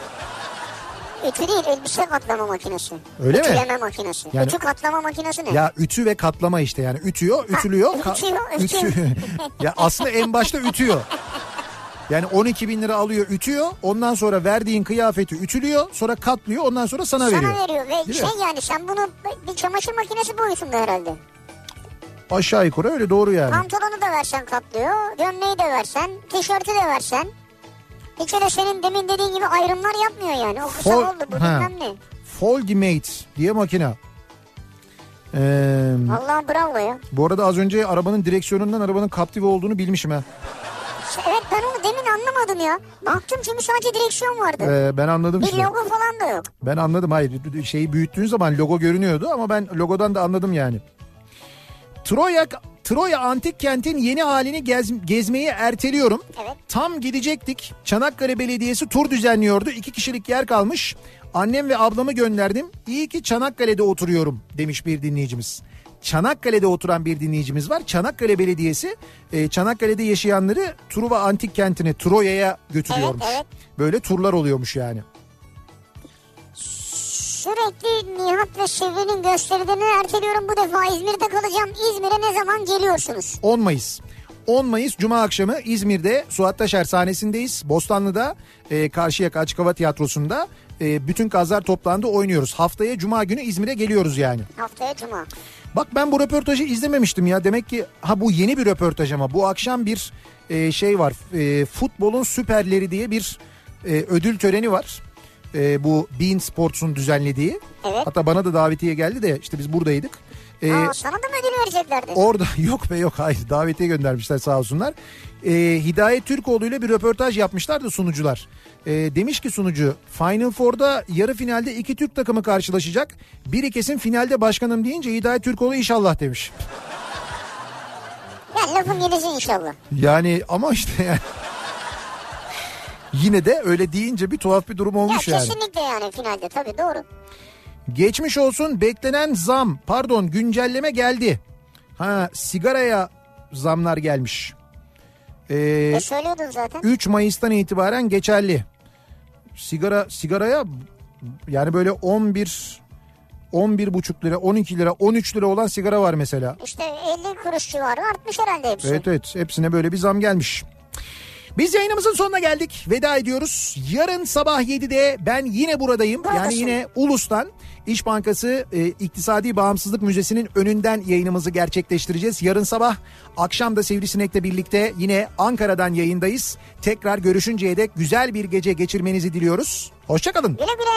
ütü değil elbise katlama makinesi. Öyle mi? Ütüleme makinesi. Yani- Ütü katlama makinesi ne? Ya ütü ve katlama işte yani ütüyor, ütülüyor. ka- ütüyor, ütüyor. ya aslında en başta ütüyor. Yani 12 bin lira alıyor ütüyor ondan sonra verdiğin kıyafeti ütülüyor sonra katlıyor ondan sonra sana, Sana veriyor. veriyor, ve Değil mi? şey yani sen bunu bir çamaşır makinesi boyutunda herhalde. Aşağı yukarı öyle doğru yani. Pantolonu da versen katlıyor, gömleği de versen, tişörtü de versen. Hiç öyle senin demin dediğin gibi ayrımlar yapmıyor yani. O kısa Fol- oldu bu bilmem ne. Foldimate diye makine. Ee, Allah bravo ya. bu arada az önce arabanın direksiyonundan arabanın kaptive olduğunu bilmişim ha. Evet ben onu demin anlamadım ya. Baktım çünkü sadece direksiyon vardı. Ee, ben anladım bir işte. logo falan da yok. Ben anladım hayır şeyi büyüttüğün zaman logo görünüyordu ama ben logodan da anladım yani. Troya Troya antik kentin yeni halini gez, gezmeyi erteliyorum. Evet. Tam gidecektik. Çanakkale Belediyesi tur düzenliyordu. İki kişilik yer kalmış. Annem ve ablamı gönderdim. İyi ki Çanakkale'de oturuyorum demiş bir dinleyicimiz. Çanakkale'de oturan bir dinleyicimiz var. Çanakkale Belediyesi e, Çanakkale'de yaşayanları Truva antik kentine Troya'ya götürüyormuş. Evet, evet. Böyle turlar oluyormuş yani. Sürekli Nihat ve Şevri'nin gösterilerini erteliyorum. Bu defa İzmir'de kalacağım. İzmir'e ne zaman geliyorsunuz? 10 Mayıs. 10 Mayıs Cuma akşamı İzmir'de Suat Taşer sahnesindeyiz. Bostanlı'da e, Karşıyaka Açık Hava Tiyatrosu'nda e, bütün kazlar toplandı oynuyoruz. Haftaya Cuma günü İzmir'e geliyoruz yani. Haftaya Cuma. Bak ben bu röportajı izlememiştim ya. Demek ki ha bu yeni bir röportaj ama bu akşam bir e, şey var. E, futbolun süperleri diye bir e, ödül töreni var. E, bu Bein Sports'un düzenlediği. Evet. Hatta bana da davetiye geldi de işte biz buradaydık. E, Aa, sana da mı ödül vereceklerdi? Orada yok be yok hayır davetiye göndermişler sağ olsunlar. Ee, Hidayet Türkoğlu ile bir röportaj yapmışlar da sunucular. Ee, demiş ki sunucu Final Four'da yarı finalde iki Türk takımı karşılaşacak. Biri kesin finalde başkanım deyince Hidayet Türkoğlu inşallah demiş. Ya lafın gelişi inşallah. Yani ama işte yani. Yine de öyle deyince bir tuhaf bir durum Ya olmuş yani. kesinlikle yani finalde tabii doğru. Geçmiş olsun beklenen zam pardon güncelleme geldi. Ha sigaraya zamlar gelmiş. Ee, E söylüyordun zaten. 3 Mayıs'tan itibaren geçerli. Sigara sigaraya yani böyle 11 11 buçuk lira, 12 lira, 13 lira olan sigara var mesela. İşte 50 kuruş civarı artmış herhalde hepsi. Evet evet hepsine böyle bir zam gelmiş. Biz yayınımızın sonuna geldik. Veda ediyoruz. Yarın sabah 7'de ben yine buradayım. Yani yine Ulus'tan İş Bankası e, İktisadi Bağımsızlık Müzesi'nin önünden yayınımızı gerçekleştireceğiz. Yarın sabah akşam da Sivrisinek'le birlikte yine Ankara'dan yayındayız. Tekrar görüşünceye dek güzel bir gece geçirmenizi diliyoruz. Hoşçakalın. Güle güle.